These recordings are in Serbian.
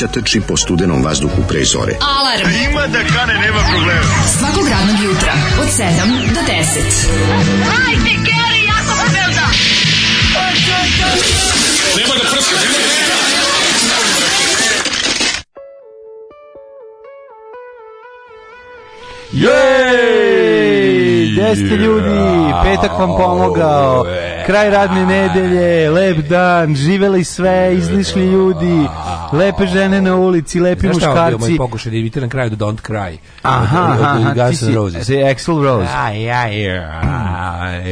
mladića trči po studenom vazduhu pre zore. Alarm! A ima da kane, nema problema. Svakog radnog jutra, od 7 do 10. Hajde, Geri, jako se velda! Nema da prska, nema da prska! Jej! Gde ste ljudi? Petak vam pomogao. Kraj radne nedelje, lep dan, živeli sve, izlišli ljudi. Lepe žene na ulici, lepi Znaš muškarci. Znaš šta je moj pokušaj da imitiram kraju do Don't Cry? Aha, od, od, od aha, ti si Axel Rose. Aj, yeah, aj. Aj.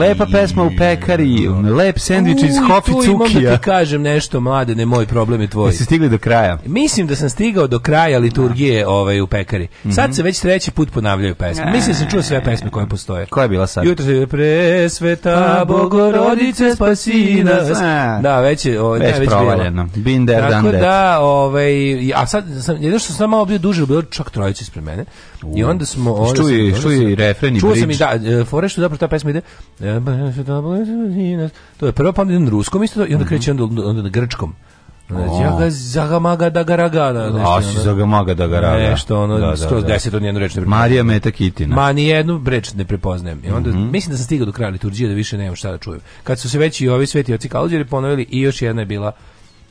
Lepa pesma u pekari, lep sendvič iz Hofi Cukija. da ti kažem nešto, mlade, ne moj problem je tvoj. Jesi stigli do kraja? Mislim da sam stigao do kraja liturgije da. ovaj, u pekari. Mm -hmm. Sad mhm. se već treći put ponavljaju pesme. Mislim da sam čuo sve pesme koje postoje. Koja je bila sad? Jutro se presveta, pa, bogorodice pa spasi nas. Da, već je ovaj, već, ne, već provaljeno. Bin there, Tako done da, that. ovaj, a sad, sam, jedno što sam malo bio duže, bilo čak trojice ispred mene. I onda smo ovo čuje čuje i refren i Čuo sam i da e, fore što zapravo ta pesma ide. To je prvo pa na ruskom isto i onda kreće onda, onda na grčkom. Ja da ga zagamaga da garaga garagana. A si zagamaga da garagana. Nešto ono, da, da, 110 da. od njenu reč ne prepoznajem. Marija Meta Kitina. Ma, ni jednu reč ne prepoznajem. I onda, mm -hmm. mislim da sam stigao do kraja liturgije, da više nemam šta da čujem. Kad su se veći i ovi sveti oci kalđeri ponovili i još jedna je bila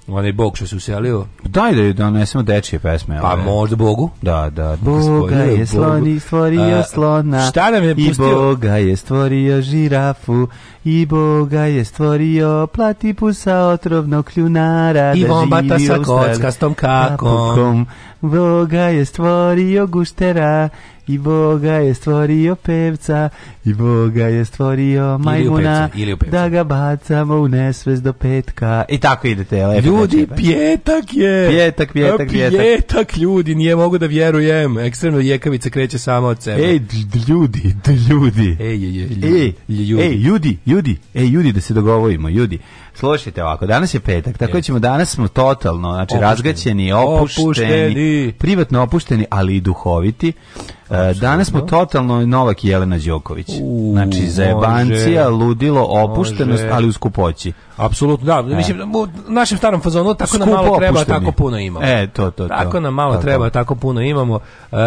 onaj bog što se uselio. Daj da je donesemo dečije pesme. Pa ove. Ovaj. možda Bogu. Da, da. da Boga je sloni stvorio A, slona. Šta nam je I pustio? Boga je stvorio žirafu. I Boga je stvorio platipusa otrovnog kljunara. I da vombata sa kockastom kakom. Boga je stvorio guštera i Boga je stvorio pevca i Boga je stvorio majmuna ili u pevca, ili da ga bacamo u nesvez do petka i tako idete lepo ljudi pjetak je pjetak pjetak pjetak pjetak ljudi nije mogu da vjerujem ekstremno jekavica kreće samo od sebe ej ljudi ljudi ej ej ljudi ej ljudi ljudi ej ljudi da se dogovorimo ljudi slušajte ovako danas je petak tako ej. ćemo danas smo totalno znači opušteni. razgaćeni opušteni, opušteni i... privatno opušteni, ali i duhoviti. E, Absolutno. Danas smo totalno Novak i Jelena Đoković. U, znači, zajebancija, ludilo, opuštenost, može. ali u skupoći. Apsolutno, da. E. Mislim, u našem starom fazonu tako Skupo nam malo treba, opušteni. tako puno imamo. E, to, to, to. Tako nam malo tako. treba, tako puno imamo. E,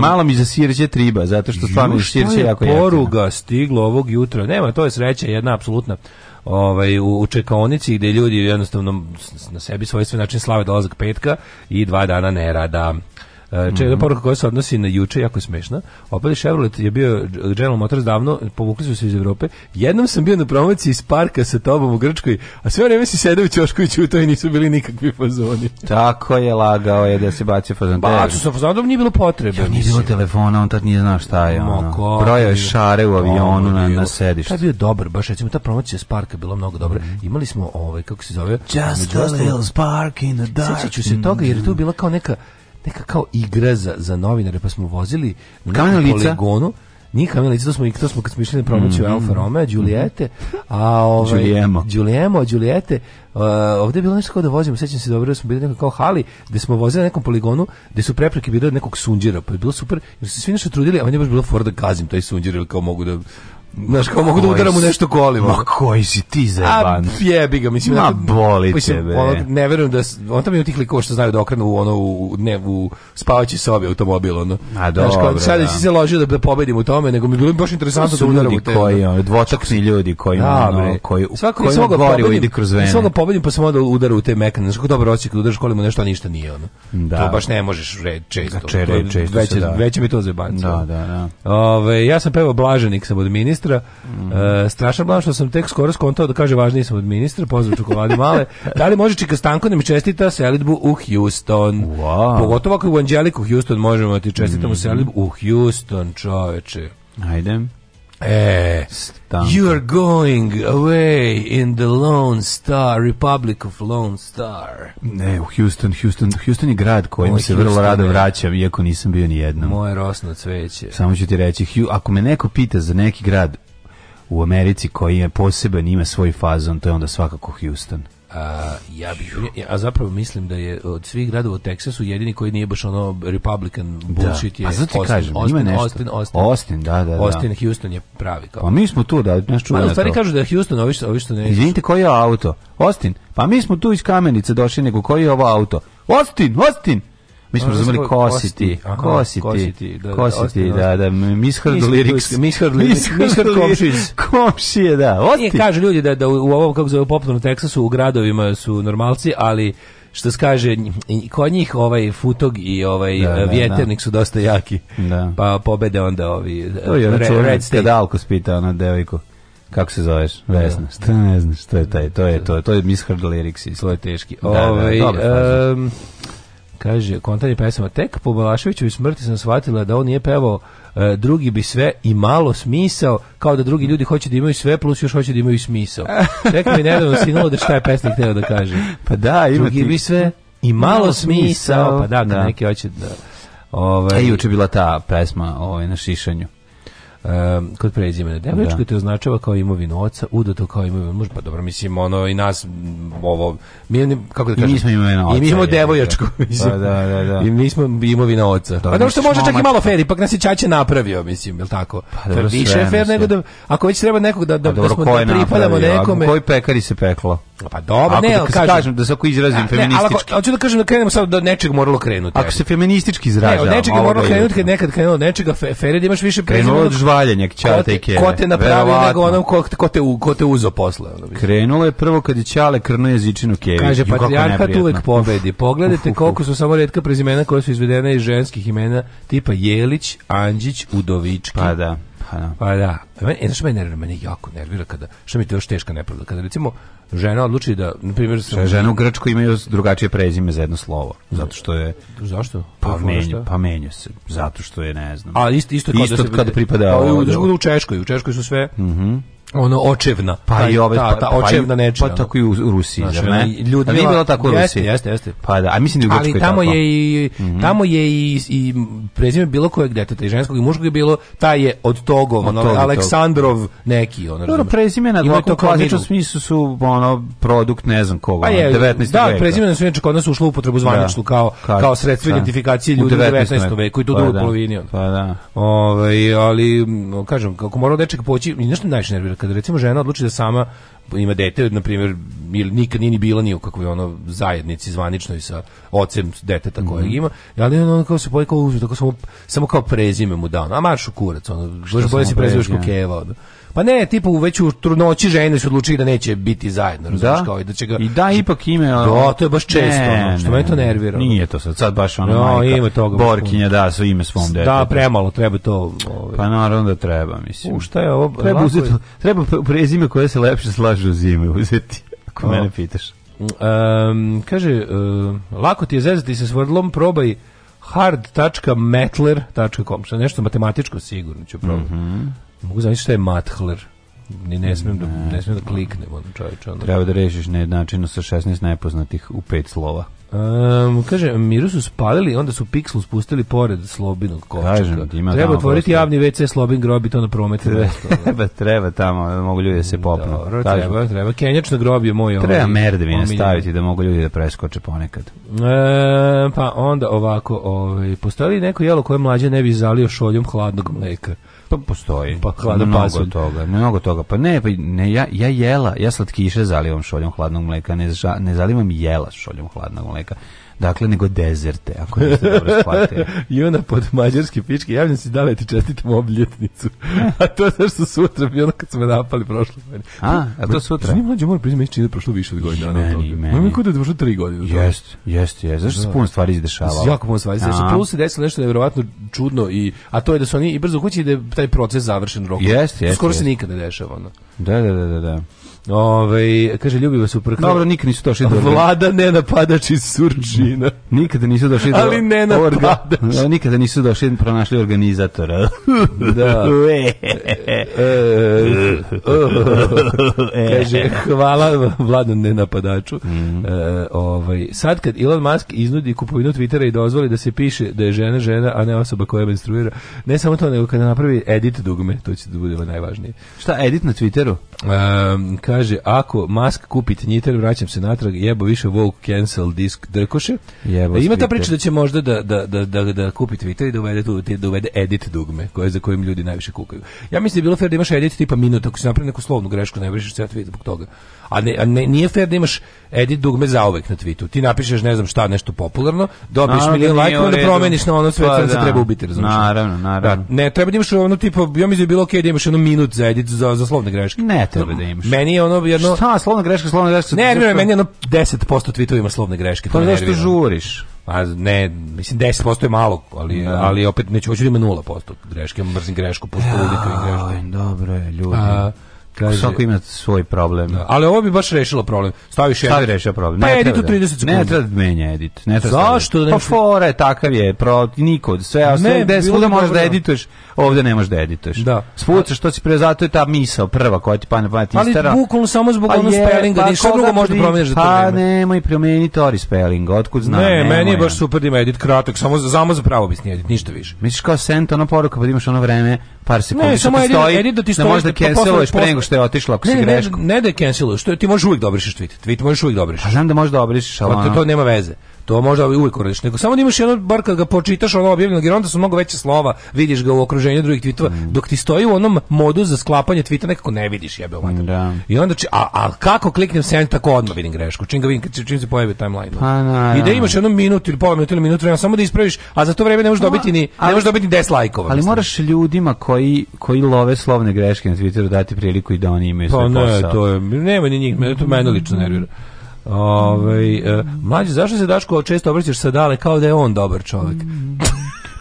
malo mi za sirće triba, zato što stvarno sirće jako je poruga jako. stiglo ovog jutra. Nema, to je sreća, jedna apsolutna ovaj, u, u čekaonici gdje ljudi jednostavno na sebi svojstven način slave dolazak petka i dva dana nerada. E, Če jedna mhm. poruka koja se odnosi na juče, jako je smešna. Opet Chevrolet je bio General Motors davno, povukli su se iz Evrope. Jednom sam bio na promociji iz parka sa tobom u Grčkoj, a sve vreme si sedeo u ćošku i čuto nisu bili nikakvi fazoni. Tako je, lagao je da se bacio fazon. Bacio sa fazonom, nije bilo potrebe. Ja, nije bilo telefona, on tad nije znao šta je. Ono. Brojao je šare u avionu na, na sedištu. je bio dobar, baš recimo ta promocija Sparka bila mnogo dobra. Mhm. Imali smo ovaj, kako se zove? Just a little spark in the dark. Sjećaću se toga jer je tu bila kao neka neka kao igra za, za novinare, pa smo vozili na poligonu. Ni kamilica, to smo, to smo kad smo išli na promociju mm -hmm. Alfa Romeo, Giuliette, mhm. a ovaj, Giuliemo. Giuliemo, Giuliette, uh, ovdje je bilo nešto kao da vozimo, sećam se dobro, da smo bili nekako kao hali, gde smo vozili na nekom poligonu, gde su prepreke bile od nekog sunđera, pa je bilo super, jer se svi nešto trudili, a on je baš bilo for da gazim taj sunđer, ili kao mogu da Znaš, kao mogu da udaram u nešto kolima. Ma koji si ti zeban? A jebi ga, mislim. Ma boli mislim, tebe. Ono, ne verujem da, on tamo je tih likova što znaju da okrenu u, ono, u, ne, u spavaći sobi automobil, ono. A dobro, Znaš, kao, sad da. si se ložio da, da pobedim u tome, nego mi bilo baš interesantno da udaram u te. Koji, ono, dvotakni ljudi koji, da, ono, koji, Svako, koji svoga gorivo ide kroz vene. Svoga pobedim pa samo da udaru u te mekane. Znaš, kako dobro osjeća kad udaraš kolima nešto, a ništa nije, ono. Da. To baš ne možeš reći često. Če, re, često znači, veće, da. veće mi to zajebanje. Da, da, da. Ove, ja sam pevao Blaženik, sam od ministra ministra. Mm. E, strašan blan što sam tek skoro skontao da kaže važniji sam od ministra, pozdrav čokolade male. da li može Čika Stanko da mi čestita selidbu u Houston? Wow. Pogotovo ako u Anđeliku Houston možemo da ti čestitamo mm. selidbu u Houston, čoveče. Ajde. E, Stanka. you are going away in the Lone Star, Republic of Lone Star. Ne, u Houston, Houston, Houston je grad kojim se vrlo rado vraćam, iako nisam bio ni jednom. Moje rosno cveće. Samo ću ti reći, ako me neko pita za neki grad u Americi koji je poseban, ima svoj fazon, to je onda svakako Houston. A, ja bih, a zapravo mislim da je od svih gradova u Teksasu jedini koji nije baš ono Republican da. bullshit da. je Austin, kažem, Austin, ima nešto. Austin, Austin, Austin, da, da, da. Austin, Houston je pravi kao. Pa mi smo tu, da, znaš čuo. Pa, stvari kažu da je Houston, ovi što, ovi što ne... Izvinite, koji je auto? Austin, pa mi smo tu iz Kamenice došli, nego koji je ovo auto? Austin, Austin, Mi smo razumeli kositi, kositi, kositi, da, da kositi, da, da, da, mishard lyrics. Mishard lyrics, komšić. Komšije, da, osti. Nije, kažu ljudi da, da u ovom, kako zove, popularnom Teksasu, u gradovima su normalci, ali što se kaže kod njih ovaj futog i ovaj da, da, da. vjeternik da. su dosta jaki. Da. Pa pobede onda ovi eh, to je re, Red State. Kada Alkos pita ona devojku kako se zoveš? Vesna. Šta ne znaš, to je taj, to je to, to je Miss Hard Lyrics, to je teški. Ovaj um, Kaže, kontan je pesama, tek po Balaševiću i smrti sam shvatila da on nije pevao e, drugi bi sve i malo smisao, kao da drugi ljudi hoće da imaju sve, plus još hoće da imaju smisao. Tek mi nedavno sinulo da šta je pesnik htio da kaže. Pa da, ima Drugi ti... bi sve i malo, malo smisao, pa da, da. neki hoće da... Ovaj... E, juče bila ta pesma ovaj, na šišanju um, kod prezimena. Devojčka da. te označava kao imovinu oca, udato kao imovinu muž, pa dobro, mislim, ono i nas, ovo, mi, kako da kažem, I mi smo imovina oca. I mi imamo devojačku, pa mislim. Pa, da, da, da. I mi smo imovina oca. Dobro, pa dobro što može čak i malo fer, ipak nas je Čače napravio, mislim, jel tako? Pa, dobro, Više fer nego da, ako već treba nekog da, da, dobro, da smo, da pripadamo nekome. Koji pekari se peklo? Pa dobro, ako ne, da, kažem, kažem, da se ako izrazim ja, feministički. Ne, hoću da kažem da krenemo sad da nečeg moralo krenuti. Ako se feministički izražava. Ne, od nečega moralo da krenuti, kad nekad krenulo od nečega, fe, Fered imaš više Krenulo od žvaljenja, ćate te kere. Ko te napravio nego onom ko, ko, te, ko te uzo posle. Ono krenulo je prvo kad je Ćale krno jezičinu Kević. Kaže, patrijarhat uvek pobedi. Pogledajte uf, uf, koliko su samo redka prezimena koja su izvedena iz ženskih imena, tipa Jelić, Anđić, Udovički. Pa da. Pa da. Pa da. E, znaš, mene nervira, mene jako nervira kada, što mi je to još teška nepravda, kada recimo žena odluči da, na primjer... Sam... Žena u Grčkoj imaju drugačije prezime za jedno slovo, zato što je... Zašto? Pa, menju, pa menju se, zato što je, ne znam. A isto, isto, da isto kada, se, kada pripada... Pa, u, u, u Češkoj, u Češkoj su sve... Mhm. Mm ono očevna pa taj, i ove ta, pa ta pa očevna nečija pa tako i u Rusiji znači, ne ljudi nije bilo tako u Rusiji jeste jeste pa da a mislim da u ali mhm. tamo je i tamo je i, i prezime bilo kojeg deteta i ženskog i muškog je bilo taj je od togo ono od Aleksandrov toga. neki ono dobro prezime na ovako klasičnom smislu su ono produkt ne znam koga pa je, 19. da veka. prezime su inače kod nas ušlo u upotrebu da. zvaničnu kao Kar, kao sredstvo da. identifikacije ljudi u 19. veku i to pa drugu da. polovini pa da ovaj ali kažem kako mora dečak poći i nešto najviše nervira kada recimo žena odluči da sama ima dete, na primjer, nikad nije ni bila ni u kakvoj ono zajednici zvaničnoj sa ocem deteta mm kojeg ima, ali on kao se poje kao uzme, tako samo, samo kao prezime mu dao, a maršu kurac, ono, bolje si preziveš ja. kokeva, ono. Pa ne, tipa u veću trudnoći žene su odlučili da neće biti zajedno, da? razumiješ kao i da će ga... I da ipak ime... Da, to je baš često, ne, ono, što me to nervira. Nije to sad, sad baš ono no, da, ima toga Borkinja da su ime svom da, detetu. Da, premalo, treba to... Ove. Ovaj. Pa naravno da treba, mislim. U, šta je ovo? Treba, Lako uzeti, treba prezime koje se lepše slaže uz ime uzeti, ako o. mene pitaš. Um, kaže, um, lako ti je zezati se svrdlom, probaj hard.metler.com, nešto matematičko sigurno ću probati. Mm -hmm. Mogu zamisliti što je mathler. Ni ne smem da ne smem da kliknem on čoveče onda. Treba da rešiš nejednačinu sa 16 nepoznatih u pet slova. Um, kaže, miru su spalili, onda su piksel spustili pored slobinog kovčega. Kažem, ima treba otvoriti postoji. javni WC slobin grobi to na promet. Treba, treba tamo, mogu ljudi da se popnu. Dobro, Kažem. treba, treba. Kenjačno grobi je moj Treba ovaj, merdevine staviti da mogu ljudi da preskoče ponekad. E, pa onda ovako, ovaj, postoji neko jelo koje mlađe ne bi zalio šoljom hladnog mleka? Pa postoji. Pa hladno mnogo pasulj. toga, mnogo toga. Pa ne, pa ne ja, ja jela, ja slatkiše zalivam šoljom hladnog mleka, ne, ne zalivam jela šoljom hladnog mleka dakle, nego dezerte, ako niste dobro shvatili. Juna pod mađarske pičke, javljam se da li ti čestitam obljetnicu. a to je zašto sutra bilo kad smo napali prošle godine. A, a to sutra? Znači, mlađe moram priznati, čini je prošlo više od godine dana. Meni, meni. Meni kod je prošlo da tri godine. Jeste, jeste, jeste. Zašto se da. puno stvari izdešavalo? Jako puno stvari izdešavalo. Plus se desilo nešto nevjerovatno čudno, i, a to je da su oni i brzo kući da je taj proces završen u roku. Jeste, jeste. Skoro se nikad ne dešava. Ono. Da, da, da, da. da. Ove, ovaj, kaže, ljubi vas u prh... Dobro, nikad nisu došli do... Vlada ne napadač iz Surčina. nikada nisu došli do... Ali ne napadač. Orga... Nikada nisu došli pronašli organizatora. da. E. E. E. e, kaže, hvala vladan ne napadaču. Mm -hmm. e, ovaj, sad kad Elon Musk iznudi kupovinu Twittera i dozvoli da se piše da je žena žena, a ne osoba koja menstruira, ne samo to, nego kada napravi edit dugme, to će da bude najvažnije. Šta, edit na Twitteru? E, ka kaže, ako mask kupi Twitter, vraćam se natrag, jebo više Vogue cancel disk drkoše. Jebo e, Ima ta priča da će možda da, da, da, da, da kupi Twitter i da uvede, tu, da uvede edit dugme, koje, za kojim ljudi najviše kukaju. Ja mislim da je bilo fair da imaš edit tipa minuta ako si napravio neku slovnu grešku, ne brišeš ceo tweet zbog toga. A, ne, a ne, nije fair da imaš edit dugme za uvek na tweetu. Ti napišeš ne znam šta, nešto popularno, dobiješ da milion lajkova, da promeniš na ono sve pa, da. treba ubiti, razumiješ? Naravno, da. naravno. Da, ne, treba da imaš ono tipa, ja mislim da bilo okej okay da imaš jednu minut za edit za, za slovne greške. Ne treba da imaš. Meni je ono jedno... Šta, slovna greška, slovna greška. Ne, ne, meni je ono 10% tvitova ima slovne greške. To, pa to nešto žuriš. A pa ne, mislim 10% je malo, ali ja. Da. ali opet neću hoću da ima 0% greške, mrzim grešku, pošto ljudi koji greške. Dobro, je, ljudi. A, Kaže, Svako ima svoj problem. Da, ali ovo bi baš rešilo problem. Staviš edit. Stavi rešio problem. Pa ne pa edit u 30 da- sekundi. Ne treba da menja edit. Ne treba da Zašto? Da pa fora je, takav je, pro, nikod. Sve, a sve gde svuda možeš da edituješ, ovde ne možeš da edituješ. Da. Svuda što si pre, zato je ta misa prva koja ti pane pamet istera. Ali bukvalno samo zbog pa onog spellinga, pa, ništa drugo možeš da promeniš za to pa vreme. Pa nemoj promeniti ori spelling, otkud znam. Ne, meni je baš super da ima edit kratak, samo za, samo za pravobisni edit, ništa više. Misliš kao sent, ona poruka, pa imaš ono vreme par sekundi. Ne, samo edit, edit da ti da stoji. Ne možeš da canceluješ pre nego što je otišla ako ne, si ne, greško. Ne, ne da canceluješ, ti možeš uvijek da obrišeš tweet. Tweet možeš uvijek da obrišeš. Pa znam da možeš da obrišeš, pa ali... To, to nema veze. To možda uvijek uradiš, nego samo da imaš jedno, bar kad ga počitaš ono objavljeno, jer onda su mnogo veće slova, vidiš ga u okruženju drugih tvitova, mm. dok ti stoji u onom modu za sklapanje tvita nekako ne vidiš jebe ovaj. Da. I onda či, a, a kako kliknem send tako odmah vidim grešku. Čim ga vidim, čim, se pojavi timeline. Pa, na, I da imaš jedno minut ili pola minuta ili minutu, ja samo da ispraviš, a za to vreme ne možeš dobiti ni ali, ne možeš dobiti 10 lajkova. Ali moraš ljudima koji koji love slovne greške na Twitteru dati priliku i da oni imaju pa, svoj ne, to je, nema ni njih, me to mene lično nervira. Ovaj e, mlađi zašto se Daško često obraćaš sa dale kao da je on dobar čovjek?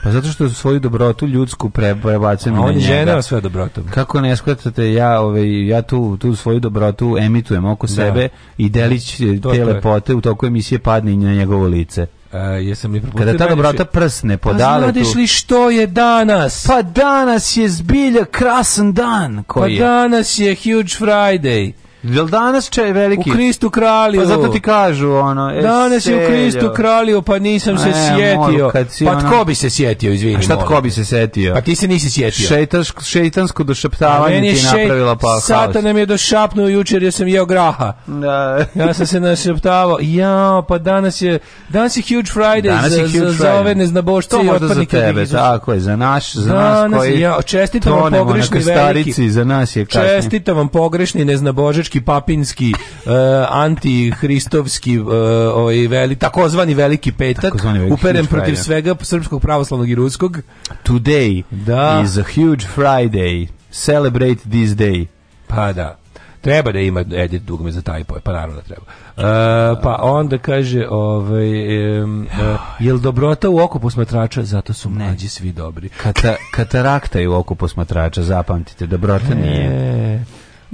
Pa zato što svoju dobrotu ljudsku prebacujem na njega. On žena sve dobrotom. Kako ne shvatate, ja, ove, ovaj, ja tu, tu svoju dobrotu emitujem oko da. sebe i delić to te to lepote u toku emisije padne i na njegovo lice. Uh, jesam li Kada ta dobrota prsne podale pa tu. li što je danas? Pa danas je zbilja krasan dan. Koji pa je? danas je Huge Friday. Jel danas če veliki? U Kristu kralju. Pa zato ti kažu ono. E, danas je u Kristu kralju, pa nisam se e, sjetio. Mol, pa tko bi se sjetio, izvini. A šta tko bi se sjetio? Pa ti se nisi sjetio. Šeitaš, šeitansko došaptavanje ti je šeit... napravila pa haos. Satan mi je došapnuo jučer jer sam jeo graha. Da. ja sam se našaptavao. Ja, pa danas je danas je huge Friday danas za, je huge za, za ove neznabošce to možda za tebe, da tako je, za naš, za danas nas koji ja, čestitam vam pogrešni veliki. Starici, za nas je kasnije. Čestitam vam pogrešni neznabožički katolički, papinski, uh, antihristovski, uh, ovaj veli, takozvani veliki petak, takozvani veliki uperen protiv svega srpskog, pravoslavnog i ruskog. Today da. is a huge Friday. Celebrate this day. Pa da. Treba da ima Edith dugme za taj poj, pa naravno da treba. Uh, pa onda kaže, ovaj, um, uh, jel dobrota u oku posmatrača, zato su mlađi svi dobri. Kata, katarakta je u oku posmatrača, zapamtite, dobrota e. nije.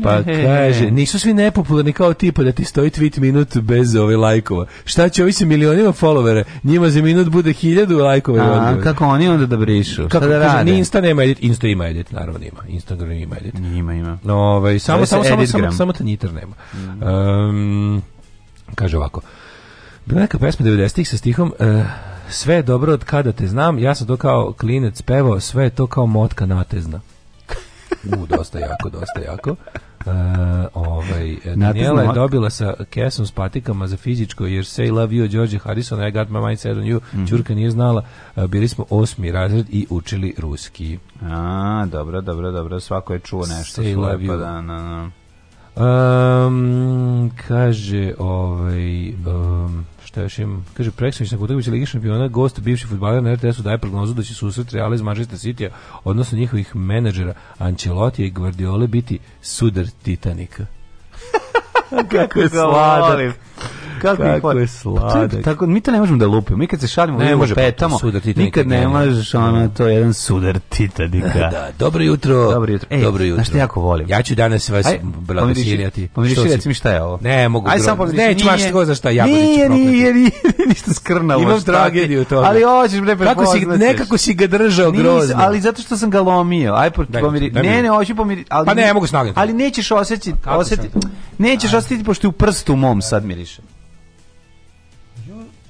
Pa kaže, nisu svi nepopularni kao tipa da ti stoji tweet minut bez ove ovaj, lajkova. Šta će ovi sa milionima followera? Njima za minut bude hiljadu lajkova. Da A, kako oni onda da brišu? Kako da kaže, ni Insta nema edit, Insta ima edit, naravno ima. Instagram ima edit. Ima, ima. No, ovaj, samo, samo, samo, samo, samo, tanjitar nema. Mm. Um, kaže ovako, bila neka pesma 90-ih sa stihom... Uh, sve je dobro od kada te znam, ja sam to kao klinec pevao, sve je to kao motka natezna. U, dosta jako, dosta jako. Uh, ovaj, eh, Daniela je dobila sa kesom s patikama za fizičko jer say love you George Harrison I got my mind set on you mm. Ćurka nije znala uh, bili smo osmi razred i učili ruski a dobro dobro dobro svako je čuo nešto say love pa you da, na, na. Um, kaže ovaj um, Šta još im? Kaže, preksinoć na utakmici Ligi šampiona, gost bivši futbaler na RTS-u daje prognozu da će susret Reala iz Manchester City, odnosno njihovih menadžera Ancelotti i Guardiole biti sudar Titanika. Kako je sladak kako, kako je sladak. Tako, mi to ne možemo da lupimo. Mi kad se šalimo, ne može da petamo. nikad pa, ne možeš, ono, da. to je jedan sudar tita dika. Da, dobro jutro. Dobro jutro. E, dobro jutro. Znaš što jako volim? Ja ću danas vas blagosiljati. Pomiriši, reci mi šta je ovo. Ne, mogu. Aj, samo pomiriši. Ne, čuvaš tko za šta, ja Nije, nije, nije, ništa skrnalo. Imam tragediju to. Ali hoćeš bre me si Nekako si ga držao grozno. Ali zato što sam ga lomio. Aj, pomiri. Ne, ne, hoću pomiri. Pa ne, mogu snagati. Ali nećeš osjetiti, osjetiti. Nećeš osjetiti pošto je u prstu mom sad miriše.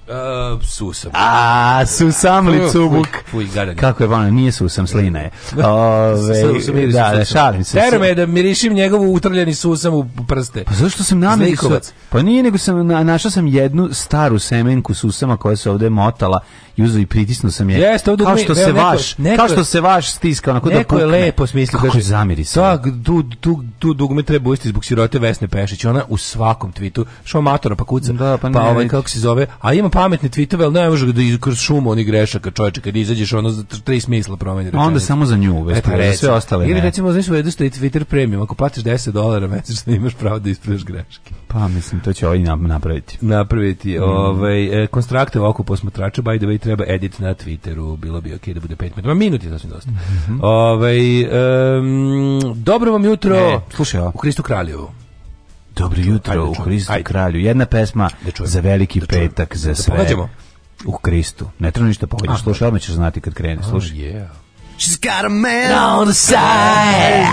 Uh, susam. A, susam li cubuk. Fuj, fuj, Kako je vano, nije susam, slina je. Ove, sam miris, da, da, šalim se. Tero me da mirišim njegovu utrljeni susam u prste. Pa zašto sam namjerio? Pa nije, nego sam, našao sam jednu staru semenku susama koja se ovdje motala Juzo i pritisnuo sam je. Jeste, ovde kao što se vaš, neko, kao što se vaš stiska onako neko da pukne. Neko je lepo smislio kako kaže zamiri se. Tak, tu tu tu dugme treba uvesti zbog sirote Vesne Pešić, ona u svakom tvitu što matora pa kuca. Da, pa, pa ovaj kako se zove, a ima pametne tvitove, al ne može da iz kroz šumu oni grešaka, čoveče, kad izađeš ono za tri smisla promeni Onda samo za nju e, uvesti, e, sve ostale. Ili recimo znaš u jedu što je Twitter premium, ako platiš 10 dolara mesečno imaš pravo da ispraviš greške. Pa mislim to će oni ovaj napraviti. Napraviti, mm. ovaj konstraktiv e, oko posmatrača by the way treba edit na Twitteru, bilo bi okej okay da bude 5 minuta. Minut je sasvim dosta. Mm -hmm. Ove, um, dobro vam jutro. E, slušaj, u Kristu Kraljevu. Dobro jutro ajde, da u Kristu ajde. Kralju. Jedna pesma da za veliki da petak, za da sve. Da u Kristu. Ne treba ništa pogađaš, slušaj, odmah ćeš znati kad krene. Slušaj. Oh, yeah. She's got a man on the side.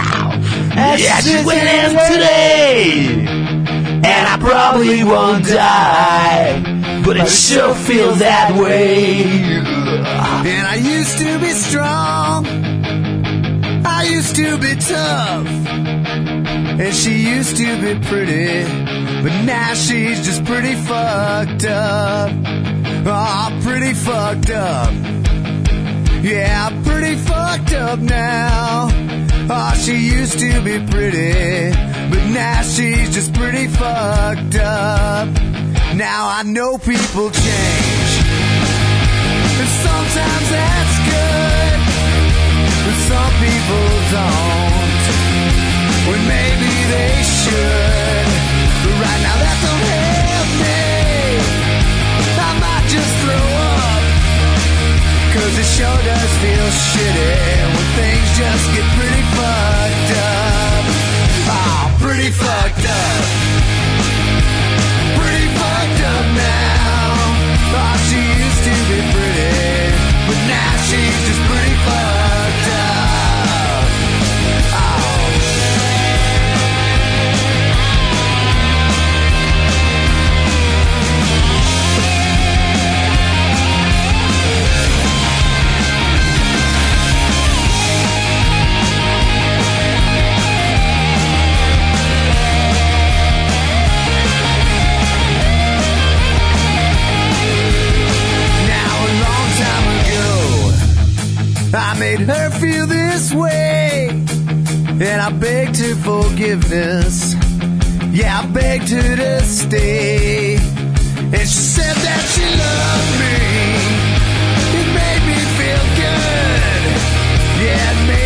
yeah, she's with him today. And I probably won't die. but it sure feels that way. And I used to be strong, I used to be tough, and she used to be pretty, but now she's just pretty fucked up. Oh, pretty fucked up. Yeah, pretty fucked up now. Oh, she used to be pretty, but now she's just pretty fucked up. Now I know people change. And sometimes that's good. But some people don't. When maybe they should. But right now that don't help me. I might just throw up. Cause it sure does feel shitty when things just get pretty fucked up. Oh, pretty fucked up. now she's just pretty close. I made her feel this way, and I begged her forgiveness. Yeah, I begged her to stay, and she said that she loved me. It made me feel good. Yeah, it made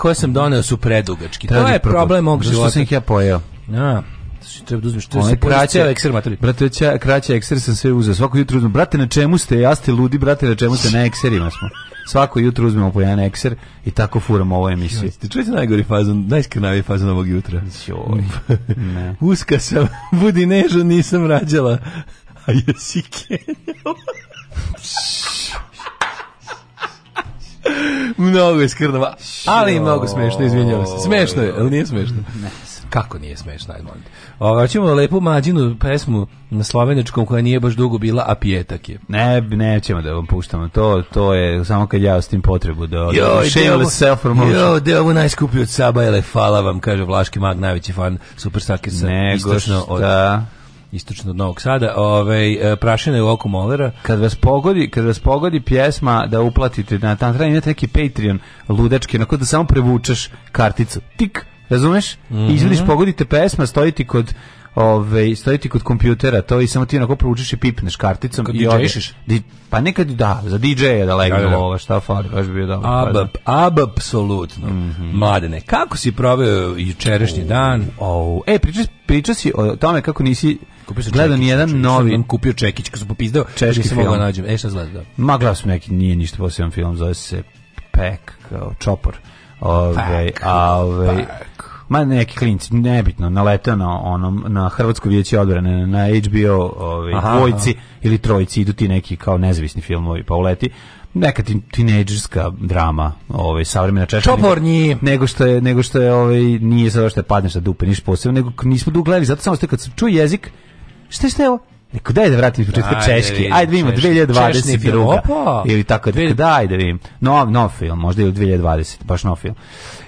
koje sam doneo su predugački. Traži to je problem probat. mog života. Zašto sam ih ja pojeo? Ja da, treba da uzmeš to se kraće ekser mater. Brate, ja kraće ekser sam sve uzeo. Svako jutro uzmem. Brate, na čemu ste? Ja ste ludi, brate, na čemu ste? Na ekserima smo. Svako jutro uzmemo po jedan ekser i tako furamo ovu emisiju. Jeste, čujete najgori fazon, najskrnavi fazon ovog jutra. Joj. ne. Uska sam, budi nežan, nisam rađala. A jesi kenjala mnogo je skrnava, ali mnogo smešno, izvinjavam se. Smešno je, ali nije smešno. Ne. Kako nije smešno, ajde molim. Ovo, ćemo lepu mađinu pesmu na slovenačkom koja nije baš dugo bila, a pijetak je. Ne, nećemo da vam puštamo. To, to je samo kad ja s tim potrebu da... Joj, shameless self promotion. Jo, da je ovo najskuplji od Sabajle, hvala vam, kaže Vlaški Mag, najveći fan Super Sakisa. Nego šta... Od istočno od Novog Sada, ovaj e, prašine u oku molera. Kad vas pogodi, kad vas pogodi pjesma da uplatite na tam treba imate neki Patreon ludečki, na da samo prevučeš karticu. Tik, razumeš? Mm -hmm. Izvidiš mhm. pogodite pesma, stojiti kod Ove, ovaj, stojiti kod kompjutera, to i samo ti onako proučiš i pipneš karticom. Kad i DJ-išiš? Pa nekad, da, za DJ-a da legne da, da, da. ova, šta fali, baš bi bio dobro. Ab, ab, apsolutno. Mm -hmm. Mladene, kako si proveo jučerašnji oh, dan? Oh. E, priča, priča si o tome kako nisi kupio sam Gledam čekić, jedan znači, novi. Sam kupio Čekić, kad sam popizdao. Češki sam mogao da nađem. E, šta zgleda, da. Ma, gledao sam neki, nije ništa poseban film, zove se Pek, kao Čopor. ovaj a, ma neki klinci, nebitno, naletao na onom, na Hrvatsko vijeće odbrane, na HBO ovaj Aha. dvojci ili trojci, idu ti neki kao nezavisni filmovi, pa uleti neka tinejdžerska drama, ovaj savremena češka. Nego što je nego što je ovaj nije zato što je padneš na dupe, ništa posebno, nego nismo dugo gledali, zato samo što kad se čuje jezik Šta šta je ovo? Rekao, daj da vratim iz početka Češki. Ajde vidimo, 2022. Ili tako, da, daj da vidim. No, no film, možda ili 2020, baš no film.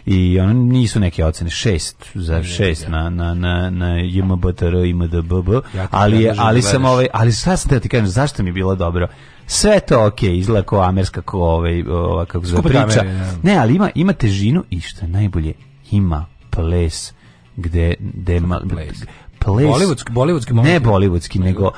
I ono nisu neke ocene, šest, za šest na, na, na, na IMBTR, IMDBB, ali, je, da ali da sam ovaj, ali šta sam te ti kažem, zašto mi je bilo dobro? Sve to okay, izgleda kao amerska, kao ovaj, ova, kako zove priča. Da. Ne, ali ima, ima težinu i što najbolje, ima ples gde, gde, ples. Bollywoodski, bollywoodski momci. Ne bollywoodski, nego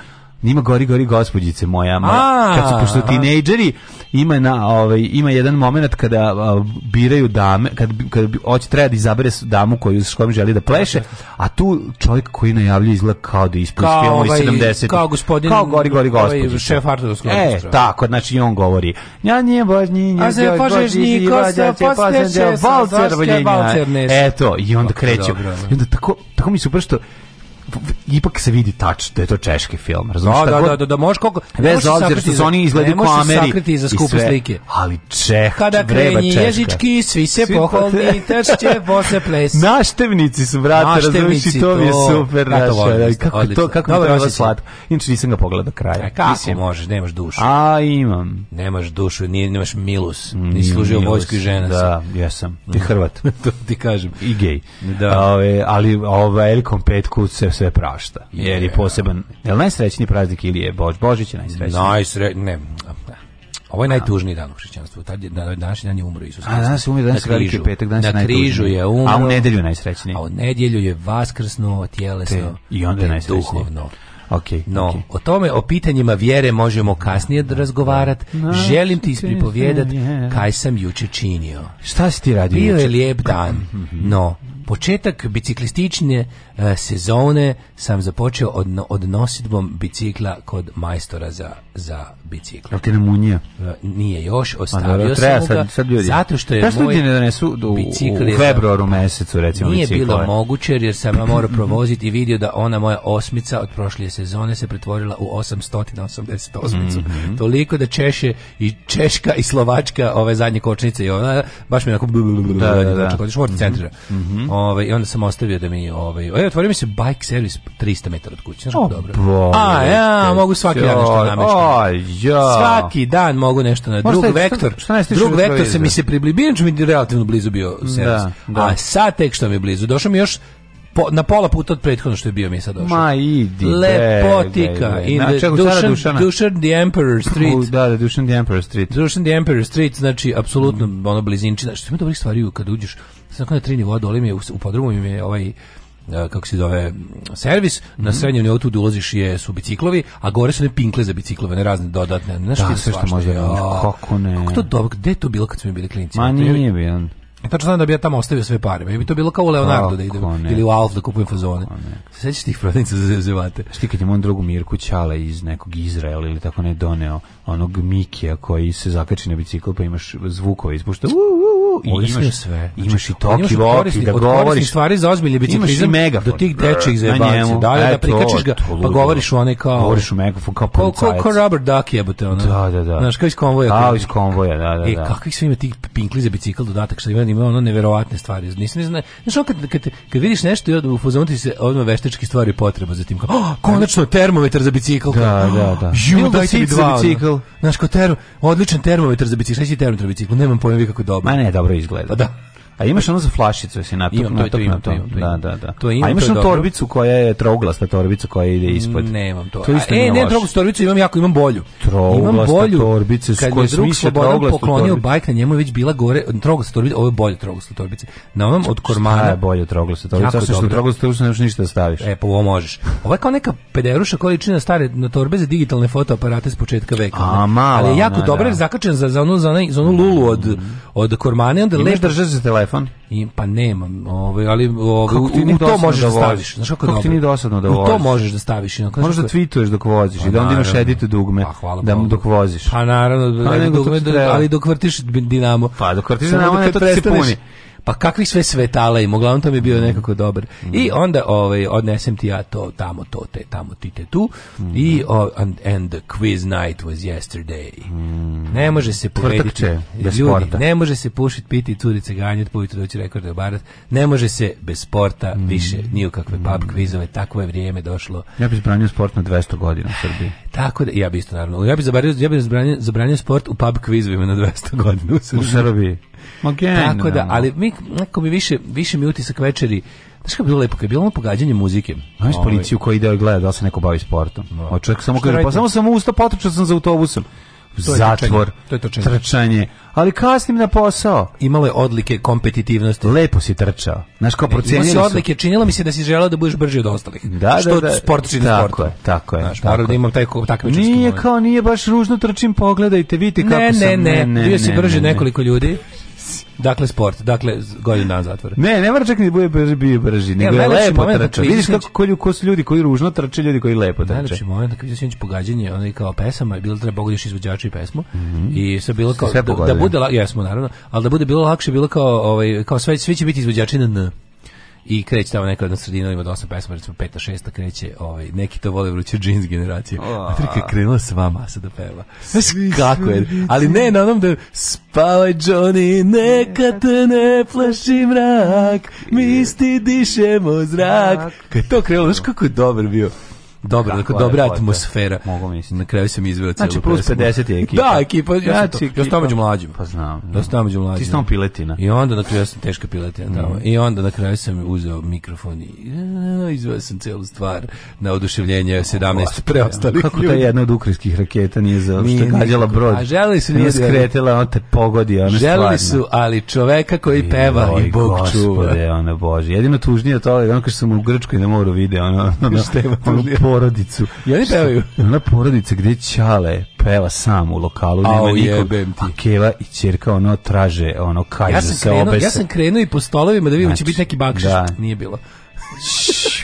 ima gori gori gospođice moja, moja kad su pošto tinejdžeri ima na ovaj ima jedan momenat kada a, biraju dame kad kad hoće treba da izabere damu koju s kojom želi da pleše a tu čovjek koji najavljuje izgled kao da ispuštio ovaj, 70 kao gospodin kao gori gori ovaj gospođice šef artovskog e tako znači on govori ja nije božni ja se požežni ko se pa posle valcer eto i onda kreće i onda tako tako mi super što ipak se vidi tač da je to češki film. Razumiješ? Da, da, da, da, da, možeš koliko... Bez obzira što su oni izgledaju kao Ameri. Ne možeš sakriti iza slike. Ali Čeh, Kada krenje jezički, svi se pohvalni, tršće, bose ples. Naštevnici su, brate, razumiješ, i to je super. Da, kako to, kako mi treba slatko. Inče nisam ga pogledao do kraja. E, kako možeš, nemaš dušu. A, imam. Nemaš dušu, nemaš milus. Mm, Nisi služio vojsku i žena. Da, jesam. Ti mhm. Hrvat. To ti kažem. I gej. Da. Ali, ali petku se sve prašta. Jer je poseban, je li najsrećniji praznik ili je Bož? Božić je najsrećniji. Najsre, ne, ovo je najtužniji dan u hrišćanstvu. Tad je na današnji dan je umro Isus. A danas je umro, danas je veliki petak, danas je Na križu je umro. A u nedelju je najsrećniji. A u nedelju je vaskrsno, tjelesno te, i onda je najsrećniji. Duhovno. Okay, no, okay. o tome, o pitanjima vjere možemo kasnije da razgovarati. No, da. Želim ti ispripovjedat kaj sam juče činio. Šta si ti radio Bio juče? je lijep dan, mhm. no Početak biciklistične e, sezone sam započeo od, od nosidbom bicikla kod majstora za, za bicikla. Ali ti nam unija? E, nije još, ostavio da, treba, sam ga, sad, sad ljudi. zato što je treba moj ne da donesu do, bicikl u februaru mesecu, recimo, Nije bicikla. bilo moguće, jer sam ja morao provoziti i vidio da ona moja osmica od prošle sezone se pretvorila u 888. osmicu. Mm -hmm. Toliko da Češe i Češka i Slovačka ove zadnje kočnice i ona baš mi onako da, da, da. Znači, kodiš, da. znači, mm mhm. I onda sam ostavio da mi... Ove, ove, otvorio mi se bike service 300 metara od kuće. Znači, dobro. A, ja, mogu svaki dan nešto namještam. Ja. Svaki dan mogu nešto na drug vektor. drug vektor se mi se približio, mi relativno blizu bio da, servis. Da. A sad tek što mi je blizu. Došao mi još po, na pola puta od prethodno što je bio mi sad došao. Ma idi. Lepotika. Be, be, be. In the čeku, Dušan, Dušan the Emperor Street. da, da, Dušan the Emperor Street. Dušan the Emperor Street, znači, apsolutno, mm. ono, blizinčina. Što ima dobrih stvari kad uđeš, znači, na tri nivoa dole mi je, u, u podrumu mi je ovaj, E, kako se zove servis mm -hmm. na mhm. srednjem nivou tu ulaziš je su biciklovi a gore su ne pinkle za biciklove ne razne dodatne znači da, sve što može kako ne kako to dobro gde je to bilo kad smo bili klinci ma nije bilo E, tačno znam da bi ja tamo ostavio sve pare. Mi pa bi to bilo kao u Leonardo pa, da idem ili u Alf da kupujem fazone. Se sećaš tih prodavnica za zevate? Šti kad je moj drugu Mirku Ćala iz nekog Izraela ili tako ne doneo onog Mikija koji se zakači na bicikl pa imaš zvukove izpušta. U, u, u, i imaš sve. Znači, imaš i toki voki da govoriš. stvari za ozbiljni biciklizam do tih dečih zebacija. Da, da, da prikačiš ga pa govoriš u one kao... Govoriš u megafon kao policajac. Kao Robert Duck jebote ono. Da, da, da. Znaš, kao iz konvoja. Kao iz konvoja, da, da, e, da. E, kakvih sve ima tih pinkli za bicikl dodatak što ima ima ono neverovatne stvari. Nisam ne zna. Znaš, kad, kad, kad vidiš nešto i od u fazonu ti se odma veštački stvari potreba za tim. Kao, oh, konačno termometar za bicikl. Da, da, da. Ju, da mi dva. Za bicikl. Ono. Znaš, kao termo, odličan termometar za bicikl. Šta će termometar za bicikl? Nemam pojma vi kako je dobro. Ma ne, dobro izgleda. Pa da. A imaš ono za flašicu, jesi na to, to, imam, to, Da, da, da. To imam, A imaš onu torbicu koja je trouglasta torbica koja ide mm, ispod. Nemam to. to isto A, e, ne, trouglastu torbicu imam jako, imam bolju. Trouglasta imam bolju, torbice, s je smisle trouglastu poklonio bajk, na njemu je već bila gore, trouglasta torbica, ovo je bolje trouglasta torbice. Na ovom od kormana. Šta je bolje trouglasta torbica? Zato što trouglasta torbica nemaš ništa da staviš. E, pa ovo možeš. Ovo je kao neka pederuša količina stare na torbe za digitalne fotoaparate s početka veka. A, malo. Ali jako dobro, da. je zakačen za, za, onu, za, onu lulu od, od kormana. onda lepo drže se telefon? I, pa nemam, ovaj, ali ovaj, u, u to možeš da, da voziš. Znaš kako, kako ti nije dosadno da voziš? U to možeš da staviš. Inako, možeš da tvituješ dok voziš pa, i da onda imaš edit dugme pa, hvala da dok voziš. Pa naravno, pa, nego, dugme, ali dok vrtiš dinamo. Pa dok vrtiš dinamo, dok, dok, dok, dok, dok, pa kakvih sve svetala im, uglavnom to mi je bio nekako dobar. I mm. onda ovaj, odnesem ti ja to, tamo, to, te, tamo, ti, te, tu. Mm. I, o, and, and the quiz night was yesterday. Mm. Ne može se povediti. Će, bez ljudi, sporta. Ne može se pušiti, piti, curice, ganjati, pujutro doći rekorde obarat. Ne može se bez sporta više, ni u kakve pub kvizove, takvo je vrijeme došlo. Ja bih zabranio sport na 200 godina u Srbiji. Tako da, ja bih isto naravno. Ja bih zabranio, ja bi zabranio, zabranio sport u pub kvizovima na 200 godina u Srbiji. U Srbiji. Ma Tako da, ali mi, neko mi više, više mi utisak večeri Znaš kako je bilo lepo, kad je bilo ono pogađanje muzike. Znaš ovaj. policiju koji ide da i gleda da se neko bavi sportom. No. Da. O čovjek samo kaže, pa samo sam usta, potrčao sam za autobusom. To je zatvor, to je to trčanje, ali kasnim na posao. Imalo je odlike kompetitivnosti. Lepo si trčao. Znaš kao procenili su. odlike, činilo mi se da si želeo da budeš brži od ostalih. Da, da Što da, da. sport čini tako sportu. Je, tako je. Znaš, tako da imam taj takmičarski Nije moment. kao, nije baš ružno trčim, pogledajte, vidite kako ne, sam. Ne, ne, ne, bio si brži nekoliko ljudi. Dakle, sport. Dakle, godinu dana zatvora. Ne, ne mora čak ni da bude brži, bio brži. Nego je lepo da trče. Vidiš kako koji, ko su ljudi koji ružno trče, ljudi koji lepo trče. Najlepši moment, da kad je sinoć pogađanje, onaj kao pesama, bilo treba pogodiš izvođača i pesmu. Mm -hmm. I sve bilo kao, sve da, da, bude, jesmo naravno, al da bude bilo lakše, bilo kao, ovaj, kao sve, svi će biti izvođači na N i kreće tamo neka na sredinu ima dosta pesma, recimo peta, šesta kreće, ovaj, neki to vole vruće džins generacije. Patrika je krenula s vama sa da peva. Znaš kako je, ali ne na onom da spavaj Johnny, neka te ne plaši mrak, mi sti dišemo zrak. Kad to krenulo, znaš kako je dobar bio. Dobro, Kakva dobra dakle, lepota. atmosfera. Mogu misliti. Na kraju sam izveo celu Znači plus 50 je ekipa. Da, ekipa, ja sam znači, ja sam među mlađim. Pa znam. Ja da, sam među mlađim. Ti sam piletina. I onda na kraju ja sam teška piletina da. mm. tamo. I onda na kraju sam uzeo mikrofon i e, izveo sam celu stvar na oduševljenje 17 da. preostalih. Kako ta jedna od ukrajskih raketa nije za što gađala brod. A želeli su nije skretela, on te pogodi, ona stvarno. Želeli su, ali čoveka koji peva i Bog čuva. Gospode, ona Bože. Jedino tužnije to je ono kad sam u Grčkoj na moru video, ono, ono, ono, porodicu. I oni pevaju. Ona porodica gdje Ćale peva sam u lokalu, A, nema nikog. A Keva i Čerka ono traže, ono kajže ja sam se obese. Ja sam krenuo i po stolovima da vidim znači, će biti neki bakšiš. Da. Nije bilo.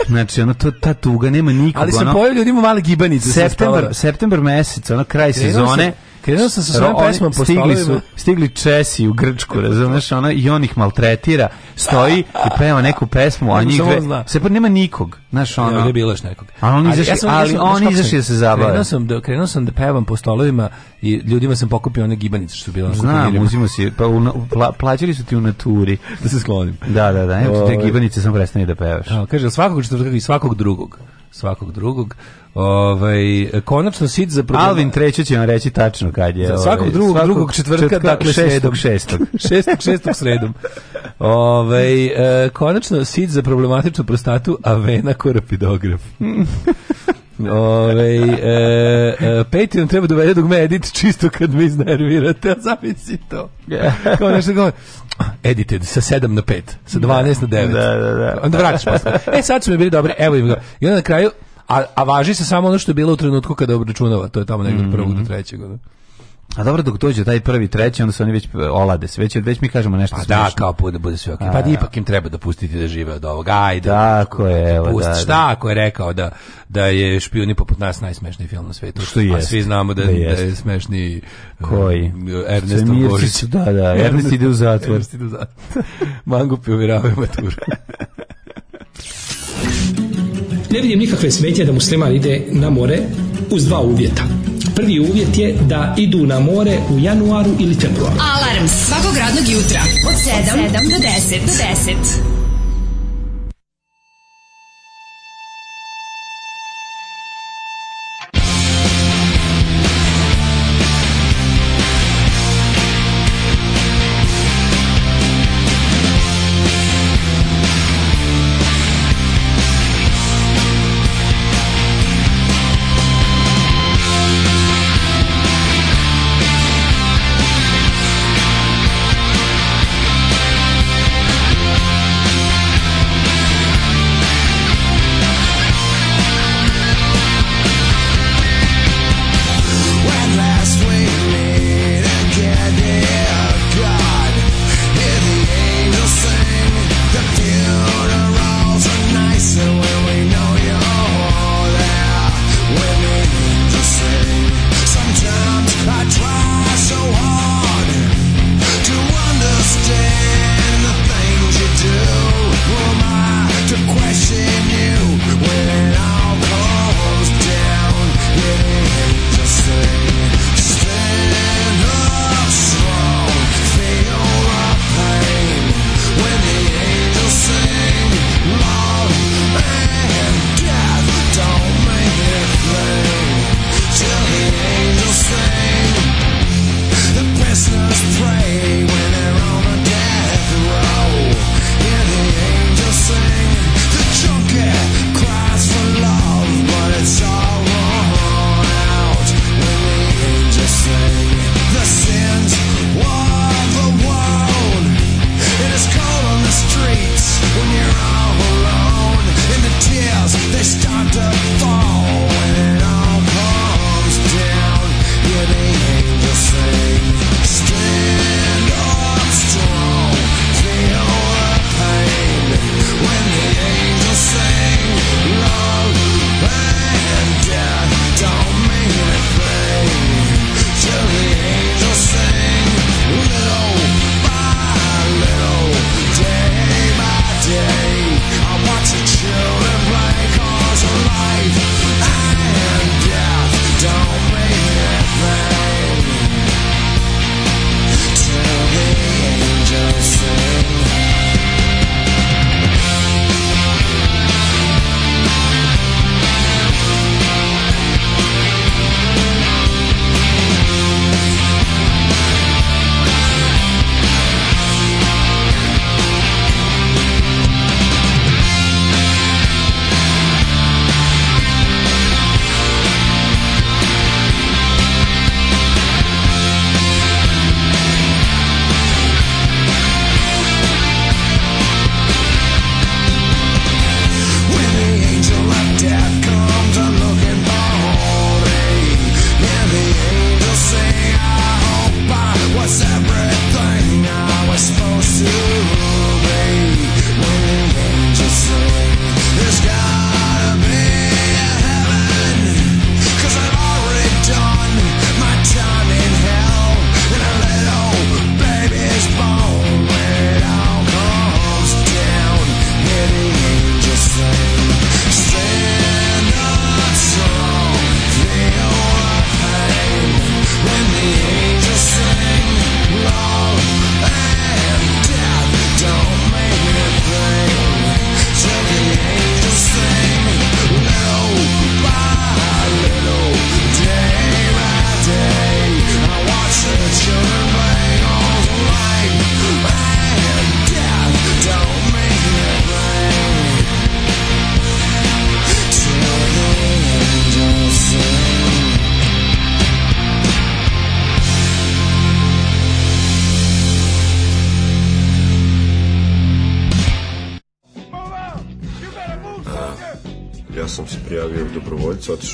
znači ono to ta tuga nema nikog ali se ono, pojavljuju ljudima male gibanice septembar septembar mesec ono kraj krenuo sezone sam, Krenuo sam sa svojom pesmom po stigli su, stigli Česi u Grčku, razumeš, ona, i on ih maltretira, stoji i peva neku pesmu, a njih dve, Sve pa nema nikog, znaš, ono. Ja, bilaš nekog. Ali on izaši, ali, on izaši da se zabave. Krenuo sam, da, krenuo sam da pevam po stolovima i ljudima sam pokupio one gibanice što su bila Znam, uzimo si, pa u, pla, plaćali su ti u naturi. Da se sklonim. Da, da, da, evo te ovaj. gibanice sam prestani da pevaš. kaže, svakog četvrtka i svakog drugog. Svakog drugog. Ovaj konačno sit za problem. Alvin treći će vam reći tačno kad je. Za ovaj, svakog ovaj, drugog svakog drugog četvrtka, četvrtka dakle sredom šestog. šestog šestog sredom. Ovaj e, konačno sit za problematičnu prostatu Avena korpidograf. Ove, ovaj, e, e, Patreon treba dovede da dok me edit čisto kad me iznervirate, a zamisli to. Kao nešto kao, edited sa 7 na 5, sa 12 da, na 9. Da, da, da. Onda vraćaš posle. E, sad su mi bili dobre, evo im ga. I onda na kraju, A, a važi se samo ono što je bilo u trenutku kada obračunava, to je tamo negdje od mhm. prvog do trećeg. Da. A dobro dok dođe taj prvi treći, onda se oni već olade se, već, već mi kažemo nešto pa smiješno. da, kao bude, bude sve okej. Okay. Pa da. ipak im treba dopustiti da žive od ovoga. Ajde. Tako je, evo, da, da. Šta ako je rekao da, da je špioni poput nas najsmešniji film na svetu? Što je? A svi znamo da, da, je, da je smešni eh, koji? Ernesto Božić. Da, da, Ernest ide u zatvor. Ernest ide u zatvor. Mangupi uvjeravaju maturu. Ne vidim nikakve smetnje da musliman ide na more uz dva uvjeta. Prvi uvjet je da idu na more u januaru ili februaru. Alarm svakog radnog jutra od 7, od 7 do 10. Do 10.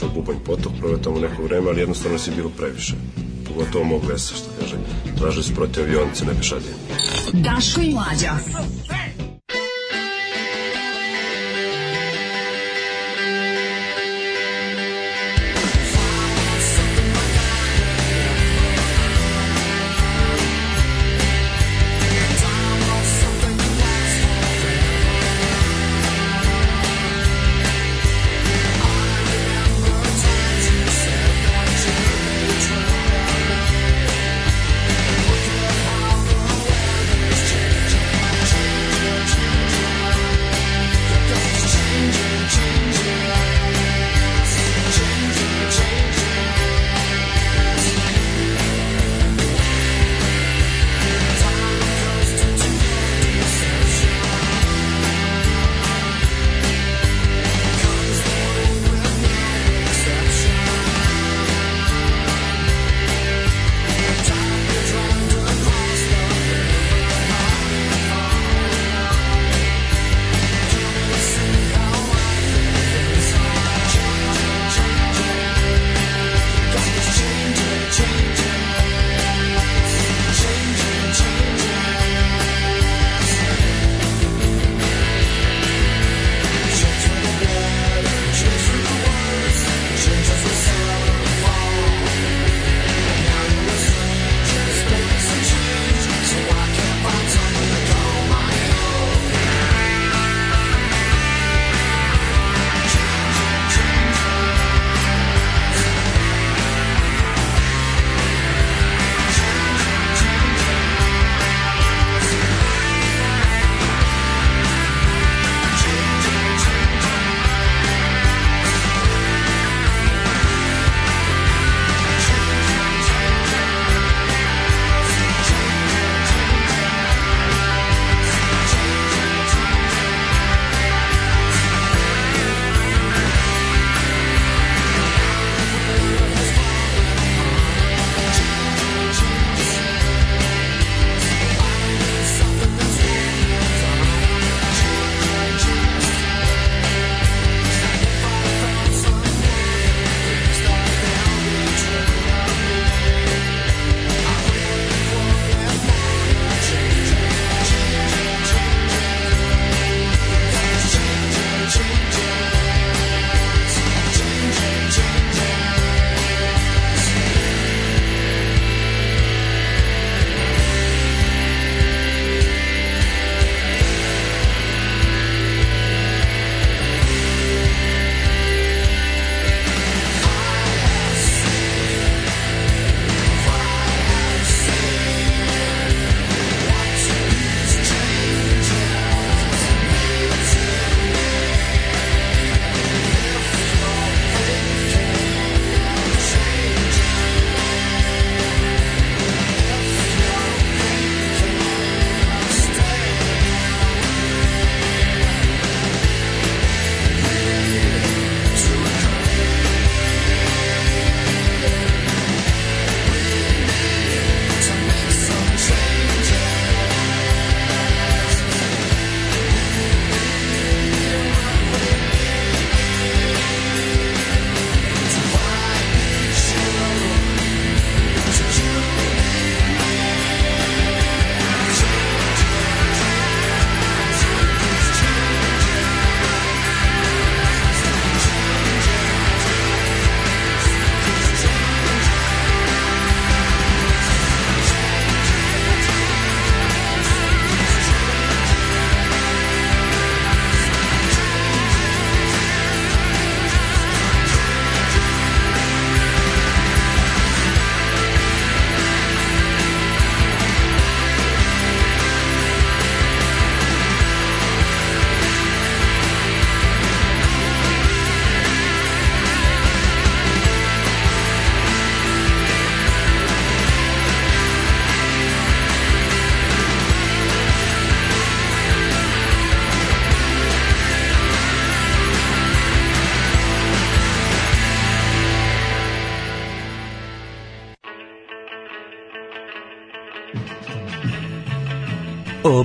otišao Bubanj potok, proletamo neko vreme, ali jednostavno si bilo previše. Pogotovo mog lesa, što kažem. Tražili su protiv avionice, ne pešadije. Daško i Mlađa.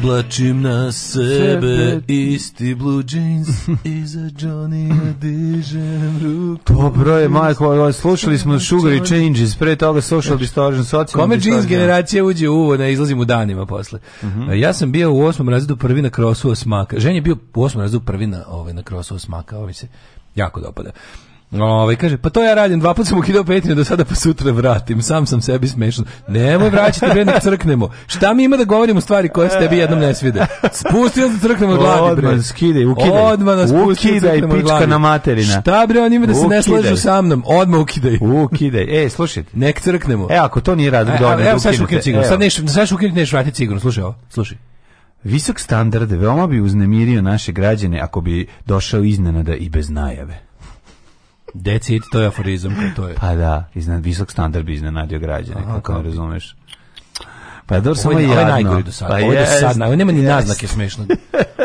Oblačim na sebe isti blue jeans i za Johnny dižem ruku. Dobro je, Majko, slušali smo Sugar i Changes, pre toga Social Distortion, Social Kome jeans generacija uđe u uvo, ne da izlazim u danima posle. Uh mhm. -huh. Ja sam bio u osmom razredu prvi na krosu osmaka. Žen je bio u osmom razredu prvi na, ovaj, na krosu osmaka, ovaj se jako dopada. Ovaj kaže, pa to ja radim, dva puta sam ukidao Patreon, do sada pa sutra vratim. Sam sam sebi smešan. Nemoj vraćati bre, nek crknemo. Šta mi ima da govorimo stvari koje se tebi jednom ne svide? Spustio da crknemo glavi, bre. Odmah skidaj, ukidaj. Odmah nas ukidaj, da pička gladi. na materina. Šta bre, on ima da se ukidaj. ne slažu sa mnom. Odmah ukidaj. Ukidaj. E, slušajte. Nek crknemo. E, ako to nije razlog e, da ne da ukinete. Sad neš, sad ukinete neš vratiti sigurno. Slušaj ovo. Slušaj. Visok standard veoma bi uznemirio naše građane ako bi došao iznenada i bez najave. Decid, to je aforizam. To je. Pa da, iznad, visok standard bi iznenadio građane, kako ne razumeš. Pa dobro, samo je jadno. Ovo je najgori do sada. Pa ovo je do sada. Nema ni naznake smešnog.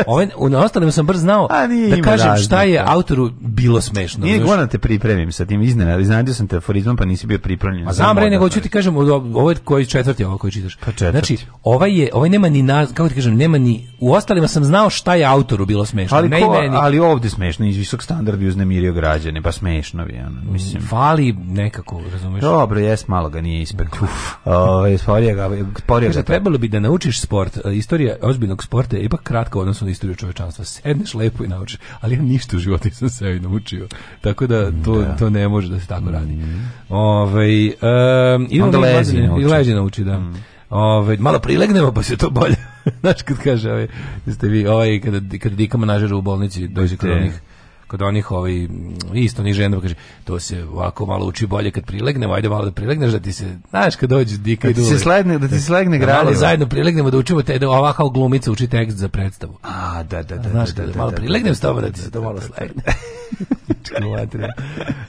Ovaj, na ostalim sam brz znao A, da kažem razlika. šta je autoru bilo smešno. Nije gona da te pripremim sa tim iznenadio. Iznenadio sam te aforizmom pa nisi bio pripremljen. A znam bre, nego ću ti pa. kažem, ovo koji četvrti ovo koji čitaš. Pa četvrti. Znači, ovaj, je, ovaj nema ni, naz, kako ti kažem, nema ni, u ostalima sam znao šta je autoru bilo smešno. Ali, ko, meni. ali ovde smešno, iz visok standard bi uznemirio građane, pa smešno bi. Ono, mm, mislim. Fali nekako, razumeš? Dobro, jes, malo ga nije ispekao. Ovaj, Sporio ga. Sporio ga. Trebalo bi da naučiš sport. E, istorija ozbiljnog sporta je ipak kratka odnosno na istoriju čovečanstva. Sedneš lepo i naučiš, ali ja ništa u životu nisam se i naučio. Tako da to, da. to ne može da se tako radi. Mm. Ovaj um, i onda leži, i leži nauči, da. Mm. Ove, ovaj, malo prilegnemo pa se to bolje. Znaš kad kaže, ovaj, ste vi, ovaj, kada, kada dika manažera u bolnici dođe kod onih kod onih ovaj isto ni žena kaže to se ovako malo uči bolje kad prilegnemo ajde malo da prilegneš da ti se znaš kad dođe dika da ti se slegne da ti slegne gralo da, da zajedno prilegnemo da učimo te da ova kao glumica uči tekst za predstavu a da da da znaš da, da, da, da, malo prilegnem s tobom da ti se to malo slegne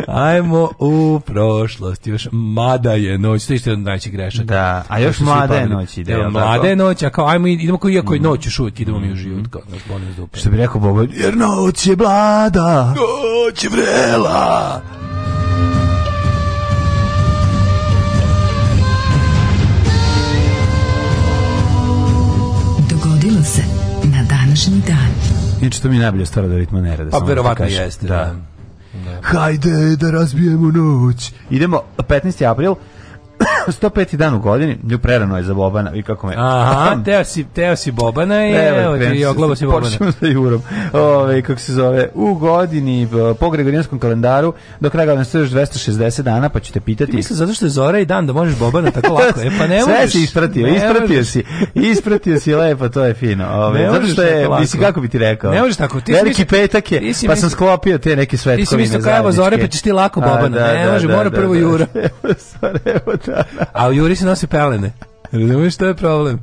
Ajmo u prošlost. Još mada je noć, to je isto najveći grešak. Da, a još mlada je noć ide. Evo, mlada je noć, a kao ajmo idemo koji iako je noć još uvijek idemo mi u život kao nas bolim zupe. Što bi rekao Bobo, jer noć je blada, noć je vrela. Dogodilo se na današnji dan Inače, to mi je najbolje stvar da ritma ritmonera. Pa, da pa verovatno da jeste, da. da. Hajde da razbijemo noć. Idemo 15. april, 105. dan u godini, nju prerano je za Bobana, vi kako me... Aha, teo si, teo si Bobana i Treba, evo ti oglavo si Bobana. Počnemo sa Jurom. Ove, kako se zove, u godini po Gregorijanskom kalendaru, do kraja godine stojiš 260 dana, pa ćete pitati... Ti misli, zato što je Zora i dan da možeš Bobana tako lako, e pa ne možeš... Sve si ispratio, ne ispratio si, ispratio si lepo, to je fino. Ove, ne zato što je, misli, kako bi ti rekao? Ne možeš tako, ti Veliki petak je, pa sam sklopio te neke svetkovine zajedničke. Ti si misli kao evo Zore, pa ćeš ti lako Bobana, da, ne da, može, da, mora prvo Jura. Evo, evo A u Juri se nosi pelene. Razumiješ što je problem?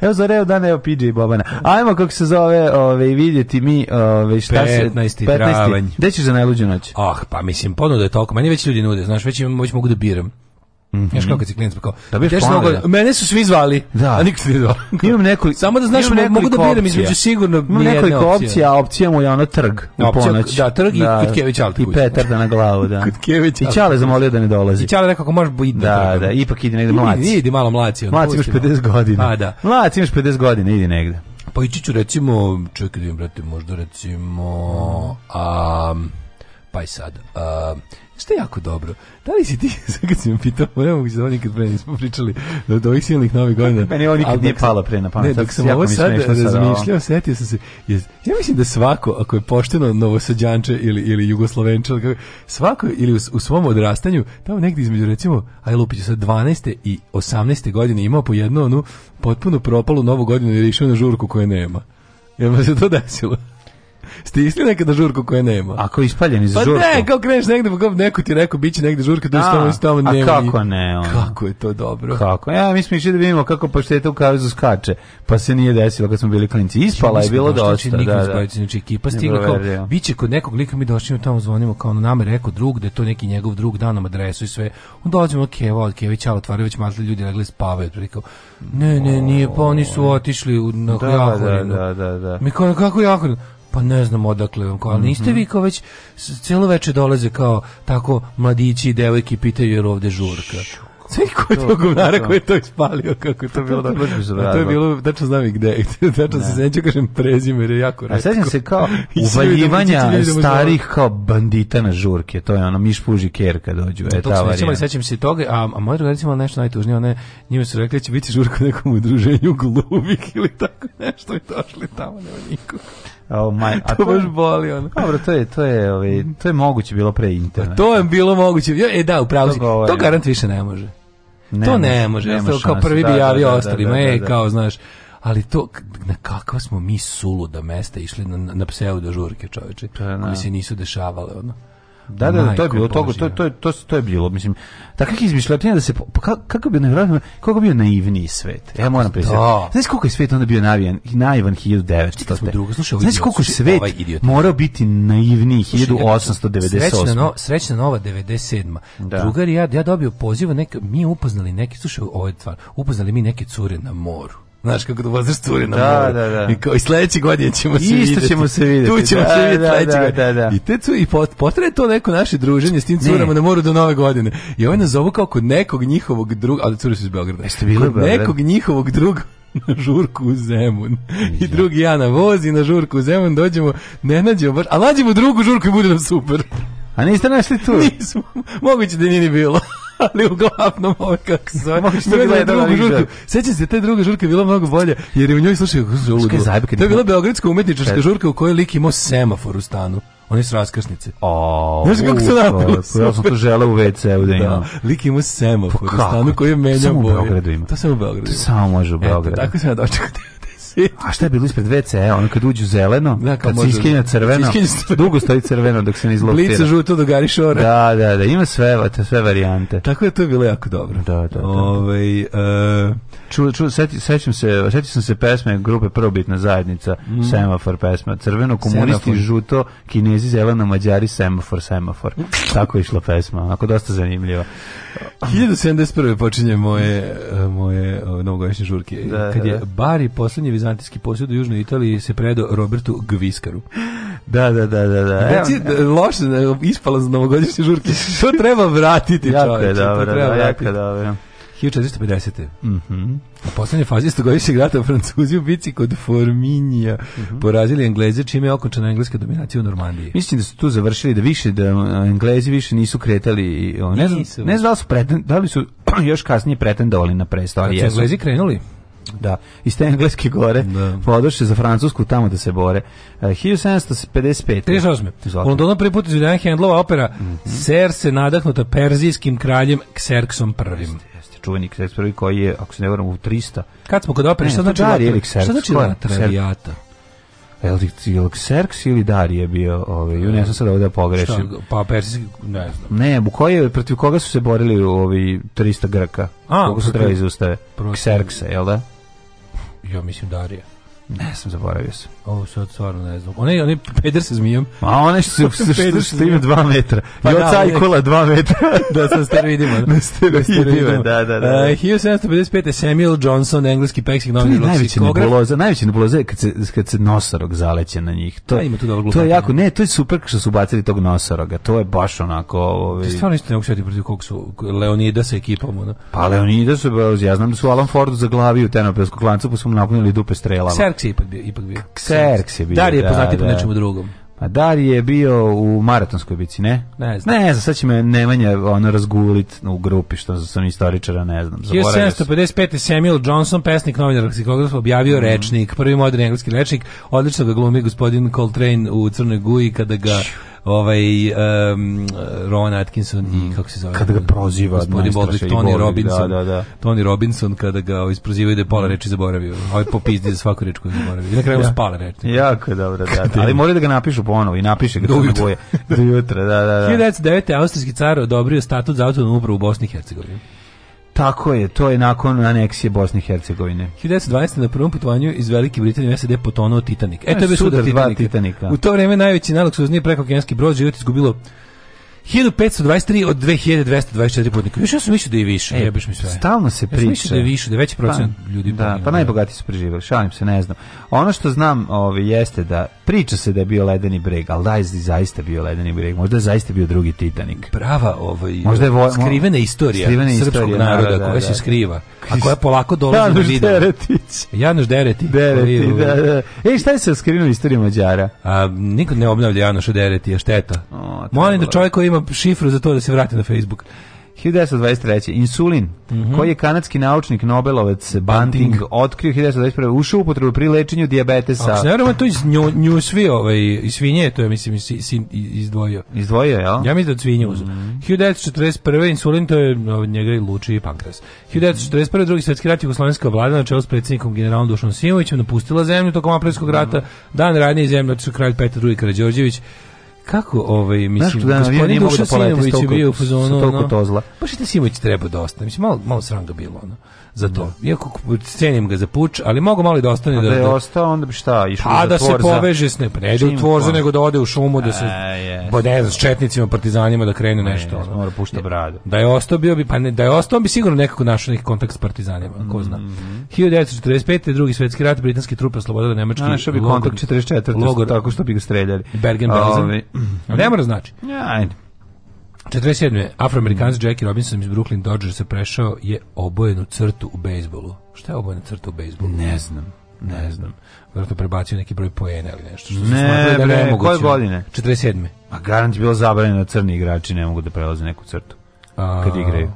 Evo za reo dan, evo PJ Bobana. Ajmo kako se zove, ove, ovaj, vidjeti mi ove, ovaj, šta 15. se... 15. Travanj. Gde ćeš za najluđu noć? Ah, pa mislim, ponuda je toliko. Meni već ljudi nude, znaš, već, im, već mogu da biram. Mm -hmm. Još kako si klinac kao. Da mene su svi zvali. Da. A nikad nije Imam nekoliko Samo da znaš, mogu da biram između sigurno Imam nekoliko opcija, a opcija mu je ono trg u ponoć. Da, trg da, i Kutkević Alta. I da na glavu, da. Kutkević. I Ćale zamolio da ne dolazi. I Ćale rekao ako možeš biti. Da, da, ipak ide negde mlaci. Idi, idi malo mlaci. Mlaci imaš 50 godina. A pa, da. Mlaci imaš 50 godina, idi negde. Pa ići ću recimo, čekaj da im brate, možda recimo a pa i sad. A, što je jako dobro. Da li si ti, sad kad si me pitao, ne mogu da ovo nikad pre nismo pričali, da do ovih silnih novih godina. Meni ovo nikad nije palo pre na pamet. Ne, dok sam ovo sad razmišljao, setio sam se, jez, ja mislim da svako, ako je pošteno novosadđanče ili, ili jugoslovenče, svako ili u, u svom odrastanju, tamo negdje između recimo, aj lupiću sad 12. i 18. godine imao po jednu onu potpuno propalu novu godinu jer je išao na žurku koje nema. Jel vam se to desilo? Ste išli nekada žurku koje nema? Ako ispaljen iz pa žurku. Pa ne, kao kreneš negde, pa neko ti rekao biće negde žurka, da tamo i tamo nema. A kako ne? Ono. Kako je to dobro? Kako? Ja, mi smo išli da vidimo kako pašteta u kavezu skače, pa se nije desilo kad smo bili klinci. Ispala je bilo dosta, da, da. Zbaviti, znači, ekipa stigla kao, biće kod nekog lika, mi došli tamo zvonimo, kao ono nam je rekao drug, da je to neki njegov drug, da nam adresu i sve. Onda dođemo, keva, od Kevića, otvaraju već matli ljudi, legli spavaju, prilikao, ne, ne, nije, pa oni su otišli u, na da, da, da, da, da. Mi kao, kako jako? pa ne znam odakle vam ali niste mm -hmm. vi kao već cijelo večer dolaze kao tako mladići i devojke pitaju jer ovde žurka. Sve ko je to govnara koji je to ispalio, kako je to bilo. To, to je bilo, tačno znam i gde. Tačno se sjeću, kažem prezime, jer je jako redko. A sjećam se kao uvaljivanja da starih kao bandita na žurke. To je ono, miš puži ker kad dođu. E, ta varijanta. Sjećam se toga, a, a moj drugar recimo nešto najtužnije, one, njima su rekli da će biti žurka u nekom udruženju gluvih ili tako nešto i došli tamo, nema nikoga. Oh my, a to, to baš boli on. Dobro, to je to je, ovaj to je moguće bilo pre interneta. Pa to je bilo moguće. E da, u si. To garant više ne može. Ne to ne može. Ne može kao prvi bi da, da, javio da, ostalima, ej, kao znaš. Ali to, na kakva smo mi sulu da mesta išli na, na pseudo žurke, čoveče, koje se nisu dešavale, ono. Da, da, da to je bilo, to, to, to, to, to je bilo, mislim, takvih izmišljotina da se, pa, kako bi nevjerojatno, kako bio naivniji svet, ja moram priznati. Da. Znaš koliko je svet onda bio navijan, naivan 1900. Drugo, slušaj, Znaš koliko je svet ovaj morao biti naivniji 1898. Srećna, no, srećna nova 97. Da. Drugar, ja, ja dobio poziv, nek, mi upoznali neke, slušaj, ovo je stvar, upoznali mi neke cure na moru. Znaš kako da vozaš cure na da, moru. Da, da. I, kao, I sledeće godine ćemo se Isto vidjeti. ćemo se vidjeti. Tu ćemo da, se videti da, sledeće da, Da, da. I te cu, i pot, to neko naše druženje s tim curama ne. na moru do nove godine. I ovaj nas zovu kao kod nekog njihovog druga, ali cure su iz Beograda. Jeste bili kod nekog njihovog druga na žurku u Zemun. I drugi ja na vozi na žurku u Zemun, dođemo, ne nađemo baš, a nađemo drugu žurku i bude nam super. A niste našli tu? Nismo, moguće da nije ni bilo ali uglavnom ovo kako se zove. Možeš je gledala žurku. Sećam se, te druga žurka je bila mnogo bolje, jer je u njoj slušaj zuludo. To je bila beogradska umetničarska žurka u kojoj lik imao semafor u stanu. Oni su raskrsnice. O, Znaš kako se napravilo? Ja sam to želeo u WC-u da, da. imam. Lik ima semafor pa u stanu koji je menjao boje. Samo u Beogradu ima. To samo u Beogradu ima. Samo može u Beogradu. Eto, tako sam ja dočekao A šta je bilo ispred WC-a? E, ono kad uđu zeleno, da, kad se iskinja da- crveno, dugo stoji crveno dok se ne izloptira. Blica žuto do garišora. Da, da, da, ima sve, sve varijante. Tako je to bilo jako dobro. Da, da, da. da. Ove, ovaj, uh, ču, ču, seti, sećam se, sećam se pesme grupe Prvobitna zajednica, mm. semafor pesma, crveno, komunisti, semafor. žuto, kinezi, zeleno, mađari, semafor, semafor. Tako je išla pesma, ako dosta zanimljiva. 1971. počinje moje, moje novogodišnje žurke. Da, kad je da. Bari poslednji vizantijski posjed u južnoj Italiji se predao Robertu Gviskaru. Da, da, da, da, da. Reci, e, e, loše e, ispala za novogodišnje žurke. To treba vratiti, čovječe. Jako dobro, to treba da, vratiti. jako dobro. 1450. Da. Mhm. Mm u poslednjoj fazi stogodišnjeg rata Francuzi u bici kod Forminija mm -hmm. porazili Engleze, čime je okončena engleska dominacija u Normandiji. Mislim da su tu završili da više da um, Englezi više nisu kretali, ne znam, ne znam da li su preten, da li su još kasnije pretendovali na presto, ali jesu. Englezi krenuli? Da, iz te Engleske gore da. podošli za Francusku tamo da se bore. Uh, 1755. 38. U Londonu priput put izvedena Hendlova opera mm -hmm. Ser se nadahnuta perzijskim kraljem Kserksom I. Čuveni Ksers prvi koji je, ako se ne varam, u 300. Kad smo kod opere, e, pa znači šta znači Ksers? Šta znači Traviata? Jel Xerx ili Darije bio, ovaj, ne znam sad ovdje da pogrešim. Šta, pa persijski, ne znam. Ne, u koje, protiv koga su se borili ovi 300 Grka? A, koga su trebali da izustave? Xerxa, jel da? Ja mislim Darija. Ne sam, zaboravio se. Ovo sad stvarno ne znam. Onaj, onaj peder sa zmijom. A onaj što, što, što, što ima dva metra. Pa I oca i kola dva metra. da, sa steroidima. Da, na steroidima, da, da, da. Uh, da. eh, 1755. Samuel Johnson, engleski peksik novinar. To je najveća nebuloza, najveća kad se, kad se nosorog zaleće na njih. To, da, ima tu da to je jako, ne, to je super što su bacili tog nosoroga. To je baš onako... Ovaj... Ti stvarno isto ne mogu protiv kog su Leonida sa ekipom. Ono. Pa Leonida su, ja znam da su Alan Fordu zaglavio u tenopelskog klancu, pa su mu napunili dupe strelama. Serk Xerx je ipak bio. Ipak bio. Xerx je bio, Dar je poznati da, po da. nečemu drugom. A pa Dar je bio u maratonskoj bici, ne? Ne znam. Ne znam, sad će me Nemanja ono razgulit u grupi, što sam istoričara, ne znam. 1755. Samuel Johnson, pesnik, novinar, leksikograf, objavio mm. rečnik, prvi modern engleski rečnik, odlično ga glumi gospodin Coltrane u Crnoj Guji kada ga... Ču ovaj um, Ron Atkinson mm. i kako se zove kada ga proziva gospodin Bodlick, Tony da, Robinson da, da, da. Tony Robinson kada ga ovaj, da je pola mm. reči zaboravio ovaj popizdi za svaku reč koju zaboravio i na kraju ja. spale reč jako je dobro da, da. ali moraju da ga napišu ponovo i napiše ga do jutra do jutra da da da 1909. austrijski car odobrio statut za autonomnu upravu u Bosni i Hercegovini Tako je, to je nakon aneksije Bosne i Hercegovine. 1912. na prvom putovanju iz Velike Britanije u SAD potonuo Titanik. E, to je sudar, sudar Titanika. Titanika. U to vrijeme najveći nalog najluksuzniji prekokenski brod život izgubilo 1523 od 2224 putnika. Više ja sam da je više, e, jebeš mi sve. Stalno se priča. Ja sam mislio da je više, da je veći procenat pa, ljudi. Da, pa da. najbogatiji su preživjeli, šalim se, ne znam. Ono što znam ovi, ovaj, jeste da priča se da je bio ledeni breg, ali da je zaista bio ledeni breg, možda je zaista bio drugi Titanik. Prava ovaj, možda je vo, skrivena istorija skrivena srpskog istorija, da, naroda da, da, koja da, se skriva, a koja polako dolazi na vidu. Deretić. Janoš Dereti. Dereti, koji, da, ovaj, da. E, šta je se skrivena istorija Mađara? A, niko ne obnavlja Janoša Dereti, a šteta. O, Molim da čovjek koji ima šifru za to da se vrati na Facebook. 1923. Insulin, mm -hmm. koji je kanadski naučnik Nobelovac Banting, Banting. otkrio 1921. Ušao u potrebu pri lečenju dijabetesa. Ako se ne to iz nju, njusvi, ovaj, iz svinje, to je, mislim, iz, izdvojio. Izdvojio, jel? Ja mislim da od svinje uzem. Mm -hmm. 1941. Insulin, to je ovaj, njega i luči i pankras. 1941. Drugi svetski rat Jugoslovenska vlada na čelu s predsjednikom generalom Dušom Simovićem napustila zemlju tokom aprilskog rata. Mhm. Dan ranije zemlje otišu kralj Petar II. Karadžorđević Kako ovaj mislim da gospodin da Dušan Simović je bio u fazonu, toliko tozla. Pa što Simović treba dosta, mislim malo malo sram bilo ono za to. Da. Iako cenim ga za puč, ali mogu malo i da ostane. A da, da je da, ostao, onda bi šta, išao A da se poveže s ne, pa ne ide u tvorza, nego da ode u šumu, da e, se, ba pa ne znam, s četnicima, partizanima, da krene nešto. Ne, mora pušta bradu. Da je ostao, bio bi, pa ne, da je ostao, bi sigurno nekako našao neki kontakt s partizanima, ko zna. 1945. Mhm. drugi svetski rat, britanske trupe oslobodile nemački logor. Našao bi kontakt 44. Logor, tako što bi ga streljali. Bergen-Belsen. Ne mora da znači. Ajde. 47. Afroamerikanac Jackie Robinson iz Brooklyn Dodgers se prešao je obojenu crtu u bejsbolu. Šta je obojena crta u bejsbolu? Ne znam. Ne, znam. Vjerojatno prebacio neki broj poena ili nešto. Što su ne, da bre, koje godine? 47. A garant je bilo zabranjeno da crni igrači ne mogu da prelaze neku crtu. A... Kad igraju.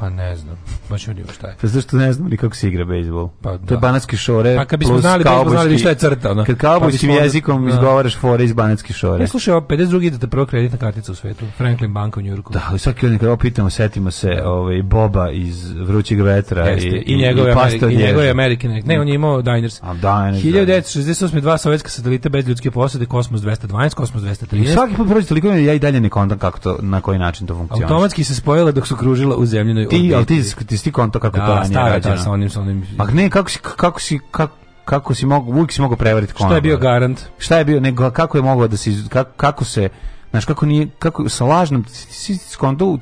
Pa ne znam, baš ne šta je. Pa zašto ne znam ni kako se igra bejsbol? Pa da. To je da. banatski šore Pa kad bismo znali, bismo znali šta je crta. Ona. Kad kaubojskim pa jezikom da, izgovaraš fore iz banatski šore. Ne slušaj, ovo 52 ide da prva kreditna kartica u svetu. Franklin Banka u Njurku. Da, i svaki onda kad opitamo, setimo se da. ovaj, Boba iz Vrućeg vetra Jeste, i, i, njegove, i, i njegove Amerike. Ne, ne, on je imao Diners. A, Diners 1968. Da, dva sovjetska satelita bez ljudske posade, Kosmos 212, Kosmos 213. I svaki put prođe toliko ja i dalje ne kontam kako to, na koji način to funkcioniše. Automatski se spojile dok su kružila u zemljenoj ti, ali ti, ti, ti konto kako da, to ranije stara, rađeno. sa onim, sa onim. Pa ne, kako si, kako si, kako, kako si mogao, uvijek si mogao prevariti konto. Šta je bio garant? Šta je bio, nego kako je mogao da se, kako, kako se, znaš, kako nije, kako, sa lažnom, si konto,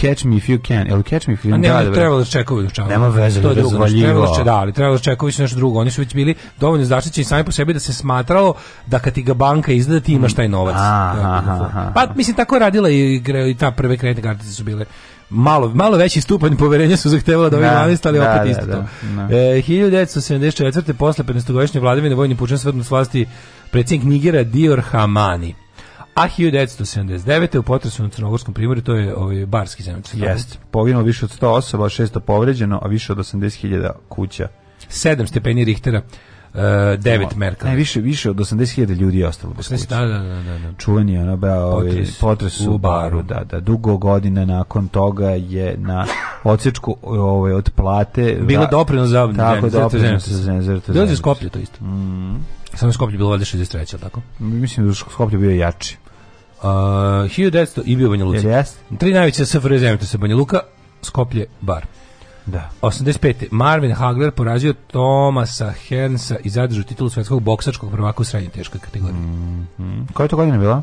catch me if you can. Jel catch me if you can? Ne, da, trebalo da čekovi čao. Nema veze, to je da drugo. Trebalo da, da, ali trebalo da čekovi nešto drugo. Oni su već bili dovoljno zaštićeni sami po sebi da se smatralo da kad ti ga banka izda ti imaš mm. taj novac. Aha, aha, aha. Pa mislim tako je radila i, i ta prve kreditne kartice su bile malo, malo veći stupanj poverenja su zahtevala da ovi da, 12, da, opet da, isto da, to. Da, e, 1974. posle 15-godišnje vladavine vojni pučan svrnu s vlasti predsjednik Nigera Dior Hamani. A 1979. u potresu na Crnogorskom primoru, to je ovaj barski zemljic. Jest, poginulo više od 100 osoba, 600 povređeno, a više od 80.000 kuća. 7 stepeni Richtera. 9 e, merka. Ne, više, više od 80.000 ljudi je ostalo bez kuće. Da, da, da, da. da. Čuveni je ono, ovaj, potres, u baru, da, da. Dugo godina nakon toga je na odsečku ovaj, od plate... Bilo da, doprino za... Tako, doprino za... je Skoplje to isto. Mm. Samo Skoplje bilo valjda 63, tako? Mislim da Skoplje bio jači. Uh, 1900 i bio Banja Luka. Yes. Tri najveće SFRJ zemlje, to se Banja Luka, Skoplje, Bar. Da. 85. Marvin Hagler porazio Tomasa Hernsa i zadržao titulu svetskog boksačkog prvaka u srednje teškoj kategoriji. Mhm. mm. Koja je to godina bila?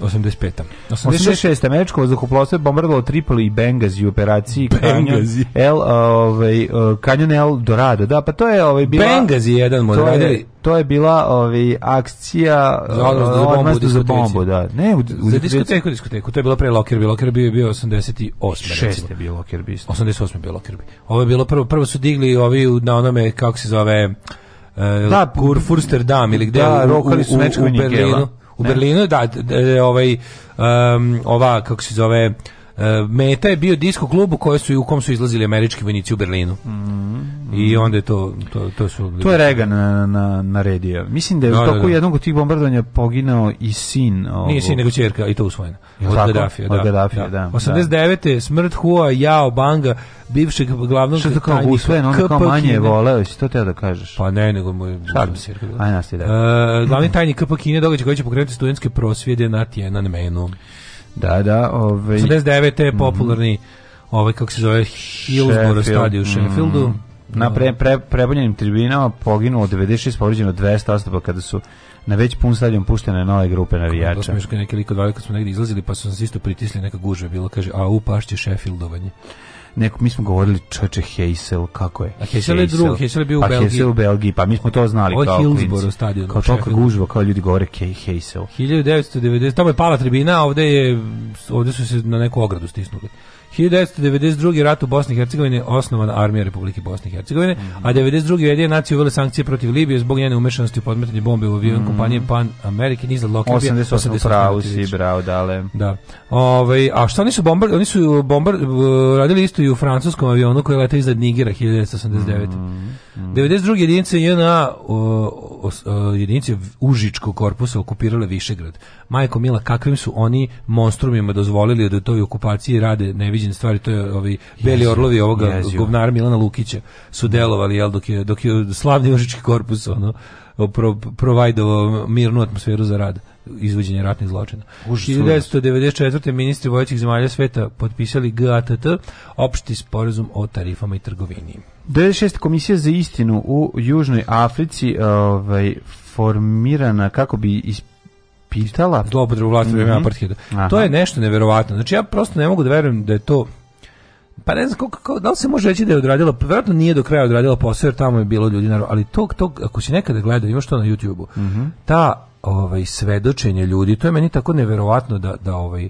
85. 86. 86. američko vazduhoplovstvo je bombardilo Tripoli i Bengazi u operaciji Bengazi. Kanjon L, ovaj, e, Kanjon El Dorado. Da, pa to je ovaj, bila... Bengazi je jedan moj radili. To je bila ovaj, akcija za odmazdu e, za bombu. Da. Ne, u, u za diskoteku, diskoteku. To je bila pre Lockerby. Lockerby je bio 88. 6. je bio Lockerby. Isto. 88. je bio Lockerby. Ovo je bilo prvo, prvo su digli ovi na onome, kako se zove... E, da, Kurfurster Dam ili gde da, u, u, u, u da? Berlinu. U ne. Berlinu da, da, da ovaj um, ova kako se zove Eh, meta je bio disko klub u kojem su u kom su izlazili američki vojnici u Berlinu. Mm, mm. I onda je to to to su To je Reagan na na na naredio. Mislim da je u da, da, toku da, da. jednog od tih bombardovanja poginuo i sin, ovog... Nije sin nego ćerka i to usvojena. Od da, Gaddafija, da. Od Gaddafija, da. 89. smrt Hua Yao Banga, bivšeg glavnog Što to kao usvojen, on kao manje voleo, si to teo da kažeš? Pa ne, nego moj... Ajde, nastavi da. Uh, glavni tajnik KP Kine događa koji će pokrenuti studentske prosvjede na Tiananmenu. Da, da, ovaj 89. je mhm. popularni ovaj kako se zove Hillsborough stadion u mhm. Sheffieldu. Mm. Na pre, pre, prebunjenim tribinama poginulo 96, povrijeđeno 200 osoba kada su na već pun stadion puštene nove grupe navijača. Da smiješka neki lik odvali kad smo negdje izlazili pa su nas isto pritisli neka gužva bilo kaže a u pašće Sheffieldovanje neko, mi smo govorili čoče Heysel, kako je? A Heysel je drug, Heysel je bio pa u Belgiji. Pa u Belgiji, pa mi smo to znali Ovo kao Hillsborough stadion. Kao toliko gužva, kao ljudi govore Kej Heysel. 1990, tamo je pala tribina, ovde, je, ovde su se na neku ogradu stisnuli. 1992. rat u Bosni i Hercegovini osnovana armija Republike Bosne i Hercegovine, mm -hmm. a 92. jedije nacije uvele sankcije protiv Libije zbog njene umešanosti u podmetanje bombe u avion mm -hmm. kompanije Pan American iznad Lockerbie. 88. 88 pravu si, bravo, dale. Da. Ove, ovaj, a što oni su bombar, oni su bombar, radili isto i u francuskom avionu koji lete iznad Nigira 1989. Mm -hmm. Mm. 92. jedinice JNA e, jedinice Užičkog korpusa okupirale Višegrad. Majko Mila, kakvim su oni monstrumima dozvolili da toj okupaciji rade neviđene stvari, to je ovi beli yes, orlovi ovoga yes, govnara Milana Lukića su delovali, jel, dok je, dok je slavni Užički korpus, ono, pro, provajdovo mirnu atmosferu za rad izvođenje ratnih zločina. Užas, 1994. ministri vojećih zemalja sveta potpisali GATT opšti sporazum o tarifama i trgovini. 96. komisija za istinu u Južnoj Africi ovaj, formirana kako bi ispitala... Zlobodru vlasti mm -hmm. apartheida. To je nešto neverovatno. Znači ja prosto ne mogu da verujem da je to pa ne znam kako, da li se može reći da je odradila, pa vjerojatno nije do kraja odradila posao jer tamo je bilo ljudi, naravno, ali tog, tog, ako si nekada gledao, imaš to na YouTube-u, mm -hmm. ta ovaj, svedočenje ljudi, to je meni tako neverovatno da, da ovaj,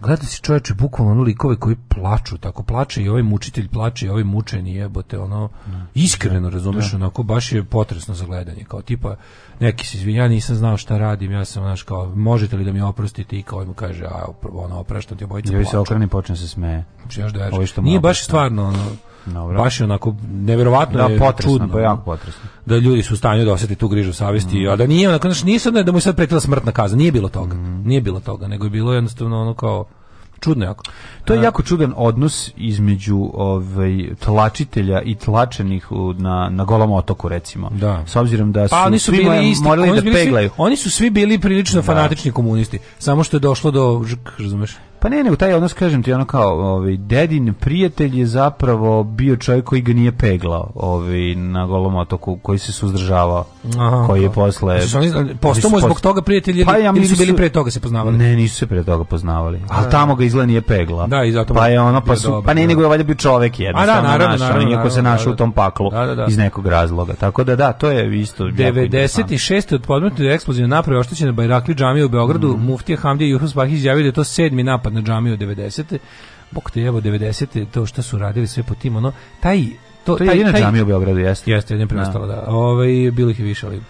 gledao si čoveče bukvalno ono likove koji plaču, tako plače i ovaj mučitelj plače i ovaj mučeni jebote, ono, da. iskreno razumeš, da. onako baš je potresno za gledanje, kao tipa, neki se izvinja, nisam znao šta radim, ja sam, znaš, kao, možete li da mi oprostite i kao mu kaže, a, ono, opraštam ti obojica plaču. Jovi se okreni počne da se smeje. Znači, još da Ovo Nije baš stvarno, ono, Dobro. Baš je onako neverovatno da, je čudno. Pa jako potresno. Da ljudi su u stanju da osete tu grižu savesti, mm. a da nije onako, znači nisu da mu je sad pretila smrtna kazna, nije bilo toga. Mm. Nije bilo toga, nego je bilo jednostavno ono kao čudno jako. To je jako čudan odnos između ovaj tlačitelja i tlačenih na na golom otoku recimo. Da. S obzirom da su pa, su svi bili isti, morali oni da peglaju. Svi, oni su svi bili prilično da. fanatični komunisti, samo što je došlo do razumeš? Pa ne, nego taj odnos, kažem ti, ono kao, ovaj, dedin prijatelj je zapravo bio čovjek koji ga nije peglao, ovaj, na golom otoku, koji se suzdržavao, Aha, koji je posle... Pa Postomo zbog toga prijatelji, pa, ja, ili su bili pre toga se poznavali? Ne, nisu se pre toga poznavali, da. ali tamo ga izle nije pegla. Da, i zato... Pa je ono, pa, su, dobar, pa ne, da. nego valjda bio čovjek jedan. A, da, naravno, naš, naravno, naravno, se da, našao u tom paklu da, da, da. iz nekog razloga. Tako da, da, to je isto... 96. od podmetnog eksplozivne naprave oštećena Bajrakli džamije u Beogradu, mm -hmm. muftija Hamdija Juhus izjavio da to sedmi napad na džamiju 90. Bog te jevo, 90. to što su radili sve po tim, ono, taj to, to je taj, jedina taj, džamija u Beogradu, jeste? Jeste, jedina preostala, da. da. Ove, ovaj, bilo ih je više, ali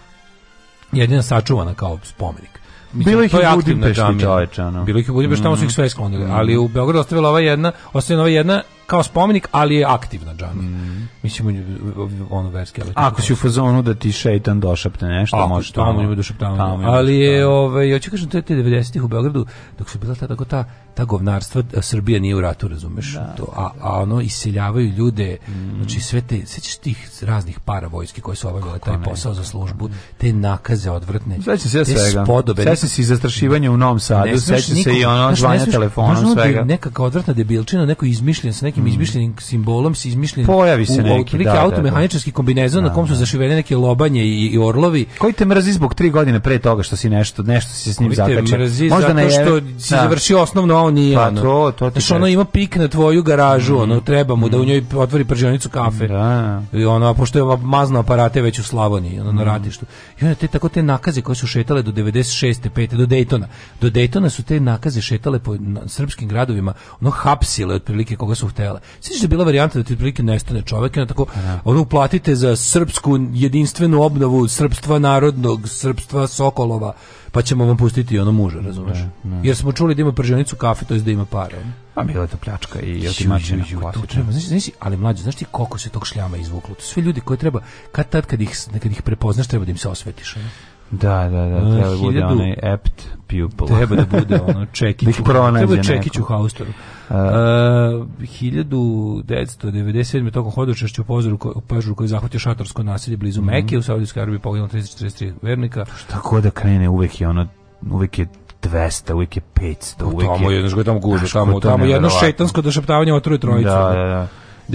jedina sačuvana kao spomenik. Bilo ih je Budimpešti čoveče, ono. Bilo ih je Budimpešti, tamo su ih sve sklonili, mhm. ali u Beogradu ostavila ova jedna, ostavljena ova jedna kao spomenik, ali je aktivna džama. Mm. Mislim, ono verske... Ali Ako si u fazonu da ti šeitan došapte nešto, Ako, možeš tamo. Tamo došaptavamo. Ali je, ovaj, ja ću kažem, te 90-ih u Beogradu, dok su bila ta, tako ta, ta govnarstva, Srbija nije u ratu, razumeš? Da. To, a, a ono, iseljavaju ljude, mm. znači sve te, sećaš tih raznih para vojske koje su obavljale taj posao za da. službu, te nakaze odvrtne, sećam se te svega. spodobe. Sećam se i zastrašivanja u Novom Sadu, sećam se i ono zvanja telefonom, da svega. Neka Nekakva odvrtna debilčina, neko izmišljen sa nekim nekim mm. izmišljenim simbolom, se izmišljen Pojavi se u, neki, da, da, da, automehaničarski kombinezon da, na kom su da. zašivene neke lobanje i, i orlovi. Koji te mrzi zbog tri godine pre toga što si nešto, nešto si s njim zakačio. Možda zato što si da. završio osnovno, a on nije. Pa ono. to, to ti Znaš, ono ima pik na tvoju garažu, mm. ono, treba mu mm. da u mm. njoj otvori prženicu kafe. Da. I ono, pošto je mazno aparate već u Slavoniji, ono, na mm. radištu. I onda te tako te nakaze koje su šetale do 96. 5. do Daytona. Do Daytona su te nakaze šetale po srpskim gradovima, ono, hapsile otprilike koga su hteli postojala. Sviđaš da je bila varijanta da ti otprilike nestane čovjek, tako, ono uplatite za srpsku jedinstvenu obnovu srpstva narodnog, srpstva Sokolova, pa ćemo vam pustiti ono muža, razumeš? Ne, da, ne. Da. Jer smo čuli da ima pržionicu kafe, to je da ima para. Pa bila je to pljačka i otimačina klasična. Znaš, znaš, ali mlađe, znaš ti koliko se tog šljama izvuklo? To svi ljudi koji treba, kad tad kad ih, kad ih prepoznaš, treba da im se osvetiš. Ne? Da, da, da, treba da bude onaj apt pupil. Treba da bude ono Čekić. Da treba Čekić u Haustoru. Uh, 1997. tokom hodočašća u požaru, požaru koji je zahvatio šatorsko naselje blizu mm -hmm. Mekije u Saudijskoj Arabiji poginulo 343 vernika. Šta god da krene, uvek je ono, uvek je 200, uvek je 500, pa uvijek tamo je... Tamo je, tamo gužba, tamo, tamo jedno šetansko došaptavanje otruje trojicu. Da, da, da.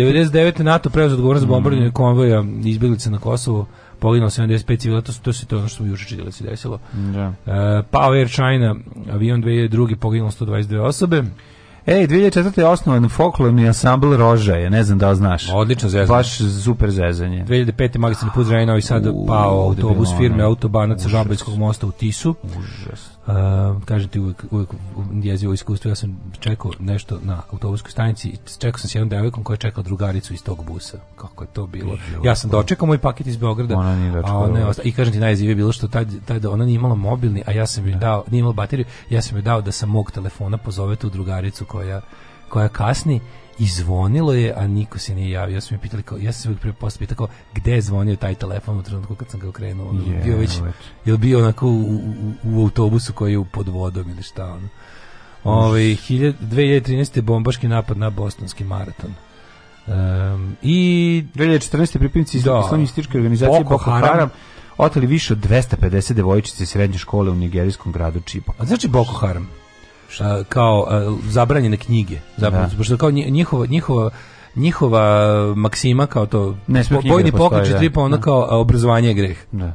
99. NATO preuzeo odgovornost za bombardanje mhm. konvoja izbjeglica na Kosovo poginulo 75 civila, to, to se to ono što smo juče čitali da se desilo. Da. Uh, e, Power China, avion 2002. poginulo 122 osobe. Ej, 2004. je osnovan folklorni ansambl Rožaje, ne znam da li znaš. Odlično zezanje. Baš super zezanje. 2005. magistralni put Zrenjena i sad pao autobus firme Autobanac sa Žabajskog mosta u Tisu. Užas. Uh, kažem ti uvijek, uvijek jezivo iskustvo, ja sam čekao nešto na autobuskoj stanici i čekao sam s jednom devojkom koja je čekala drugaricu iz tog busa. Kako je to bilo? Ja sam dočekao moj paket iz Beograda. Ona nije dočekala. A ona je I kažem ti najzivije bilo što taj, taj, da ona nije imala mobilni, a ja sam joj da. dao, nije imala bateriju, ja sam joj dao da sam mog telefona pozove tu drugaricu koja, koja kasni i zvonilo je, a niko se nije javio. Ja sam mi pitali, kao, ja sam se uvijek prije posle pitao kao, gde je zvonio taj telefon u trenutku kad sam ga okrenuo. Ono, yeah, bio već, je bio onako u, u, u, autobusu koji je pod vodom ili šta ono. Ove, ovaj, 2013. bombaški napad na bostonski maraton. Um, I 2014. pripremnici iz da. islamističke organizacije Boko, Boko Haram, Haram oteli više od 250 devojčice iz srednje škole u nigerijskom gradu Čipa. A znači Boko Haram? a, kao a, zabranjene knjige. Zapravo, da. pošto kao njihova, njihova njihova maksima kao to ne po, da pojedi da. tripa ono da. kao a, obrazovanje je greh. Da.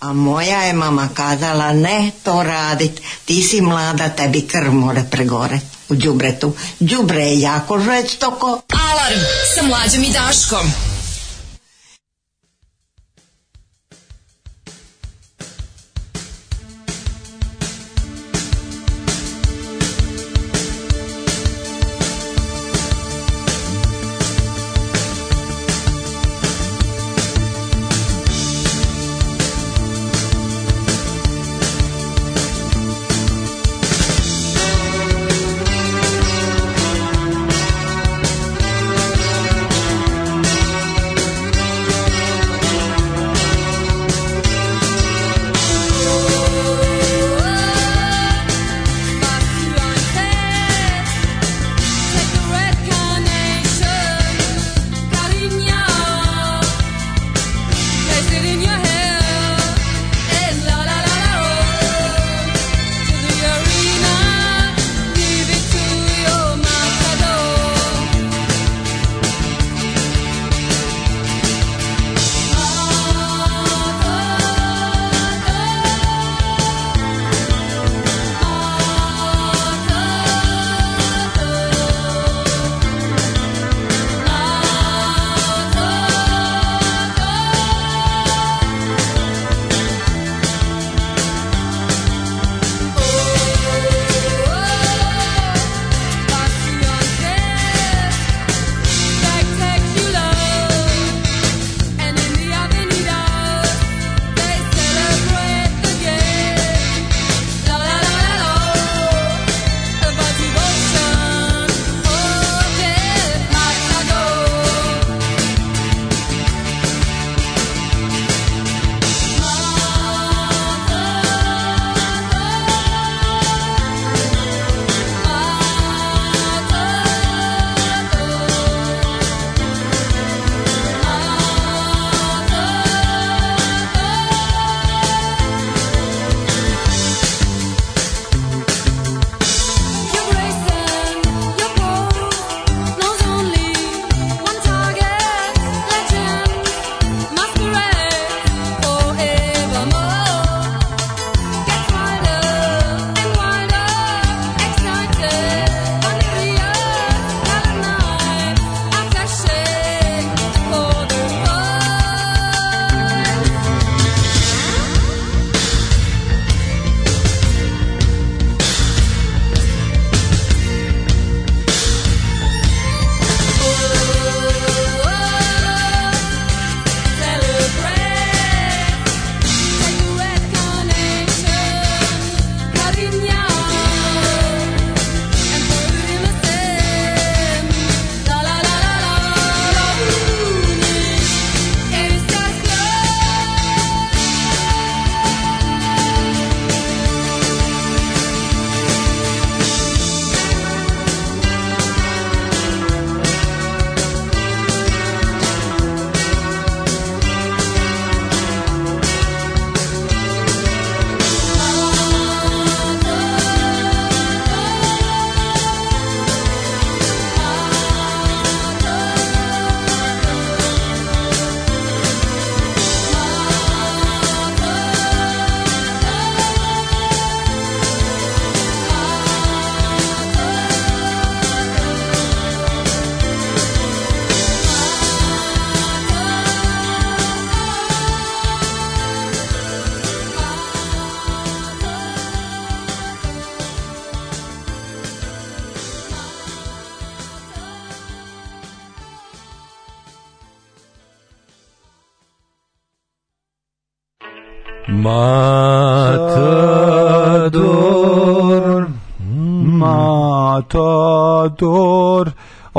A moja je mama kazala ne to radit, ti si mlada, tebi krv mora pregore u džubretu. Džubre je jako žveć toko. Alarm sa mlađom i Daškom.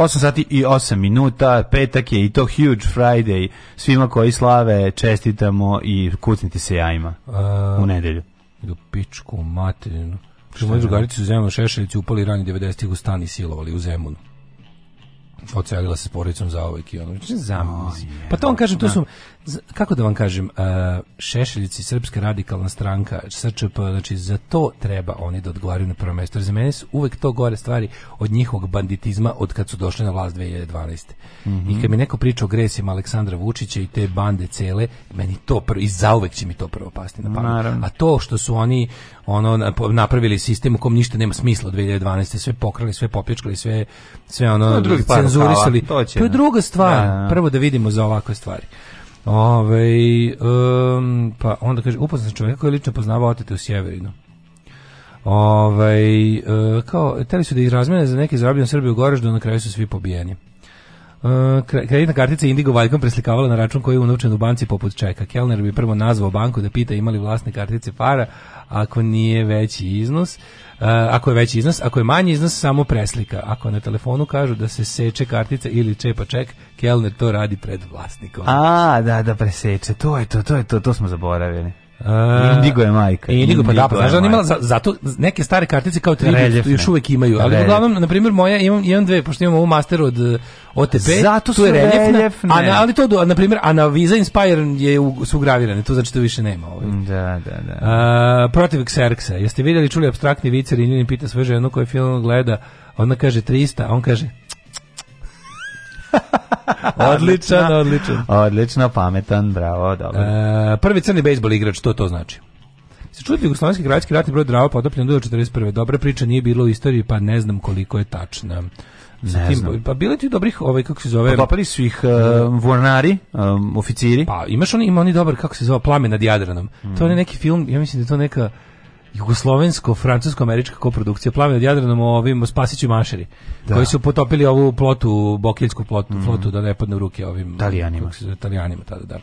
8 sati i 8 minuta, petak je i to Huge Friday, svima koji slave čestitamo i kucniti se jajima A, u nedelju. Do pičku materinu. Što moji drugarici su Zemljeno Šešeljici upali rani 90-ih u stan i silovali u Zemunu odselila se s porodicom za ovaj i ono. Zamisli. Pa to on kaže, to da. su kako da vam kažem, uh, Šešeljici, Srpska radikalna stranka, SČP, znači za to treba oni da odgovaraju na prvo mesto. Za mene su uvek to gore stvari od njihovog banditizma od kad su došli na vlast 2012. Mm -hmm. I kad mi neko priča o gresima Aleksandra Vučića i te bande cele, meni to prvo, i zauvek će mi to prvo pasti na pamet. A to što su oni ono napravili sistem u kom ništa nema smisla od 2012. sve pokrali, sve popičkali, sve sve ono cenzurisali. To, će, to je druga stvar. Da, da, da. Prvo da vidimo za ovakve stvari. Ove, um, pa onda kaže, upoznan sam koji je lično poznavao otete u Sjeverinu. Ove, uh, kao, teli su da ih razmene za neke zarobljene Srbije u Goreždu, na kraju su svi pobijeni. Uh, kreditna kartica Indigo Valjkom preslikavala na račun koji je unovčen u banci poput čeka. Kelner bi prvo nazvao banku da pita imali vlasne kartice para, ako nije veći iznos, uh, ako je veći iznos, ako je manji iznos samo preslika. Ako na telefonu kažu da se seče kartica ili čepa ček, Kelner to radi pred vlasnikom. A, da, da preseče. To je to, to je to, to smo zaboravili. Indigo je majka. Indigo, pa da, pa znaš, da imala, zato neke stare kartice kao Tribut još uvek imaju, ali uglavnom, na primjer, moja, imam, imam dve, pošto imam ovu master od eh, OTP, zato tu je reljefna, reljefne. a ali to, na primjer, a na Visa Inspire je u, su gravirane, to znači to da više nema. Ovaj. Da, da, da. A, protiv Xerxa, jeste vidjeli, čuli abstraktni vicer i njeni pita svoju ženu koju film gleda, ona kaže 300, a on kaže odličan, odličan. Odlično, pametan, bravo, dobro. E, prvi crni bejsbol igrač, što to znači? Se čuti Jugoslovenski gradski ratni brod Drava potopljen do 41. Dobra priča nije bilo u istoriji, pa ne znam koliko je tačna. ne tim, znam. Pa bili ti tu dobrih, ovaj, kako se zove... Potopili su ih uh, e, vornari, um, oficiri. Pa imaš oni, ima oni dobar, kako se zove, Plame nad Jadranom. Mm. To je neki film, ja mislim da to neka jugoslovensko-francusko-američka koprodukcija Plavi od Jadranom o ovim Spasiću Mašeri, da. koji su potopili ovu plotu, bokiljsku plotu, mm. flotu da ne padne u ruke ovim italijanima Se, italijanima tada, da.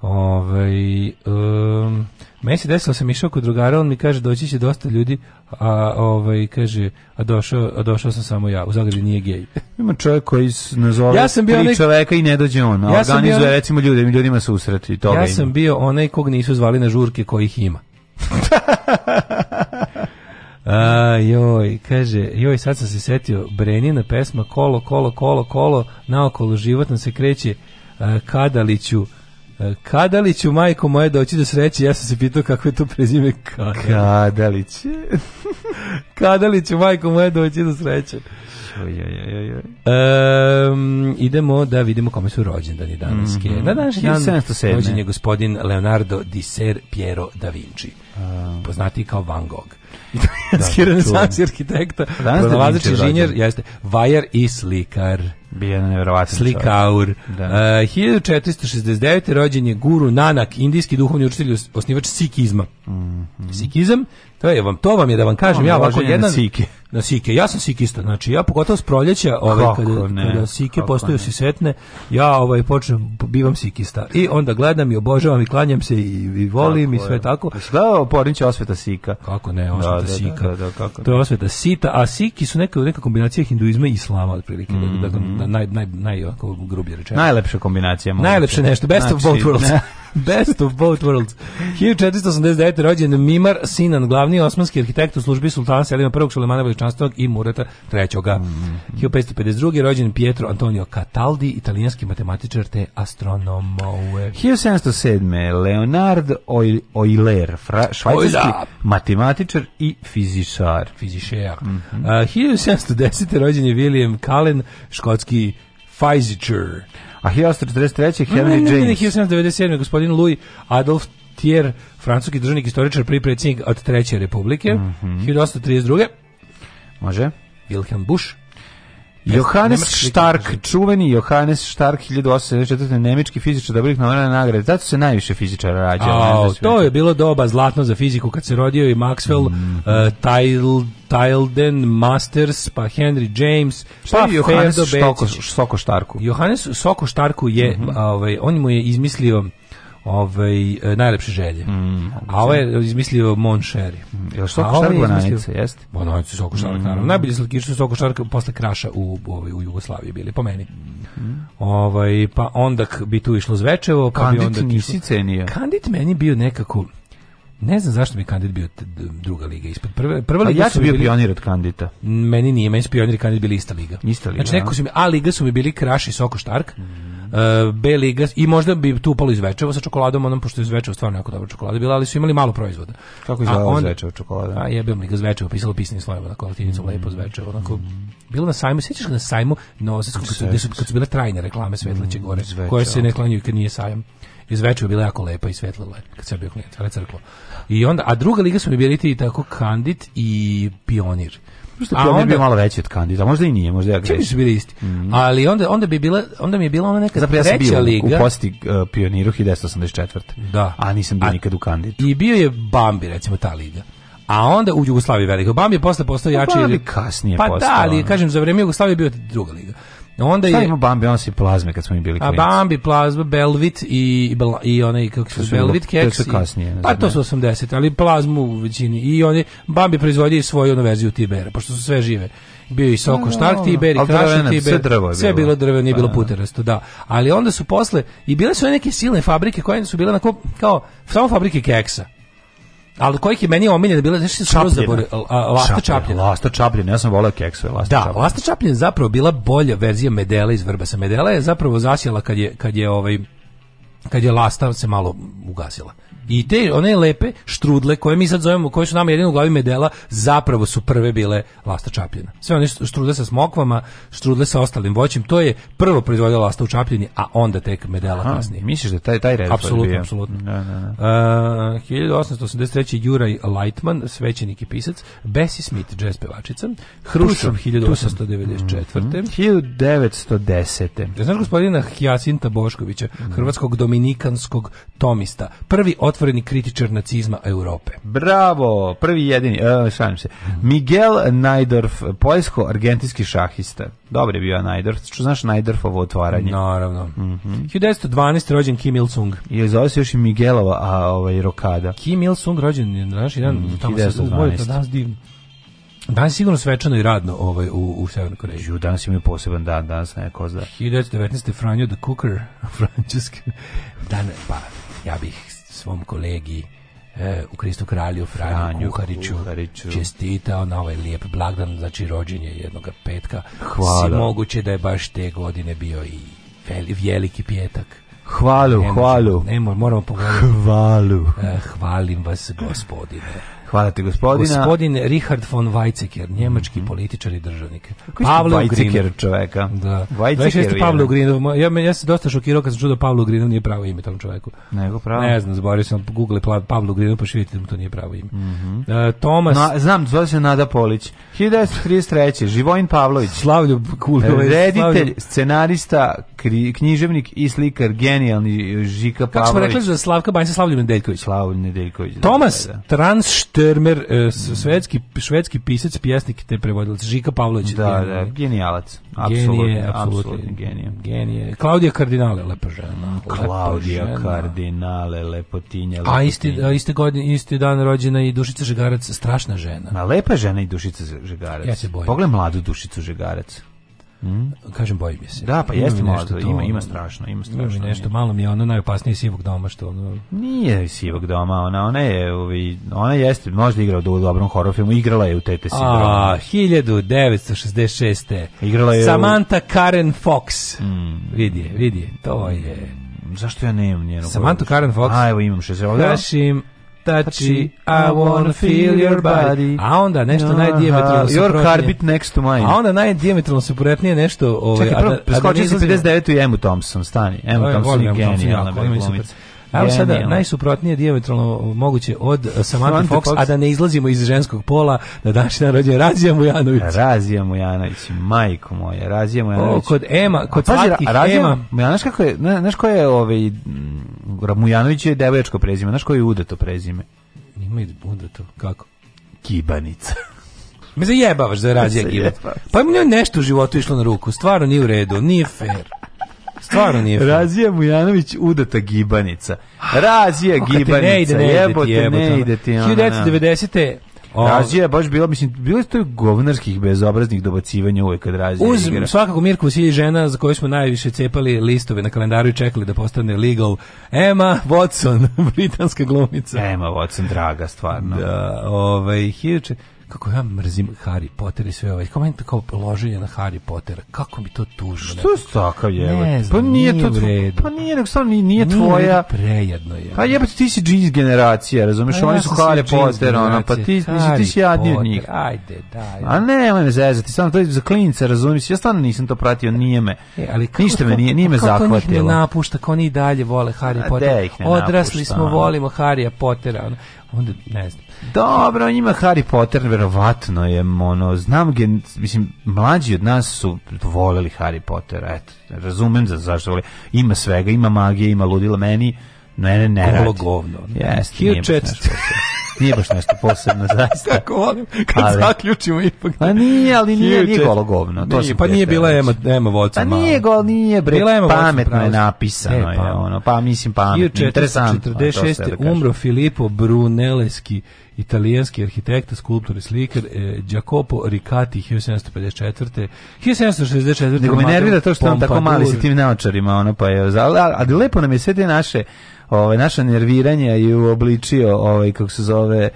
Ovaj um, meni se desilo da sam išao kod drugara, on mi kaže doći će dosta ljudi, a ovaj kaže a došao, a došao sam samo ja. U Zagrebu nije gej. Ima čovjek koji nazove ja sam bio onaj... čoveka i ne dođe on. Ja organizuje bio... recimo ljude, ljudima susret i toga. Ja sam ima. bio onaj kog nisu zvali na žurke kojih ima. A, joj, kaže, joj, sad sam se setio, Brenina pesma Kolo, kolo, kolo, kolo, naokolo život se kreće, a, e, Kadaliću, a, e, Kadaliću, majko moje, doći do sreće, ja sam se pitao kako je to prezime Kadalić. Kadalić. Kadaliću, majko moje, doći do sreće. Um, idemo da vidimo kome su rođendani danske. Mm -hmm. Na današnji dan 1707. rođen je gospodin Leonardo di Ser Piero da Vinci, um. poznati kao Van Gogh. Italijanski da, da, da, renesans arhitekta, pronalazač inženjer, jeste vajar i slikar. Bija nevjerovatno. Slikaur. Da. E, uh, 1469. rođen je guru Nanak, indijski duhovni učitelj, osnivač sikizma. Mm -hmm. Sikizam To je vam, to vam je da vam kažem, ja ovako jedan... sike. Na sike, ja sam sikista, znači ja pogotovo s proljeća, ovaj, kako kada, kada sike postaju se setne, ja ovaj, počnem, bivam sikista. I onda gledam i obožavam i klanjam se i, i volim kako i sve je. tako. Gledao Pornić osveta sika. Kako ne, osveta da, da, da sika. Da, da, kako to je osveta sita, a siki su neka, neka kombinacija hinduizma i islama, otprilike, mm -hmm. da, da mhm. naj, naj, naj, naj grublje rečeno. Najlepša kombinacija. Najlepše nešto, best znači, of both worlds. Best of both worlds. 1489. rođen Mimar Sinan, glavni osmanski arhitekt u službi sultana Selima I. Sulemana Veličanstvenog i Murata III. Mm -hmm. 1552. rođen Pietro Antonio Cataldi, italijanski matematičar te astronomoue. 1707. Leonard Euler, švajcarski matematičar i fizišar. Fizišer. Mm -hmm. uh, 1710. rođen je William Cullen, škotski fizičar a 1843. Henry James. Ne, ne, ne, 1797. gospodin Louis Adolf Thier, francuski državnik istoričar, prvi predsjednik od Treće republike, mm -hmm. 1832. Može. Wilhelm Busch, Johannes Stark, čuveni Johannes Stark 1874. nemički fizičar dobitnik Nobelove nagrade. Zato se najviše fizičara rađalo. Oh, to je bilo doba zlatno za fiziku kad se rodio i Maxwell, mm -hmm. uh, Tilden, Masters, pa Henry James, Šta pa Johannes Soko, Soko Štarku. Johannes Soko Štarku je, mm -hmm. ovaj, on mu je izmislio ovaj e, najlepše želje. Mm, a ovo ovaj je izmislio Mon Sherry. Mm, jel što košarka ovaj bananice, jeste? Bananice su košarka, mm. naravno. Najbolji slatkiši su košarka posle kraša u ovaj u Jugoslaviji bili po meni. Mm. Ovaj pa onda bi tu išlo Zvečevo, pa bi onda nisi cenio. Kandit meni bio nekako ne znam zašto mi Kandid bio druga liga ispod prve. Prva pa liga ja sam bio bili, pionir od Kandita. Meni nije, meni su pioniri Kandid bili ista liga. Ista liga. Znači neko da. su mi A liga su mi bili kraši Soko Štark. Mm Uh, B liga i možda bi tu upalo izvečevo sa čokoladom, onom pošto je izvečevo stvarno jako dobra čokolada bila, ali su imali malo proizvoda. Kako izgledala izvečevo čokolada? A jebem li ga izvečevo, pisalo pisani slojeva tako kolatinicom, mm. lepo izvečevo, onako mm. bilo na sajmu, sjećaš na sajmu Novosavskom, kad, su, gde su, kad su bile trajne reklame Svetleće mm, gore, izvečevo. koje se ne klanjuju kad nije sajam. Izvečevo je bila jako lepa i svetlila je, kad se bio klijent, ali crklo. I onda, a druga liga su mi bili ti tako Kandit i Pionir. Prosto a onda, bi malo veći od Kandida, možda i nije, možda ja grešim. Čim bili isti. Mm -hmm. Ali onda, onda, bi bila, onda mi je bila ona neka Zapravo ja sam bio liga. u posti uh, pioniru 1984. Da. A nisam bio a, nikad u Kandidu. I bio je Bambi, recimo, ta liga. A onda u Jugoslaviji velika. Bambi je posle postao pa jači. Bambi kasnije pa da, postao. Pa da, ali kažem, za vreme Jugoslavije bio druga liga. Onda je ima Bambi, on se plazme kad smo im bili klinici. A Bambi, plazma, Belvit i i onaj kako se Belvit keks. To kasnije. Pa to su 80, pa ali plazmu u većini i oni Bambi proizvodi svoju onu verziju Tibera, pošto su sve žive bio i Soko da, da, Štark da. Tiber i Kraš Tiber. Sve, drvo je sve bilo drvo, nije pa bilo puterasto, da. Ali onda su posle, i bile su neke silne fabrike koje su bile na kao, samo fabrike keksa. Ali kojih je meni omiljena bila, znaš se skoro zaboravio, Lasta Čapljen. Lasta Čapljen, ja sam voleo keksove Lasta Da, Lasta Čapljen zapravo bila bolja verzija Medela iz Vrbasa. Medela je zapravo zasjela kad je, kad je, ovaj, kad je Lasta se malo ugasila. I te one lepe štrudle koje mi sad zovemo, koje su nama jedino u glavi medela, zapravo su prve bile Lasta Čapljina. Sve one štrudle sa smokvama, štrudle sa ostalim voćem, to je prvo proizvodila Lasta u Čapljini, a onda tek medela Aha, kasnije. Misliš da taj taj red Apsolutno, apsolutno. Da, da, da. Uh, 1883. Juraj Lightman, svećenik i pisac, Bessie Smith, džez pevačica, Hrušov 1894. Mm -hmm. 1910. Ja znaš gospodina Hjacinta Boškovića, mhm. hrvatskog dominikanskog tomista, prvi otvoren otvoreni kritičar nacizma Europe. Bravo, prvi jedini, uh, šalim se. Miguel Najdorf, poljsko-argentinski šahista. Dobar je bio Najdorf, što znaš Najdorfovo otvaranje? Naravno. Mm -hmm. 1912. rođen Kim Il-sung. I zove se još i Miguelova, a ovaj, rokada. Kim Il-sung rođen je naš jedan, mm, tamo 1912. se danas divno. Danas sigurno svečano i radno ovaj, u, u Severnoj Koreji. Ju, danas imaju poseban dan, danas ne ko zna. 1919. Franjo the Cooker, francuski. Dan, pa, ja bih svom kolegi e, u Kristu kralju Franju, Franju Kuhariću, Kuhariću, čestitao na ovaj lijep blagdan, znači rođenje jednog petka. Hvala. Si moguće da je baš te godine bio i veliki pjetak. Hvalu, hvalu. Ne, moramo pogledati. Hvalu. E, hvalim vas, gospodine. Hvala ti gospodina. Gospodin Richard von Weizsäcker, njemački mm -hmm. političar i državnik. Pavlo Weizsäcker čoveka. Da. Weizsäcker. Pavlo Grinov. Ja, me ja se dosta šokirao kad sam čuo da Pavlo Grinov nije pravo ime tom čoveku. Nego pravo. Ne znam, zaboravio sam Google Pavlo Grinov pa vidite da mu to nije pravo ime. Mm -hmm. uh, Tomas. Na, znam, zove se Nada Polić. 1933. Živojin Pavlović. Slavljo Kulović. Reditelj, scenarista, kri, književnik i slikar, genijalni Žika Pavlović. Kako smo rekli za Slavka Banjsa Slavljo Nedeljković. Slavljo Nedeljković. Da, Tomas da, da. Transšte Čermer, e, svetski, švedski pisac, pjesnik te prevodilac, Žika Pavlović. Da, genijal. da, genijalac. Genije, apsolutni genije. Genije. Klaudija Kardinale, lepa žena. Klaudija lepa žena. Kardinale, lepotinja, lepotinja. A isti, a isti, godin, isti dan rođena i Dušica Žegarac, strašna žena. Ma lepa žena i Dušica Žegarac. Ja se bojim. Pogled mladu Dušicu Žegarac. Mm. Kažem bojim mi se. Da, pa ima jeste nešto to, ima ima strašno, ima strašno. Ima nešto malo mi je ona najopasnije sivog doma što ono. Nije sivog doma, ona ona je, ovi, ovaj, ona jeste možda igrala u dobrom horor filmu, igrala je u Tete Sidrome. A 1966. Igrala je Samantha u... Karen Fox. Mm. Vidi vidi to je. Zašto ja nemam njenu? Samantha Karen Fox. A evo imam što se Kašim tači, znači, I wanna feel your body. A onda nešto no, najdiametralno uh, Your carbit next to mine. A onda se suprotnije nešto... Ovaj, Čekaj, prvo, da- da preskočio sam 59. i Emu Thompson, stani. Emu Thompson je genijalna Evo sada najsuprotnije dijametralno moguće od eh, Samantha Fox, Fox, a da ne izlazimo iz ženskog pola, da daš na rođenje Razija Mujanović. Razija Mujanović, majko moje, Razija Mujanović. O, kod Ema, kod a, slatkih Ema. Mujanović, znaš kako je, znaš koje je ovaj, Mujanović je devojačko prezime, znaš ko je udato prezime? Ima i udato, kako? Kibanica. Me zajebavaš za da Razija Kibanica. Pa mi nešto u životu išlo na ruku, stvarno nije u redu, nije fair. Stvarno nije. Razija Bujanović udata gibanica. Razija Kako gibanica. Ne ide, ne ide, jebote, ne ide ti. 1990. Um, Razija baš bilo, mislim, bilo je to govnarskih bezobraznih dobacivanja uvek kad Razija Uz igra. svakako Mirko Vasilji žena za koju smo najviše cepali listove na kalendaru i čekali da postane legal. Emma Watson, britanska glumica. Emma Watson, draga, stvarno. Da, ovaj, hiljuče kako ja mrzim Harry Potter i sve ovaj. Kako meni tako loženje na Harry Potter, Kako mi to tužno. Što je takav je? Ne pa znam, pa nije, nije to vredno. Pa nije, nego stvarno nije, nije tvoja. Nije prejedno je. Pa jebote ti si jeans generacija, razumeš? Pa, Oni ja su Harry Potter, ona, pa ti, mislim, ti si jadni od njih. Ajde, daj. A ne, me zezati, stvarno to je za klince, razumiješ? Ja stvarno nisam to pratio, nije me. E, ali kako, ništa me nije, nije me zahvatilo. Kako njih ne napušta, kao oni dalje vole Harry Potter. Da Odrasli smo, volimo Harry Pottera. Onda, ne znam. Dobro, ima Harry Potter verovatno je ono, znam gen, mislim mlađi od nas su voleli Harry Pottera, eto. Razumem za zašto vole. Ima svega, ima magije, ima ludila meni. Mene ne, ne, ne radi. govno. Jeste ti imaš nešto posebno, zaista. Kako volim, kad ali, zaključimo ipak. Pa nije, ali nije, nije golo govno. To nije, pa nije bila Emma, Emma Watson. Pa nije golo, nije, bre, bila Emma pametno je e, napisano. E, pa, je, ono, pa mislim pametno, interesantno. 1946. Da umro Filippo Brunelleschi, italijanski arhitekta, skulptor i slikar eh, Jacopo Ricati 1754. 1764. Nego me nervira to što on tako mali sa tim naočarima, ono pa je, a, a lepo nam je sve te naše ovaj naša nerviranje i uobličio ovaj kako se zove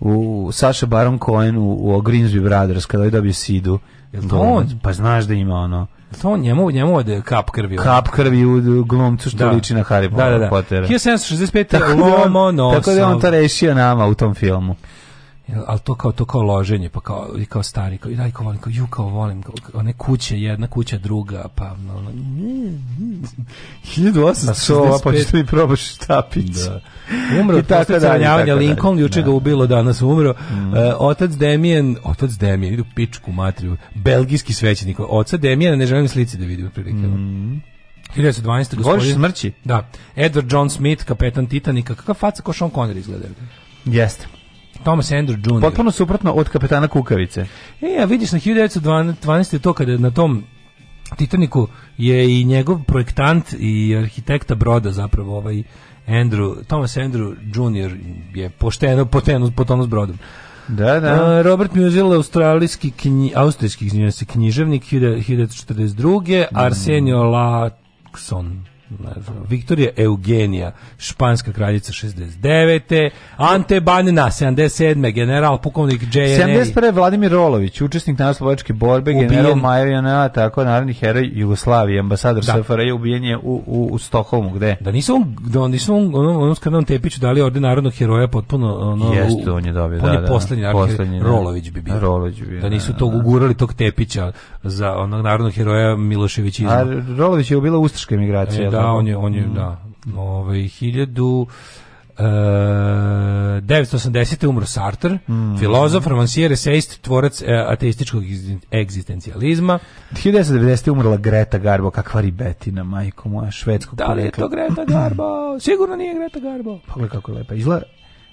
u Saša Baron Cohen u, u Grimsby Brothers kada je dobio Sidu. To, pa znaš da ima ono. To on njemu, njemu od kap krvi. Kap krvi u glumcu što da. liči na Harry Potter. Da, da, da. Pottera. 1765. Tako, da on, tako da on to rešio nama u tom filmu ali to kao to kao loženje pa kao i kao stari kao i daj kao volim kao ju kao volim kao, one kuće jedna kuća druga pa ono 1800 ova pa ćeš mi probaš štapić da. umro da postranjavanja Lincoln juče ga da. ubilo danas umro mm. uh, otac Demijen otac Demijen idu pičku matriju belgijski svećenik oca Demijena ne želim slice da vidim prilike mm. 1912. gospodin smrći? Da. Edward John Smith, kapetan Titanika, kakva faca ko Sean Connery izgleda. Jeste. Thomas Andrew Jr. Potpuno suprotno od kapetana Kukavice. E, a vidiš na 1912. to kada na tom Titaniku je i njegov projektant i arhitekta broda zapravo ovaj Andrew, Thomas Andrew Jr. je pošteno potenu, potonu s brodom. Da, da. Robert Musil, australijski knji, austrijski književnik 1942. Mm. Da. Arsenio Laxon Viktorija Eugenija, španska kraljica 69. Ante Banina 77. general pukovnik JNA. 71. Vladimir Rolović, učesnik naslovačke borbe, ubijen. general Major Janela, tako narodni heroj Jugoslavije, ambasador da. SFRJ ubijen je u, u, u Stokholmu, gde? Da nisu on, da on, nisu on, on, on, on, on Tepiću dali orden narodnog heroja potpuno ono, Jeste, on je dobio, on da, je da, da. poslednji, poslednji da. Rolović bi bio. Rolović bi bio. Da nisu da, to da. ugurali tog Tepića za onog narodnog heroja Miloševića. A Rolović je bila ustaška emigracija, e, da, Da, on je, on je, mm. da, ovaj, 1000... Uh, 980. umro Sartre, mm. filozof, romansijer, eseist, tvorac e, ateističkog egzistencijalizma. 1990. umrla Greta Garbo, kakva ribetina, majko moja, švedskog Da li je to Greta Garbo? Sigurno nije Greta Garbo. Pogledaj kako je lepa. Izgleda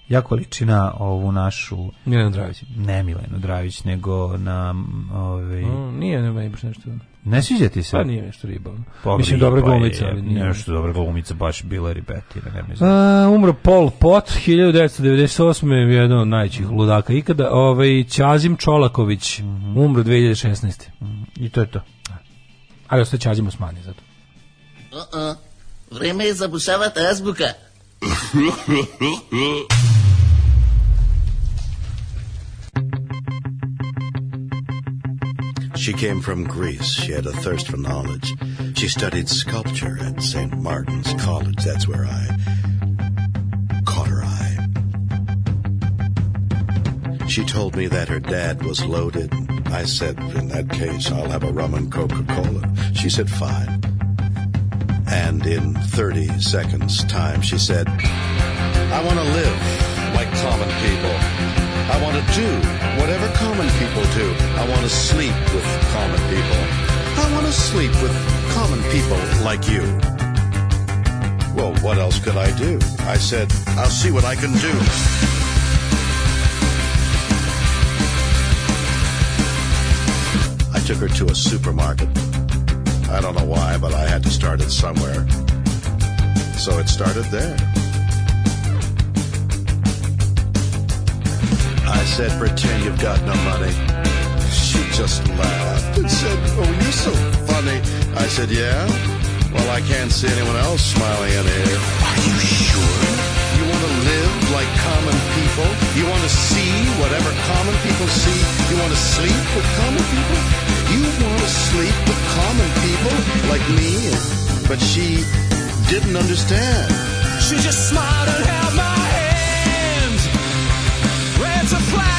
jako liči na ovu našu Milenu Dravić. Ne Milenu Dravić, nego na... Ovaj... Mm, nije, ne baš nešto. Ne sviđa ti se? Pa nije nešto ribavno. Pa, Mislim, dobra pa glumica. nije. Nešto dobra glumica, baš bila ribetira, ne mislim. A, umro Pol Pot, 1998. jedan od najćih ludaka ikada. Ovaj, Ćazim Čolaković, mm umro 2016. Mm I to je to. Ali da. ostaje Ćazim Osmani zato. Uh -uh. Vreme je zabušavati azbuka. She came from Greece. She had a thirst for knowledge. She studied sculpture at St. Martin's College. That's where I caught her eye. She told me that her dad was loaded. I said, in that case, I'll have a rum and Coca-Cola. She said, fine. And in 30 seconds time, she said, I want to live like common people. I want to do whatever common people do. I want to sleep with common people. I want to sleep with common people like you. Well, what else could I do? I said, I'll see what I can do. I took her to a supermarket. I don't know why, but I had to start it somewhere. So it started there. said, pretend you've got no money. She just laughed and said, oh, you're so funny. I said, yeah? Well, I can't see anyone else smiling in here. Are you sure? You want to live like common people? You want to see whatever common people see? You want to sleep with common people? You want to sleep with common people like me? But she didn't understand. She just smiled and held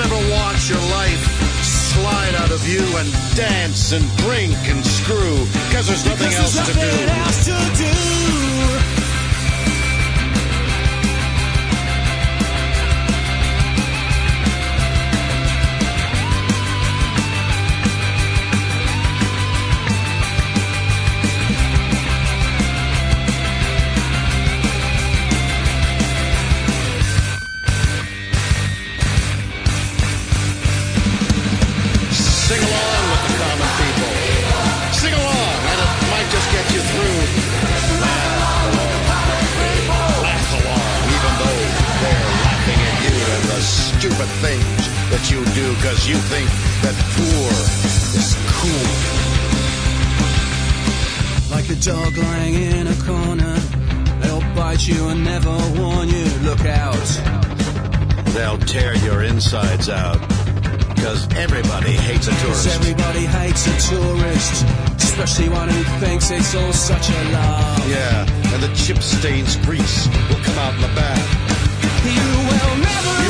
Never watch your life slide out of you and dance and drink and screw, cause there's nothing, cause else, there's nothing to else to do. stupid things that you do because you think that poor is cool. Like a dog lying in a corner, they'll bite you and never warn you. Look out. They'll tear your insides out because everybody hates a tourist. Everybody hates a tourist, especially one who thinks it's all such a lie. Yeah, and the chip stains grease will come out in the back. You will never. You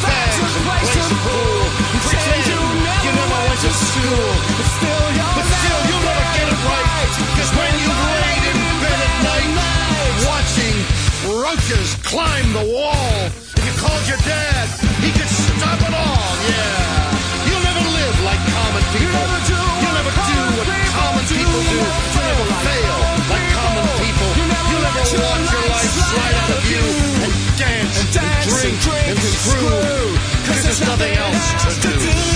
school, but still you'll, but still you'll never get it right. Cause when you laid in bed at night, watching roaches climb the wall, if you called your dad, he could stop it all, yeah. You'll never live like common people. You'll never do, you'll never do what common people do. You'll never fail like common people. You'll never watch your life slide out of you and dance and drink and screw. Cause there's nothing else to do.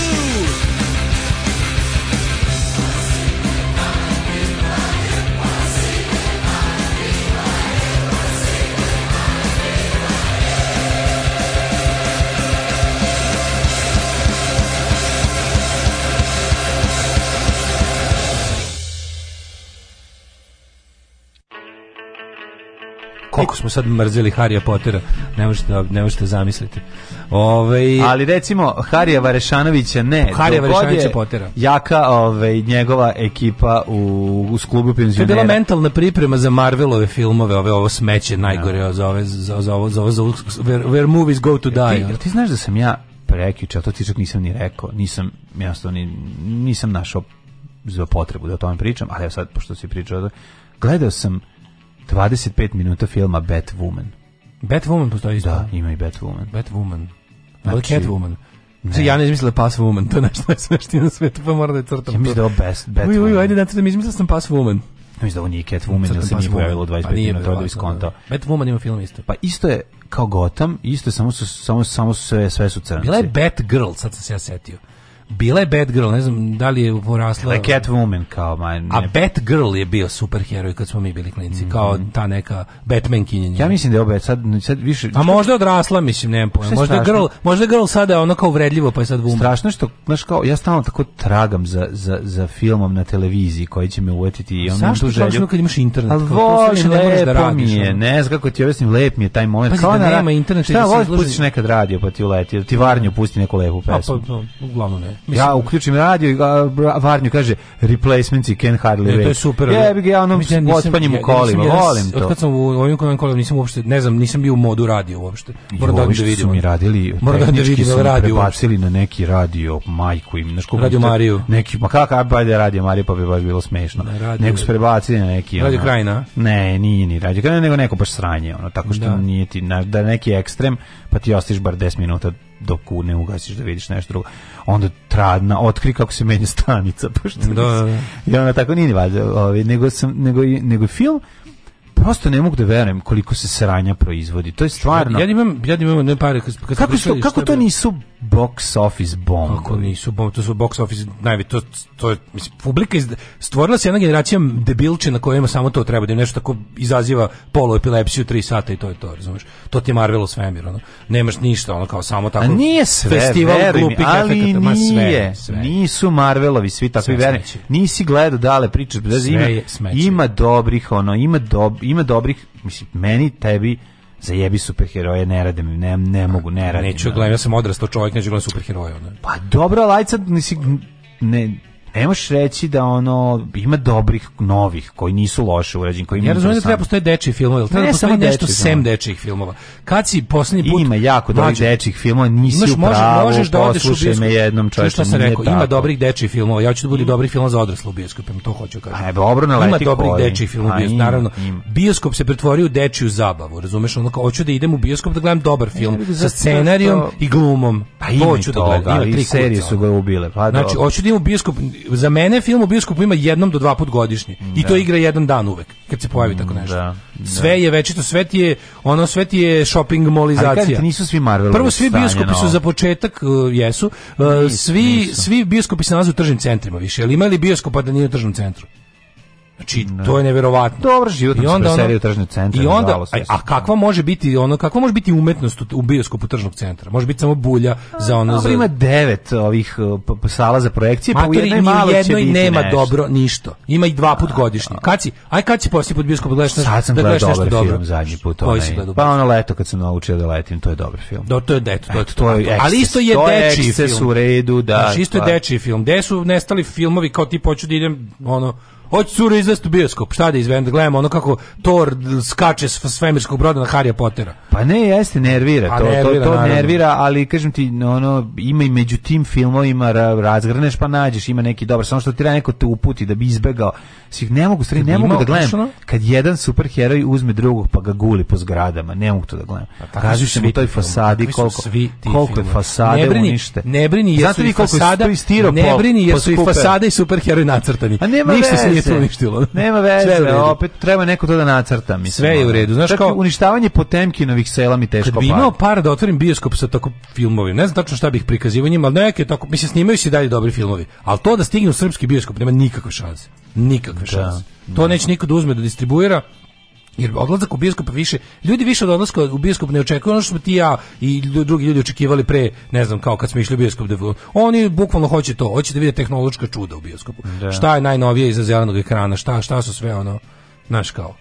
smo sad mrzeli Harija Pottera, ne možete, da- ne možete da zamisliti. Ove, ovaj- Ali recimo, Harija Varešanovića ne. Harija Varešanovića Pottera. Jaka ove, ovaj, njegova ekipa u, u klubu penzionera. To je bila mentalna priprema za Marvelove filmove, ove, ovo smeće najgore, ja. Da. za, ove, za, za, ovo, za, ovo, za, where, where movies go to e, die. Ti, ti znaš da sam ja prekjuče, to ti čak nisam ni rekao, nisam, jasno, ni, nisam našao za potrebu da o tome pričam, ali ja sad, pošto si pričao, gledao sam 25 minuta filma Batwoman. Batwoman postoji isto. Da, ima i Batwoman. Batwoman. Znači, Catwoman. Ne. Znači, ja ne izmislila Pass Woman, to je nešto najsmešnije na svetu, pa mora da je crtam. Ja mislim da je best, Batwoman. Uj, uj, ajde da da mi izmislila sam Pass Woman. Ja mislim da ovo nije Catwoman, jer se pa nije pojavilo 25 pa minuta, to je iskonto. Da. Batwoman ima film isto. Pa isto je kao Gotham, isto je, samo su, samo, samo su sve, sve su crnci. Bila je Batgirl, sad sam se ja setio. Bila je Batgirl, ne znam da li je porasla. Like Catwoman kao man. A Batgirl je bio superheroj kad smo mi bili klinci, mm -hmm. kao ta neka Batman kinjenja. Ja mislim da je obe sad, sad više... A možda odrasla, mislim, nemam pojma. Možda je girl, možda girl sada ono kao uvredljivo, pa je sad woman. Strašno što, znaš kao, ja stalno tako tragam za, za, za filmom na televiziji koji će me uvetiti i ono Zašto tu želju. kad imaš internet? Ali volim, da lepo da mi je, ne znam kako ti objasnim, lep mi je taj moment. Pazi kao da na, nema interneta. Šta, da voliš pustiš nekad radio pa ti uleti, ti varnju pusti neku lepu pa, pa, pesmu. A, pa, pa, uglavnom ne. Mislim, ja uključim radio i Varnju kaže replacements i Ken Hardley ne, to je super. Ja bih ja onom otpanjem u kolima, ja, volim to. Od kad sam u ovim kojem kolima nisam uopšte, ne znam, nisam bio u modu radio uopšte. Moram da, da vidim. Su mi radili, moram da vidim da radio. Prebacili na neki radio, majku im, znači Radio Mariju. Neki, ma kakav ajde pa da Radio Mariju, pa bi baš bilo smešno. Ne, da, radio, neko su prebacili na neki. Radio ona, Krajina? Ne, nije ni Radio Krajina, nego neko baš sranje, ono, tako što da. nije ti, na, da neki ekstrem, pa ti ostiš bar 10 minuta dok ne ugasiš da vidiš nešto drugo. Onda tradna otkri kako se menja stanica, pa što. Da, da, da. I ona tako nije ni valjda, ovaj nego sam nego nego film prosto ne mogu da verujem koliko se sranja proizvodi. To je stvarno. Ja imam ja imam ne pare kad, kad kako što, kako to nisu box office bomb? Kako nisu bomb, to su box office najveći to to je mislim publika iz, stvorila se jedna generacija debilčina kojima samo to treba da im nešto tako izaziva poluepilepsiju 3 sata i to je to, razumeš? To ti je Marvelov svemir, ono. Nemaš ništa, ono kao samo tako. A nije sve, festival glupih efekata, nije. sve, sve. Nisu Marvelovi svi takvi verni. Nisi gledao dale priče, da ima, ima dobrih ono, ima dob, ima ima dobrih, mislim, meni, tebi, zajebi superheroje, ne radim, ne, ne mogu, ne radim. Neću da. gledam, ja sam odrastao čovjek, neću gledam superheroje. Ne? Pa dobro, lajca, nisi, ne, ne možeš reći da ono ima dobrih novih koji nisu loše urađeni, koji Ja razumijem da treba postoje dečiji filmovi, ili treba ne, da postoji nešto dečiji, sem dečijih filmova. Kad si poslednji put ima jako dobrih dečijih filmova, nisi imaš, u pravu. Možeš da odeš u bioskop. me jednom čoveče, šta sam rekao, ima dobrih dečijih filmova. Ja hoću da budu dobri film za odrasle u bioskopu to hoću kažem. A dobro na Ima dobrih dečijih filmova, naravno. Bioskop se pretvorio u dečiju zabavu, razumeš? onda hoću da idem u bioskop da gledam dobar film sa scenarijom i glumom. Pa hoću da gledam. Ima tri serije su ga ubile. Pa znači hoću da idem u bioskop za mene film u bioskopu ima jednom do dva put godišnje. I da. to igra jedan dan uvek, kad se pojavi tako mm, nešto. Da, sve da. je večito, sve ti je, ono, sve ti je shopping molizacija. Ali nisu svi Marvel Prvo, svi bioskopi su za početak, uh, jesu, uh, nisu, svi, nisu. svi bioskopi se nalaze u tržnim centrima više, ali imali bioskopa da nije u tržnom centru? Znači, to je neverovatno. Dobro, život I onda ono, tržnog centra. I onda, a, a, kakva može biti ono, kakva može biti umetnost u, u bioskopu tržnog centra? Može biti samo bulja za ono... Dobro, za... ima devet ovih uh, sala za projekcije, pa u jednoj malo će jednoj biti nema nešto. dobro ništa. Ima i dva put godišnje. Kad si, aj kad si poslije put bioskop da gledaš nešto, Sad sam da gledaš nešto dobar dobro. Film, zadnji put, onaj, pa ono leto kad sam naučio da letim, to je dobar film. Da to je deto, to je, to je Ali isto je dečiji film. Su redu, da. Znači, isto je pa- dečiji film. Gde su nestali filmovi kao ti hoću da idem, ono, Hoće curu izvesti u bioskop, šta da izvedem, da gledamo ono kako Thor skače s svemirskog broda na Harry Pottera. Pa ne, jeste, nervira pa to, nervira, to, to nervira, ali kažem ti, ono, ima i među tim filmovima razgrneš pa nađeš, ima neki dobar, samo što ti treba neko te uputi da bi izbegao Znači, ne mogu, stvari, ne mogu da gledam kad jedan superheroj uzme drugog pa ga guli po zgradama, ne mogu to da gledam. Kaži se u toj fasadi koliko, koliko je fasade ne brini, unište. Ne brini, jesu i fasada, ne brini, jesu i fasada i superheroji nacrtani. A nema Ništa se nije tu uništilo. Nema veze, opet treba neko to da nacrta. Mislim, Sve je u redu. Znaš, kao, uništavanje Potemkinovih sela mi teško Kad bi imao par da otvorim bioskop sa tako filmovi. ne znam tačno šta bih prikazivao njima, ali neke tako, mislim, snimaju se dalje dobri filmovi, Al to da stignu srpski bioskop nema nikakve šanse. Nikakve. Da. To neće niko da uzme da distribuira. Jer odlazak u bioskop više, ljudi više od odlaska u bioskop ne očekuju ono što smo ti ja i drugi ljudi očekivali pre, ne znam, kao kad smo išli u bioskop. Da, oni bukvalno hoće to, hoće da vide tehnološka čuda u bioskopu. Da. Šta je najnovije iza zelenog ekrana, šta, šta su sve ono, znaš kao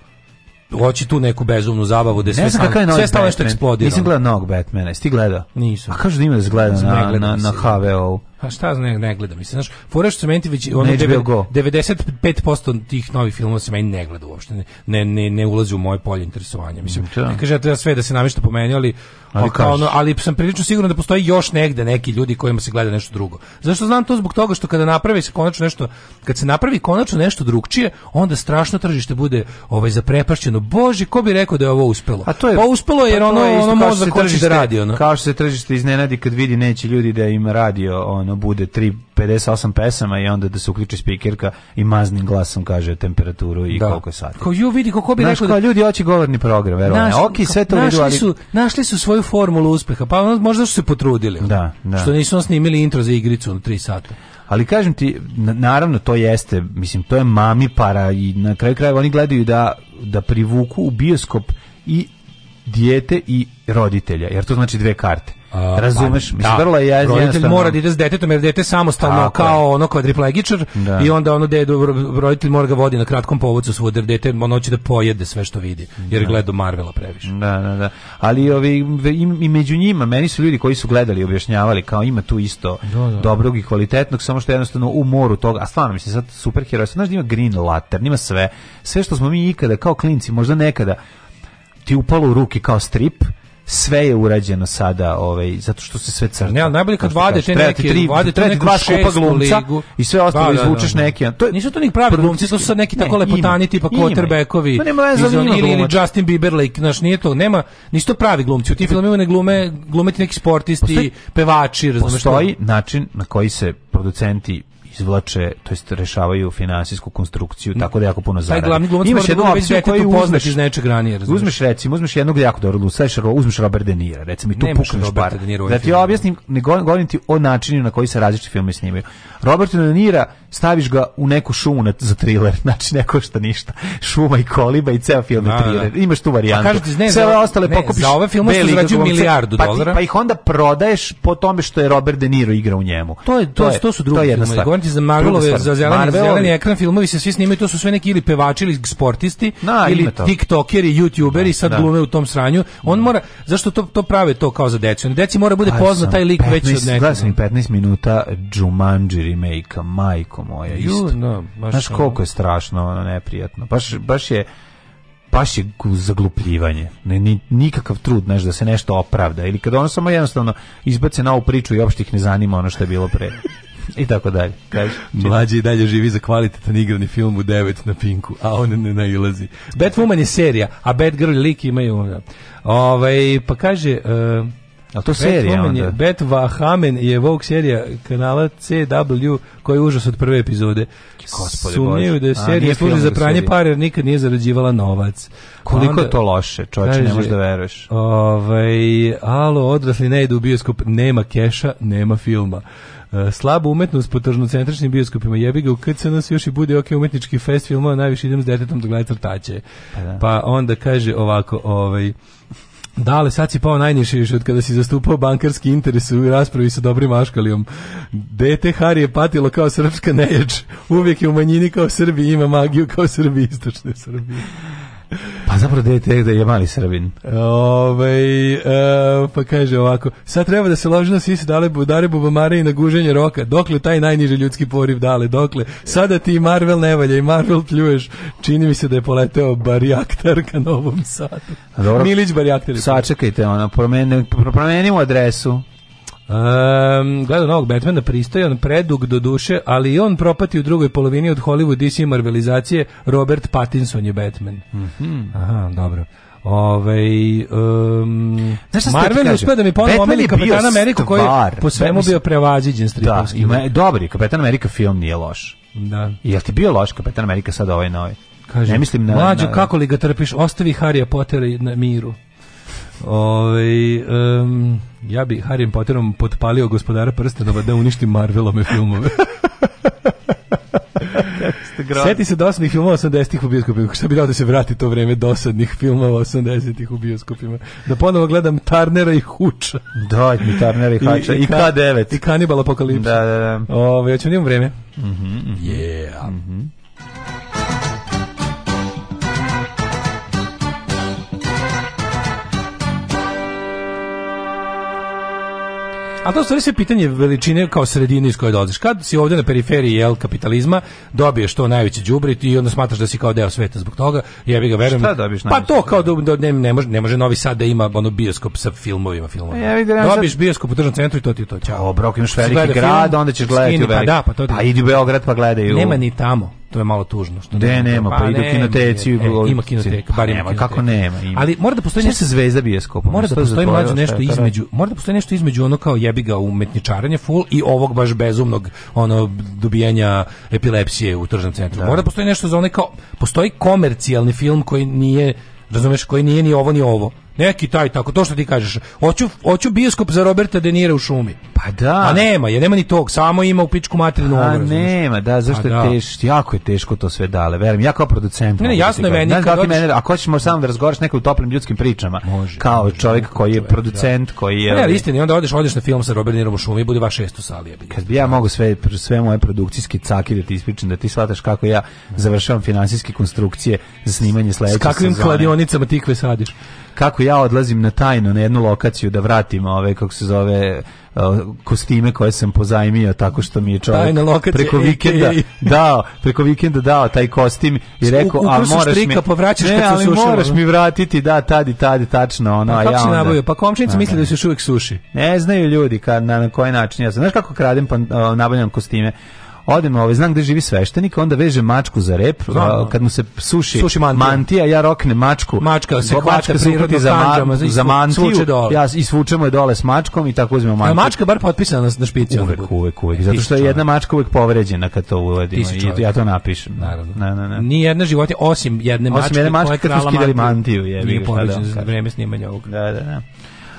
hoće tu neku bezumnu zabavu da sve znam sam, sve stalo što eksplodira. Nisam gledao novog Batmana, jesi ti gledao? Nisam. A kažu da ima da na, na, na, na HVO-u. A šta ne, ne gledam, mislim, znaš, fora što se meni već, ono, 95% tih novih filmova se meni ne gleda uopšte, ne, ne, ne ulazi u moje polje interesovanja, mislim, da. ne kaže, ja da treba sve da se namješta po meni, ali, ali, kao, ono, ali sam prilično siguran da postoji još negde neki ljudi kojima se gleda nešto drugo. Zašto znam to? Zbog toga što kada napravi se konačno nešto, kad se napravi konačno nešto drugčije, onda strašno tržište bude ovaj zaprepašćeno. Bože, ko bi rekao da je ovo uspelo? A to je, pa uspelo je jer pa ono, je ono mozak hoće da radi. Ono. Kao što se tržište iznenadi kad vidi neće ljudi da im radio on ono bude 3 58 pesama i onda da se uključi spikerka i maznim glasom kaže temperaturu i da. koliko je sati. Ko ju vidi kako bi Znaš, rekao da... ljudi hoće govorni program, verovatno. Oki sve to našli vidu, su našli su svoju formulu uspeha, pa možda su se potrudili. Da, da. Što nisu snimili intro za igricu na 3 sata. Ali kažem ti, naravno to jeste, mislim to je mami para i na kraju krajeva oni gledaju da da privuku u bioskop i dijete i roditelja, jer to znači dve karte. Uh, Razumeš, pa, mislim, da. vrlo je jednostavno. mora da ide s detetom, jer dete samostalno Tako kao je. ono kvadriplegičar da. i onda ono dedu, roditelj mora ga vodi na kratkom povodcu svuda, jer dete ono hoće da pojede sve što vidi, jer da. gleda Marvela previše. Da, da, da. Ali ovi, i među njima, meni su ljudi koji su gledali i objašnjavali kao ima tu isto da, da. da. dobrog i kvalitetnog, samo što jednostavno u moru toga, a stvarno, mislim, sad superheroj, sad znaš da ima Green Lantern, ima sve, sve što smo mi ikada kao klinci, možda nekada ti upalo u ruki kao strip, sve je urađeno sada ovaj zato što se sve crta. Ne, ali najbolje kad vade te neke, tri, vade te neku skupa glumca i sve ostalo da, da, izvučeš da, da. neke. To nisu to nek pravi glumci, to su sad neki tako ne, lepotani tipa quarterbackovi. To nema veze ili, ili Justin Bieber like, znači nije to, nema, nisu to pravi glumci. U tim filmovima ne glume, glumeti neki sportisti, postoji, pevači, razumeš. Postoji način na koji se producenti izvlače, to jest rešavaju finansijsku konstrukciju, tako da jako puno zarade. Taj glavni glumac imaš da jednu opciju koju uzmeš iz nečeg ranije, razumiješ? Uzmeš recimo, uzmeš jednog jako dobrog glumca, uzmeš Robert De Niro, recimo i tu pukneš par. Da ti objasnim, ne govorim ti o načinu na koji se različiti filmi snimaju. Robert De Niro staviš ga u neku šumu na, za triler, znači neko što ništa. Šuma i koliba i ceo film je da, da. thriller. Imaš tu varijantu. A Sve ove ostale ne, pokupiš. Za ove filmove što zarađuju milijardu pa dolara. Ti, pa ih onda prodaješ po tome što je Robert De Niro igra u njemu. To je to, to, je, to su drugi to ti za Marvelove, za zeleni, Marvelovi. zeleni ekran filmovi se svi snimaju, to su sve neki ili pevači ili sportisti, na, ili tiktokeri, youtuberi, da, sad da. glume u tom sranju. On da. mora, zašto to, to prave to kao za decu? Deci mora bude poznat taj lik 15, već od nekog. Gledao 15 minuta Jumanji remake majko moja, isto. Ju, no, baš Znaš koliko je strašno, ono, neprijatno. Baš, baš je baš je zaglupljivanje. Ne, ni, nikakav trud, znaš, da se nešto opravda. Ili kada ono samo jednostavno izbace na ovu priču i opštih ne zanima ono što je bilo pre. I tako dalje. Kaži, Mlađi i dalje živi za kvalitetan igrani film u 9 na Pinku, a on ne nailazi. Batwoman je serija, a Batgirl lik imaju... Ovaj, pa kaže... Uh, a to serija onda? Bet Vahamen je Vogue serija kanala CW koja je užas od prve epizode. Sumnjaju da je serija služi za pranje serija. jer nikad nije zarađivala novac. Koliko onda, je to loše, čovječe, ne možeš da veruješ. Ovaj, alo, odrasli ne ide u bioskop, nema keša, nema filma. E, slabu umetnost po tržno centričnim bioskopima. Jebi ga u KCNS još i bude ok umetnički fest film, najviše idem s detetom da gleda crtaće. Pa, da. pa onda kaže ovako, ovaj, Dale, sad si pao najniši više od kada si zastupao bankarski interes u raspravi sa dobrim Aškalijom. Dete Hari je patilo kao srpska neječ. Uvijek je u manjini kao Srbi, ima magiju kao Srbi, istočne Srbije. Pa zapravo dete da je mali Srbin. Ove, ovaj, e, pa kaže ovako, sad treba da se loži na sisi dale budare bubamare i na guženje roka, dokle taj najniži ljudski poriv dale, dokle, sada ti Marvel ne valja i Marvel pljuješ, čini mi se da je poleteo barjaktar ka Novom satu. Dobro, Milić barjaktar. Sačekajte, ono, promenimo adresu. Um, gledao novog Batmana pristojan, predug do duše, ali i on propati u drugoj polovini od Hollywood DC marvelizacije Robert Pattinson je Batman. Mm -hmm. Aha, dobro. Ove, um, ehm, Marvel je uspio da mi ponovno omeli Kapetan Ameriku koji po svemu bio prevaziđen da, stripovski. Da, ima, dobri, Kapetan Amerika film nije loš. Da. Jel ti bio loš Kapetan Amerika sad ovaj novi? Kaže, ne mislim na... Mlađo, na, kako li ga trpiš? Ostavi Harija Pottera na miru. Ove, ovaj, um, ja bi Harry Potterom potpalio gospodara prstenova da uništi Marvelove filmove. Sjeti se dosadnih filmova 80-ih u bioskopima. Šta bi dao da se vrati to vreme dosadnih filmova 80-ih u bioskopima? Da ponovo gledam Tarnera i Huča. Da, i Tarnera i Huča. I, i, K9. I Kanibal Apokalipsa. Da, da, da. Ove, ja ću vreme. Mhm. Mm yeah. Mm -hmm. A to stvari sve pitanje veličine kao sredine iz koje dolaziš. Kad si ovdje na periferiji jel, kapitalizma, dobiješ to najveće đubrit i onda smatraš da si kao deo sveta zbog toga. Ja bih ga verujem. Šta dobiješ Pa to kao da, da ne, ne, može, ne može Novi Sad da ima ono bioskop sa filmovima, filmovima. Ja bih da dobiješ bioskop u državnom centru i to ti to. Ćao. Dobro, imaš veliki grad, film, onda ćeš gledati skini, u velik. Pa da, pa to. Pa idi u Beograd pa gledaj. u... Nema ni tamo to je malo tužno što ne, nema pa, pa idu kinoteci e, ima kinoteka pa, bar nema, kinoteka. kako nema ima. ali mora da postoji nešto zvezda bioskopa mora da postoji mlađe nešto između mora da postoji nešto između ono kao jebi ga umetničaranje full i ovog baš bezumnog ono dobijanja epilepsije u tržnom centru da. mora da postoji nešto za onaj kao postoji komercijalni film koji nije razumeš koji nije ni ovo ni ovo Neki taj tako, to što ti kažeš. Hoću, hoću bioskop za Roberta De u šumi. Pa da. A nema, je nema ni tog, samo ima u pičku materinu. A pa obrazu, nema, da, zašto pa je da. teško, jako je teško to sve dale, verim ja kao producent. Ne, ne da jasno je meni. da ti mene, ako hoćeš možda samo da razgovaraš nekim toplim ljudskim pričama, može, kao može, čovjek koji je da. producent, da. koji je... Ne, ali istina, onda odeš, odeš na film sa Robert Nirom u šumi i bude vaš šestu sali. Kad bi ja mogu sve, sve moje produkcijski caki da ti ispričam, da ti shvataš kako ja završavam finansijske konstrukcije za snimanje sledeće sezone. kakvim kladionicama tikve sadiš? kako ja odlazim na tajno na jednu lokaciju da vratim ove kako se zove e, kostime koje sam pozajmio tako što mi je čovjek preko vikenda dao, preko vikenda dao taj kostim i rekao a moraš mi povraćaš pa ne, ali moraš da. mi vratiti da tad i tad tačno ono pa, ja onda, nabavio? pa komšinici da, misle da, da se još uvijek suši ne znaju ljudi kad na, na koji način ja sam znaš kako kradem pa nabavljam kostime odem, ovaj, znam gde živi sveštenik, onda veže mačku za rep, a, kad mu se suši, suši mantija. mantija. ja roknem mačku. Mačka se hvata prirodno za, ma, znači za mantiju, ja isvučemo je dole s mačkom i tako uzmemo mantiju. A mačka bar potpisana na, na špici. Uvek, uvek, uvek, uvek. Zato što je jedna mačka uvek povređena kad to uvedimo. I ja to napišem. Naravno. Na, na, na. Ni jedna životinja, osim jedne mačke. Osim jedne mačke kad su skidali mantiju. Je, Nije da povređena za vreme snimanja ovog. Da, da, da.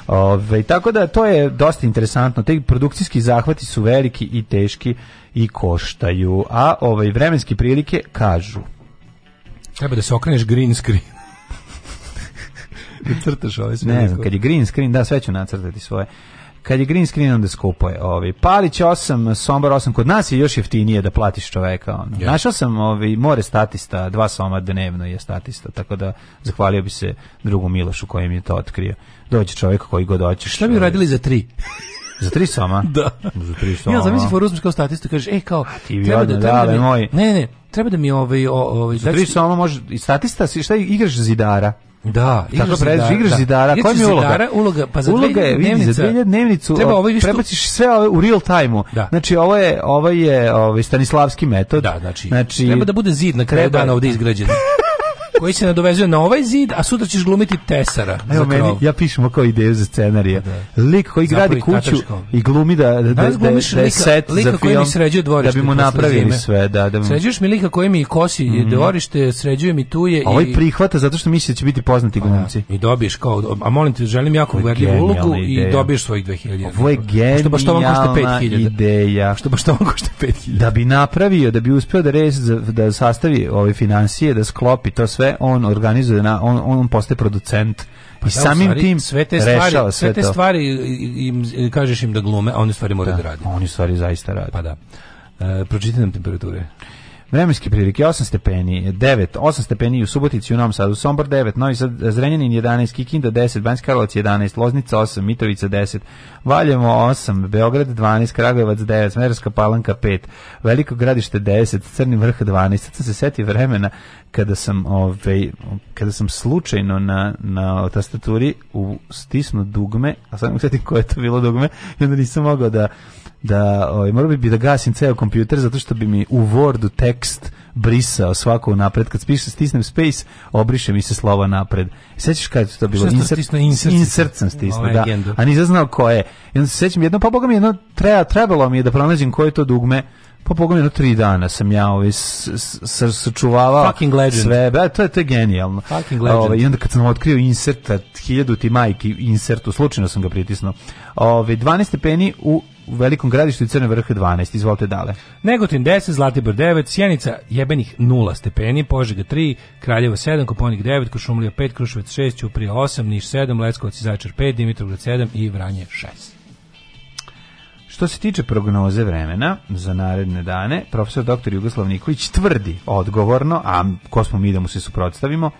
Ove, tako da to je dosta interesantno. Te produkcijski zahvati su veliki i teški i koštaju. A ovaj vremenske prilike kažu. Treba da se okreneš green screen. crtaš ove ovaj sve. Ne znam, kad je green screen, da, sve ću nacrtati svoje. Kad je green screen, onda skupo je. Ovaj. Palić 8, Sombar 8, kod nas je još jeftinije da platiš čoveka. Ono. Yeah. Našao sam ovi, ovaj, more statista, dva soma dnevno je statista, tako da zahvalio bi se drugu Milošu koji mi je to otkrio. Dođe čovek koji god hoćeš. Šta bi ovaj. radili za tri? Za tri soma? Da. Za tri soma. Ja zamislim foru uzmeš kao statistu, kažeš, ej, kao, ti treba da, treba da, mi, moj. ne, ne, treba da mi ovaj... ovaj Za tri znači- soma može, i statista, šta igraš zidara? Da, igraš tako zidara, igraš da. zidara. Koja mi je uloga? Zidara, uloga pa za uloga je, vidi, dnevnica, za dvije dnevnicu treba ovaj što... prebaciš sve ove u real time-u. Da. Znači, ovo je, ovo je ovaj Stanislavski metod. Da, znači, znači, treba da bude zid na kraju treba... dana ovde izgrađen. koji se nadovezuje na ovaj zid, a sutra ćeš glumiti tesara. Evo meni, ja pišem kao ideju za scenarije. Da. Lik koji gradi kuću i glumi da, da, da, da, je da set lika za film, mi da bi mu napravili sve. Da, da mi... Sređuješ mi lika koji mi kosi mm -hmm. dvorište, sređuje mi tuje. A ovaj i... prihvata zato što misli da će biti poznati pa da. glumci. I dobiješ kao, a molim te, želim jako uverljivu ulogu i dobiješ svojih 2000. Ovo je genijalna što baš to vam košta 5000. ideja. Što baš to vam košta 5000. Da bi napravio, da bi uspeo da, rez, da sastavi ove financije, da sklopi to sve sve on organizuje, na, on, on postaje producent pa i da, samim stvari, tim sve te stvari, sve, te to. stvari im, im, kažeš im da glume, a oni stvari moraju da, da rade. Oni stvari zaista rade. Pa da. E, pročitaj temperature. Vremenske prilike 8 stepeni, 9, 8 stepeni u Subotici, u Novom Sadu, Sombor 9, Novi Sad, Zrenjanin 11, Kikinda 10, Banjska Karlovac 11, Loznica 8, Mitrovica 10, Valjevo 8, Beograd 12, Kragujevac 9, Smederska Palanka 5, Veliko Gradište 10, Crni vrh 12. Sad se seti vremena kada sam ovaj kada sam slučajno na na tastaturi u stisnu dugme, a sad ne setim koje je to bilo dugme, i onda nisam mogao da da ovaj morao bi da gasim ceo kompjuter zato što bi mi u Wordu tekst brisao svako napred kad spišem stisnem space obriše mi se slova napred sećaš kad to bilo insert stisno insert insert sam stisnuo ovaj da a nisam znao ko je i onda se sećam jedno pa boga mi jedno treba trebalo mi je da pronađem koje je to dugme pa boga mi jedno tri dana sam ja ovaj sačuvavao sve ba, da, to je to je genijalno Fucking legend. Ove, ovaj, i onda kad sam otkrio insert 1000 ti majki insert slučajno sam ga pritisnuo ovaj 12 stepeni u u velikom gradištu i Crne vrhe 12. Izvolite dale. Negotin 10, Zlatibor 9, Sjenica jebenih 0 stepeni, Požega 3, Kraljevo 7, Koponik 9, Košumlija 5, Kruševac 6, Ćuprija 8, Niš 7, Leskovac i Zaječar 5, Dimitrovgrad 7 i Vranje 6. Što se tiče prognoze vremena za naredne dane, profesor dr. Jugoslav Nikolić tvrdi odgovorno, a ko smo mi da mu se suprotstavimo,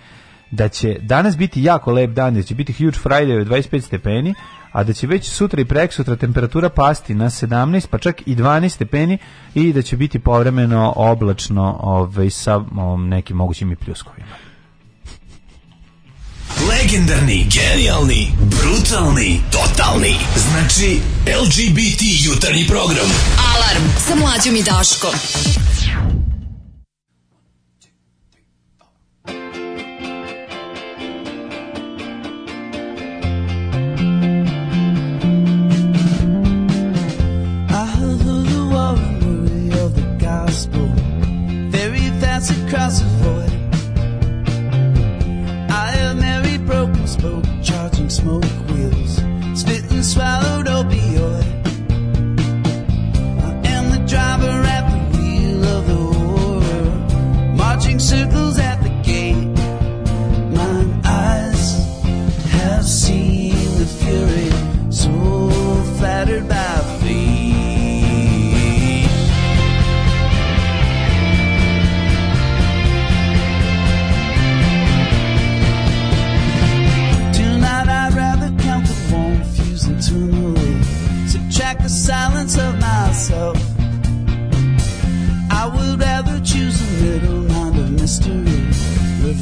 da će danas biti jako lep dan, da će biti huge Friday 25 stepeni, a da će već sutra i preksutra temperatura pasti na 17, pa čak i 12 stepeni i da će biti povremeno oblačno ovaj, sa nekim mogućim i pljuskovima. Legendarni, genijalni, brutalni, totalni. Znači, LGBT jutarnji program. Alarm sa mlađom i Daškom. void. I broken spoke, charging smoke wheels, swallowed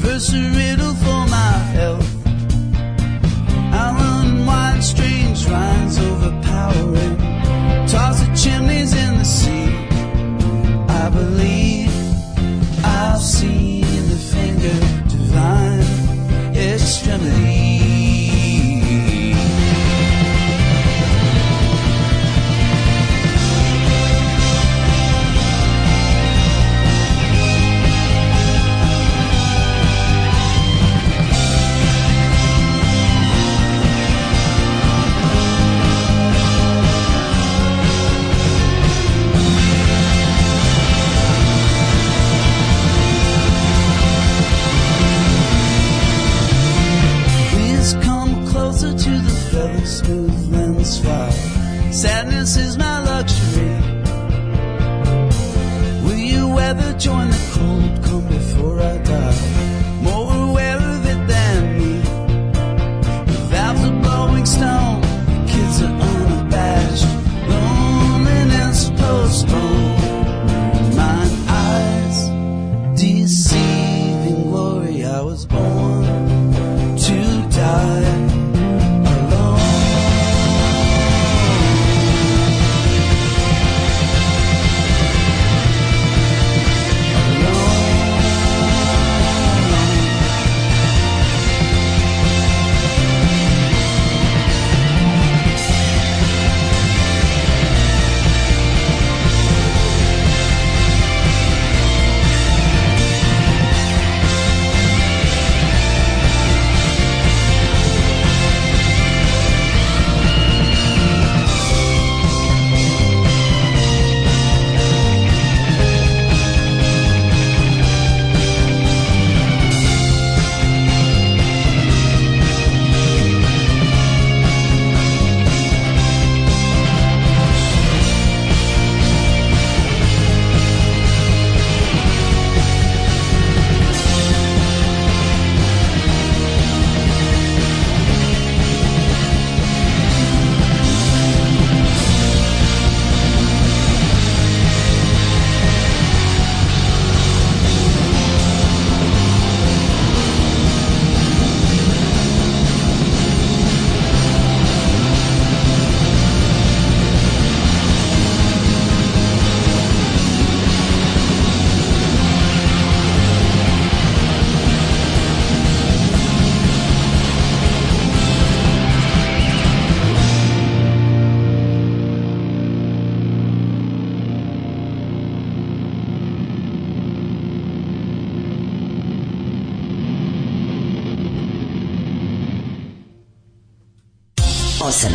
verse a riddle for my health.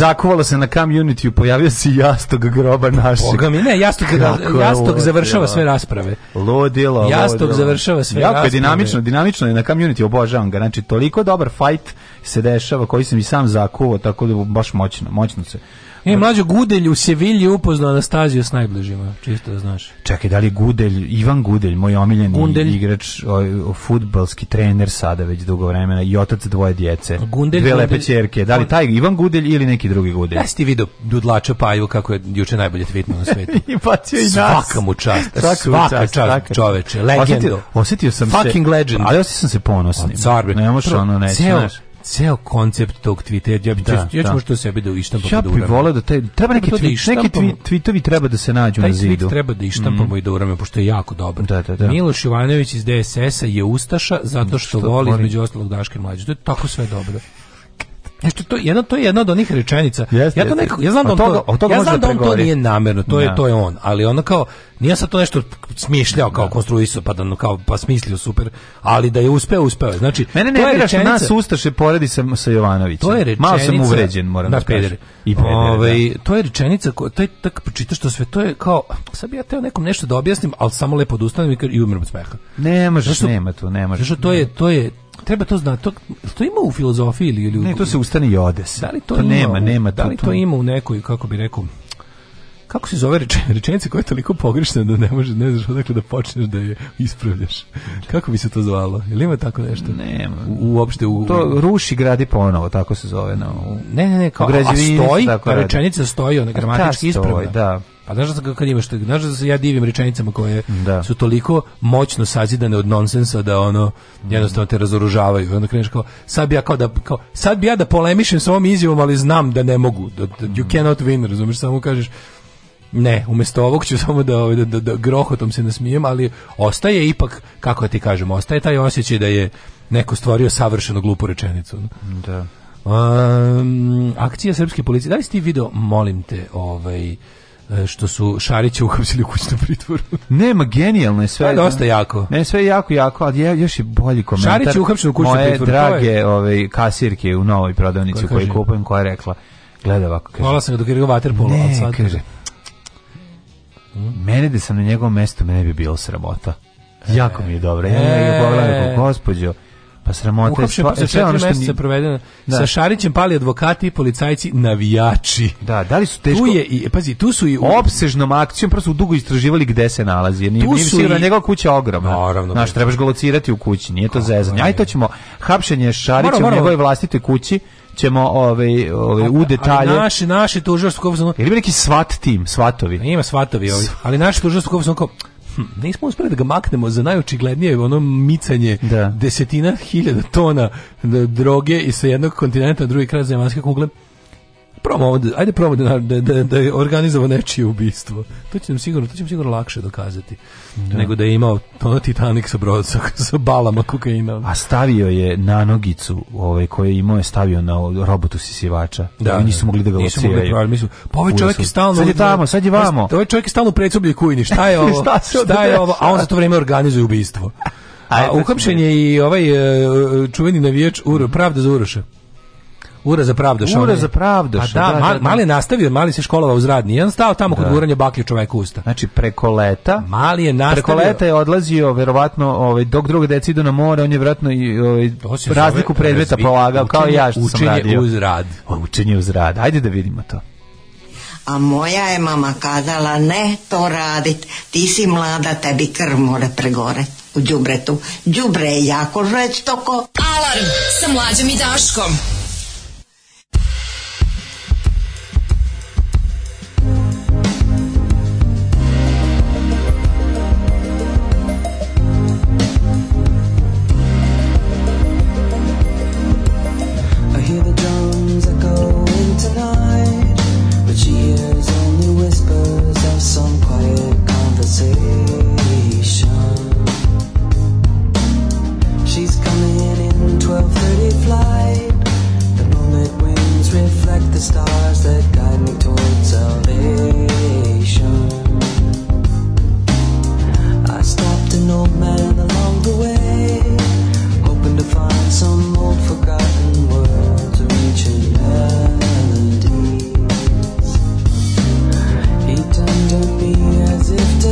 zakuvalo se na community pojavio se jastog groba našeg. Boga mi ne, jastog, jastog završava sve rasprave. Ludilo, Jastog završava sve jako rasprave. dinamično, dinamično je na community, obožavam ga. Znači, toliko dobar fight se dešava koji sam i sam zakuvao, tako da baš moćno, moćno se E, mlađo Gudelj u Sevilji upoznao Anastaziju s najbližima, čisto da znaš. Čekaj, da li Gudelj, Ivan Gudelj, moj omiljeni Gundelj. igrač, o, ovaj, futbalski trener sada već dugo vremena i otac dvoje djece, Gundelj, dve lepe čerke. Da li taj Ivan Gudelj ili neki drugi Gudelj? Jeste si ti vidio Dudlača Paju kako je juče najbolje tvitno na svetu. I bacio i nas. Svaka mu čast, svaka, svaka čast, čast čoveče, legendo. Osjetio, osjetio sam Fucking se, legend. Ali osjetio sam se ponosnim. Car, ne možeš ono neći, znaš ceo koncept tog tvita ja bih da, ja ću da. možda sebi da ištampam. Ja da bih voleo da taj treba da neki tweet, neki tvitovi treba da se nađu taj na zidu. Taj treba da ištampamo mm. i da urame, pošto je jako dobar. Da, da, da. Miloš Jovanović iz DSS-a je ustaša zato što, što voli između ostalog Daške mlađe. To je tako sve dobro. Nešto to jedno to je jedna od onih rečenica. Jeste, ja to nekako ja znam da on toga, to, ja znam da, da on to nije namerno, to ne. je da. to je on, ali ono kao nije sa to nešto smišljao kao da. konstruisao pa da no, kao pa smislio super, ali da je uspeo, uspeo. Znači, mene ne vjeraš nas ustaše poredi se sa Jovanovićem. To je rečenica. Malo sam uvređen, moram da kažem. I pedere, Ove, ovaj, to je rečenica koja taj tak pročita što sve, to je kao sad bi ja teo nekom nešto da objasnim, al samo lepo odustanem i umrem od smeha. Ne možeš, nema to, ne možeš. to je to je treba to znati. To, to ima u filozofiji ili, ili Ne, to se ustane i ode se. Da li to, to ima, nema, nema da li to, to ima u nekoj kako bi rekao kako se zove rečenica koja je toliko pogrešna da ne može ne znaš odakle da počneš da je ispravljaš. Kako bi se to zvalo? ili ima tako nešto? Nema. U, uopšte u To ruši gradi ponovo, tako se zove na. No. ne, ne, ne, kao a stoji, rečenica stoji, ona gramatički ispravna. Da. Pa znaš da kad imaš, znaš da se ja divim rečenicama koje da. su toliko moćno sazidane od nonsensa da ono jednostavno te razoružavaju. I onda kreneš kao sad bi ja kao da kao sad bi ja da polemišem s ovom izjavom, ali znam da ne mogu. Da, da you cannot win, razumiješ, samo kažeš ne, umjesto ovog ću samo da, ovaj, da, da, da grohotom se nasmijem, ali ostaje ipak, kako da ti kažem, ostaje taj osjećaj da je neko stvorio savršeno glupu rečenicu. Da. Um, akcija srpske policije, da li si ti video, molim te, ovaj, E, što su Šarića uhapsili u kućnom pritvoru. Nema, genijalno je sve. Pa, dosta da, jako. Ne, sve je jako, jako, ali je, još i bolji komentar. Šarić je uhapšen u kućnom pritvoru. Moje drage je... ove, ovaj, kasirke u novoj prodavnici u kojoj kupujem, koja je rekla, gleda ovako, kaže. Hvala sam ga dok je rekao vaterpolo. Ne, sad... kaže, mene da sam na njegovom mestu, mene bi bilo sramota. E, jako mi je dobro. E, ja, ja, ja, ja, Pa sramota Uhapšen, je pa, stvar. ono što nije... provedeno. Da. Sa Šarićem pali advokati, policajci, navijači. Da, da li su teško... Tu je i, pazi, tu su i... U... Opsežnom akcijom prosto dugo istraživali gde se nalazi. Nije, tu su da i... njegova kuća ogromna. Naravno. Znaš, pa- trebaš ga locirati u kući, nije to zezanje. Ajde, to ćemo. Hapšenje Šarića u njegove vlastitoj kući ćemo ove ovaj, ove ovaj, u detalje. Ali naši naši tužilaštvo kao Ili neki svat tim, svatovi. Ima svatovi ovi. Ali naši tužilaštvo kao Hm, nismo uspeli da ga maknemo za najočiglednije ono micanje da. desetina hiljada tona e, droge i sa jednog kontinenta na drugi kraj zemaljske kugle Probamo ovde, ajde probamo da, da, da, da je organizovao nečije ubistvo. To će nam sigurno, to će nam sigurno lakše dokazati. Da. Nego da je imao to Titanic sa brod sa, sa balama kokaina. A stavio je na nogicu, ovaj koji je imao je stavio na robotu sisivača. Da, oni da, nisu mogli da ga da lociraju. Nisu pa ovaj, ovaj čovjek je stalno sad je tamo, sad je vamo. Ovaj čovjek je stalno predsoblje kujni. Šta je ovo? šta, šta je ovo? A on za to vrijeme organizuje ubistvo. A, A e, uhapšen je i ovaj e, čuveni navijač Uro, pravda za Uroša. Ura za što Ura za pravdoša. Pa A da, da, da, da. mali nastavio, mali se školovao uz radni. Jedan stao tamo kod da. guranja baklje čoveka usta. Znači preko leta. Mali je nastavio. Preko leta je odlazio verovatno ovaj dok druga deca idu na more, on je verovatno i ovaj razliku predmeta polagao učenje, kao ja što sam radio. Učenje uz rad. O, učenje uz rad. Ajde da vidimo to. A moja je mama kazala ne to radit, ti si mlada, tebi krv mora pregore u đubretu. Đubre je jako žveć toko. Alarm sa mlađom i Daškom.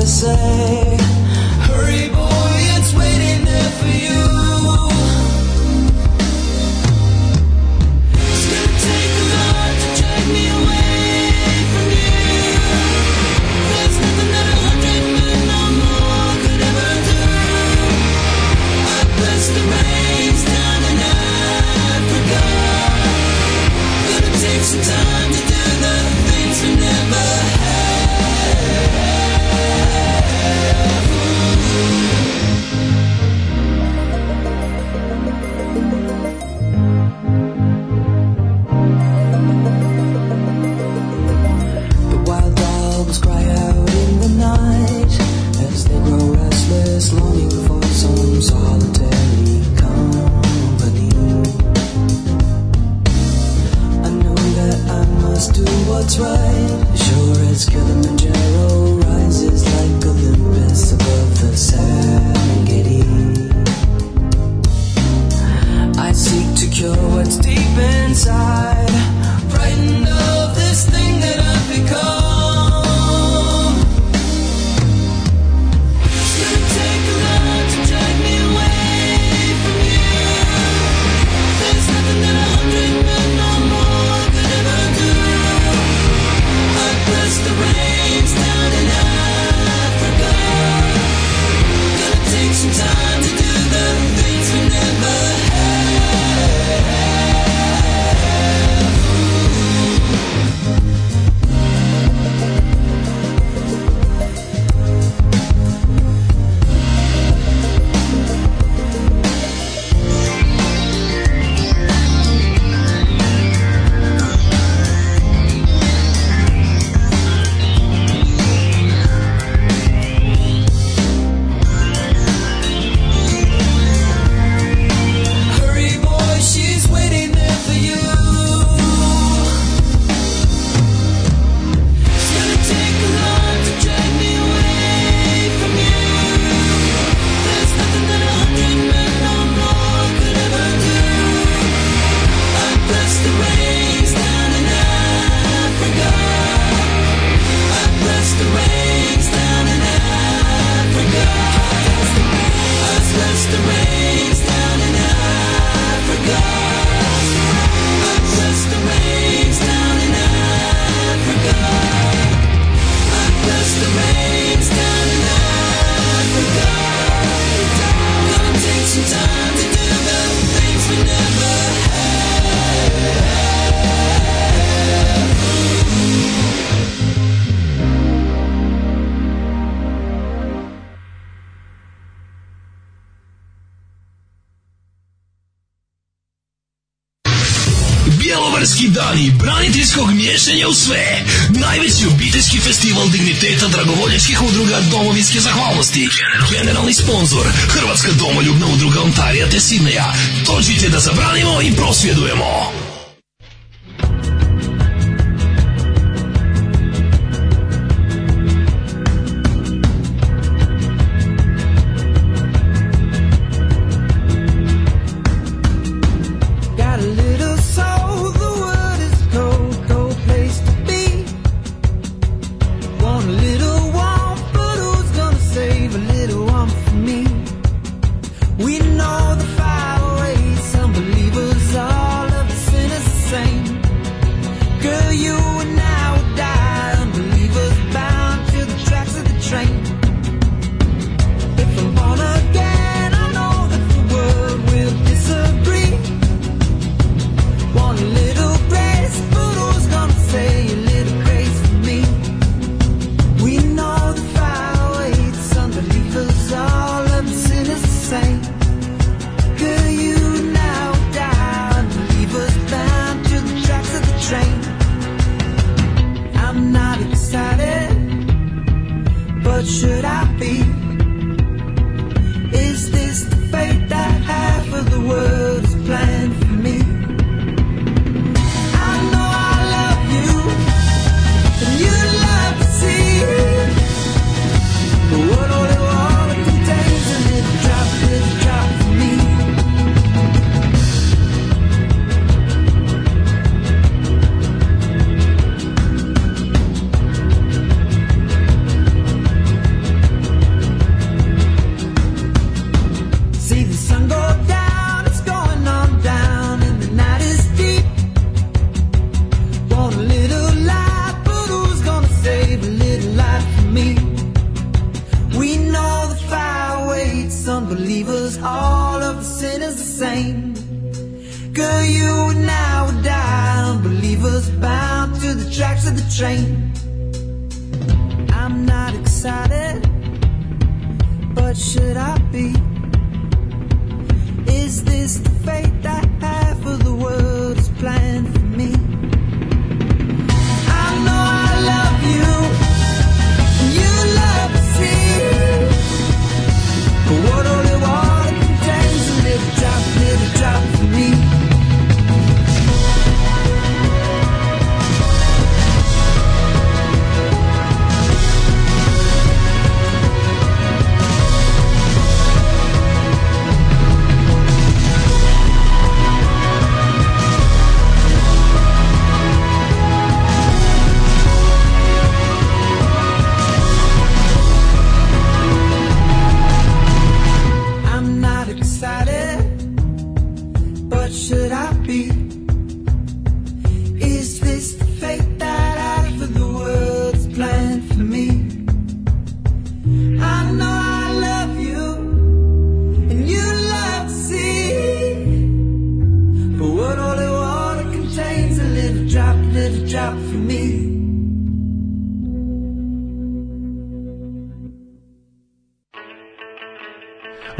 say političkog miješanja u sve. Najveći obiteljski festival digniteta dragovoljačkih udruga domovinske zahvalnosti. Generalni sponsor Hrvatska domoljubna udruga Ontarija te Sidneja. Dođite da zabranimo i prosvjedujemo.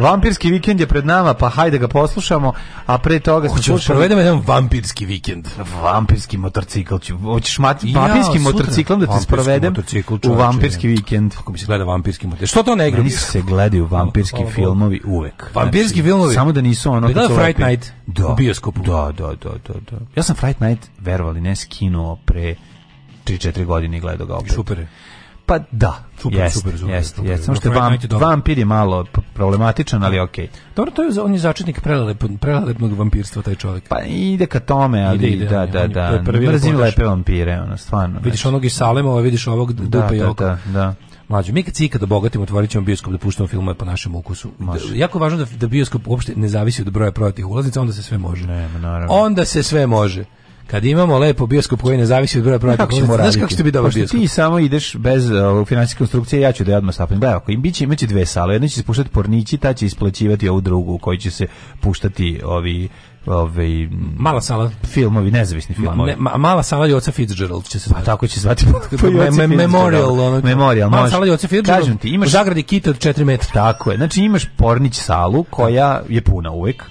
Vampirski vikend je pred nama, pa hajde ga poslušamo, a pre toga smo da slušali... provedemo jedan vampirski vikend. Vampirski motorcikl. Hoćeš mati papirskim ja, motorciklom da te sprovedem u vampirski vikend. Kako bi se gleda vampirski motorcikl? Što to ne igra? Nisu se gledaju vampirski filmovi uvek. Vampirski znači, filmovi? Samo da nisu ono... Da Fright Night u da. bioskopu. Da, da, da, da, da. Ja sam Fright Night, verovali, ne skinuo pre 3-4 godine i gledao ga opet. Super je. Pa da. Super, jest, super, super. Jest, super, Samo što je vam, vampir je malo problematičan, ali okej. Okay. Dobro, to je, on je začetnik prelalep, prelelepnog vampirstva, taj čovjek. Pa ide ka tome, ali ide, ide, da, da, da. da. Mrzim lepe vampire, ono, stvarno. Vidiš znači. onog iz Salema, ovaj vidiš ovog da, dupe i da, oko. Da, da, da. Mlađo, mi kad se ikad obogatimo, otvorit ćemo bioskop da puštamo filmove po našem ukusu. Da, jako važno da, da bioskop uopšte ne zavisi od broja prodatih ulaznica, onda se sve može. Ne, naravno. Onda se sve može kad imamo lepo bioskop koji ne zavisi od broja prodanih kako ćemo raditi? Znaš kako će biti dobar bioskop? Ti samo ideš bez uh, financijske konstrukcije, ja ću da je odmah sapim. Gledaj, ako im biće, imaće dve sale, jedna će se puštati pornići, ta će isplaćivati ovu drugu u kojoj će se puštati ovi ovaj mala sala filmovi nezavisni filmovi ma, ne, mala sala Joca Fitzgerald pa će se zvati. pa tako će se zvati me, memorial ono memorial mala sala Joca Fitzgerald kažem ti imaš u zagradi kita od 4 metra tako je znači imaš pornić salu koja je puna uvek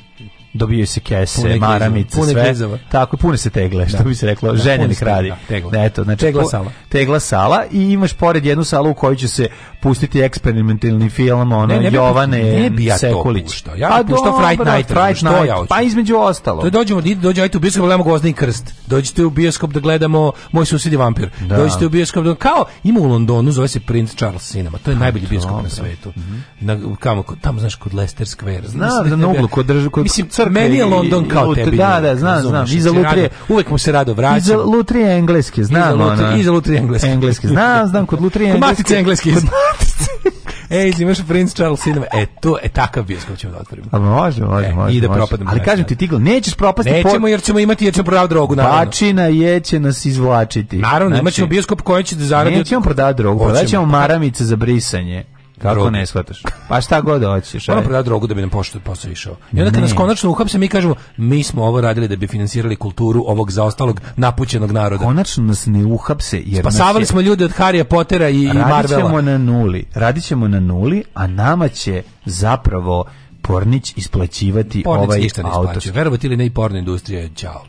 dobijaju se kese, pune maramice, pune sve. Glizova. Tako, pune se tegle, što da. bi se reklo, da, ženjenih radi. Da, tegla. Eto, znači, tegla sala. Tegla sala i imaš pored jednu salu u kojoj će se pustiti eksperimentalni film ono ne, ne Jovane ne ja Sekulić. to Ja pa bi puštao Fright Night, Fright Night, ja pa između ostalo. To dođemo, dođite u bioskop gledamo Gozni krst. Dođite u bioskop da gledamo Moj susjed je vampir. Da. Dođite u bioskop da kao ima u Londonu zove se Prince Charles Cinema. To je pa, najbolji bioskop na svetu. Mm -hmm. Na kamo tamo znaš kod Leicester Square. Znaš da na uglu kod drži kod Mislim crkve. Meni je London kao tebi. Da, da, znam, znam. Iza Lutrije, uvek mu se rado vraća. Iza Lutrije engleski, znam. Iza Lutrije engleski. Engleski, znam, znam kod Lutrije engleski. Kod matice engleske. Ej, imaš Prince Charles cinema. E, to, e, takav bioskop ćemo da otvorimo. A može, može, e, može. I da propademo. Ali kažem ti, Tigl, nećeš propasti. Nećemo jer ćemo imati, jer ćemo prodavati drogu. Naravno. Bačina je će nas izvlačiti. Naravno, znači, imat ćemo bioskop koji će da zaradi. Nećemo prodati drogu, prodat ćemo maramice za brisanje. Kako drogu. ne shvataš? Pa šta god hoćeš. Moram prodati drogu da bi nam pošto posao išao. I onda kad nas konačno uhapse, mi kažemo, mi smo ovo radili da bi finansirali kulturu ovog zaostalog napućenog naroda. Konačno nas ne uhapse. Jer Spasavali je... smo ljude od Harija Pottera i, i Marvela. Radićemo na nuli. Radićemo na nuli, a nama će zapravo Pornić isplaćivati Pornić ovaj ništa ne isplaćuje. Verovati ili ne i porna industrija je čao.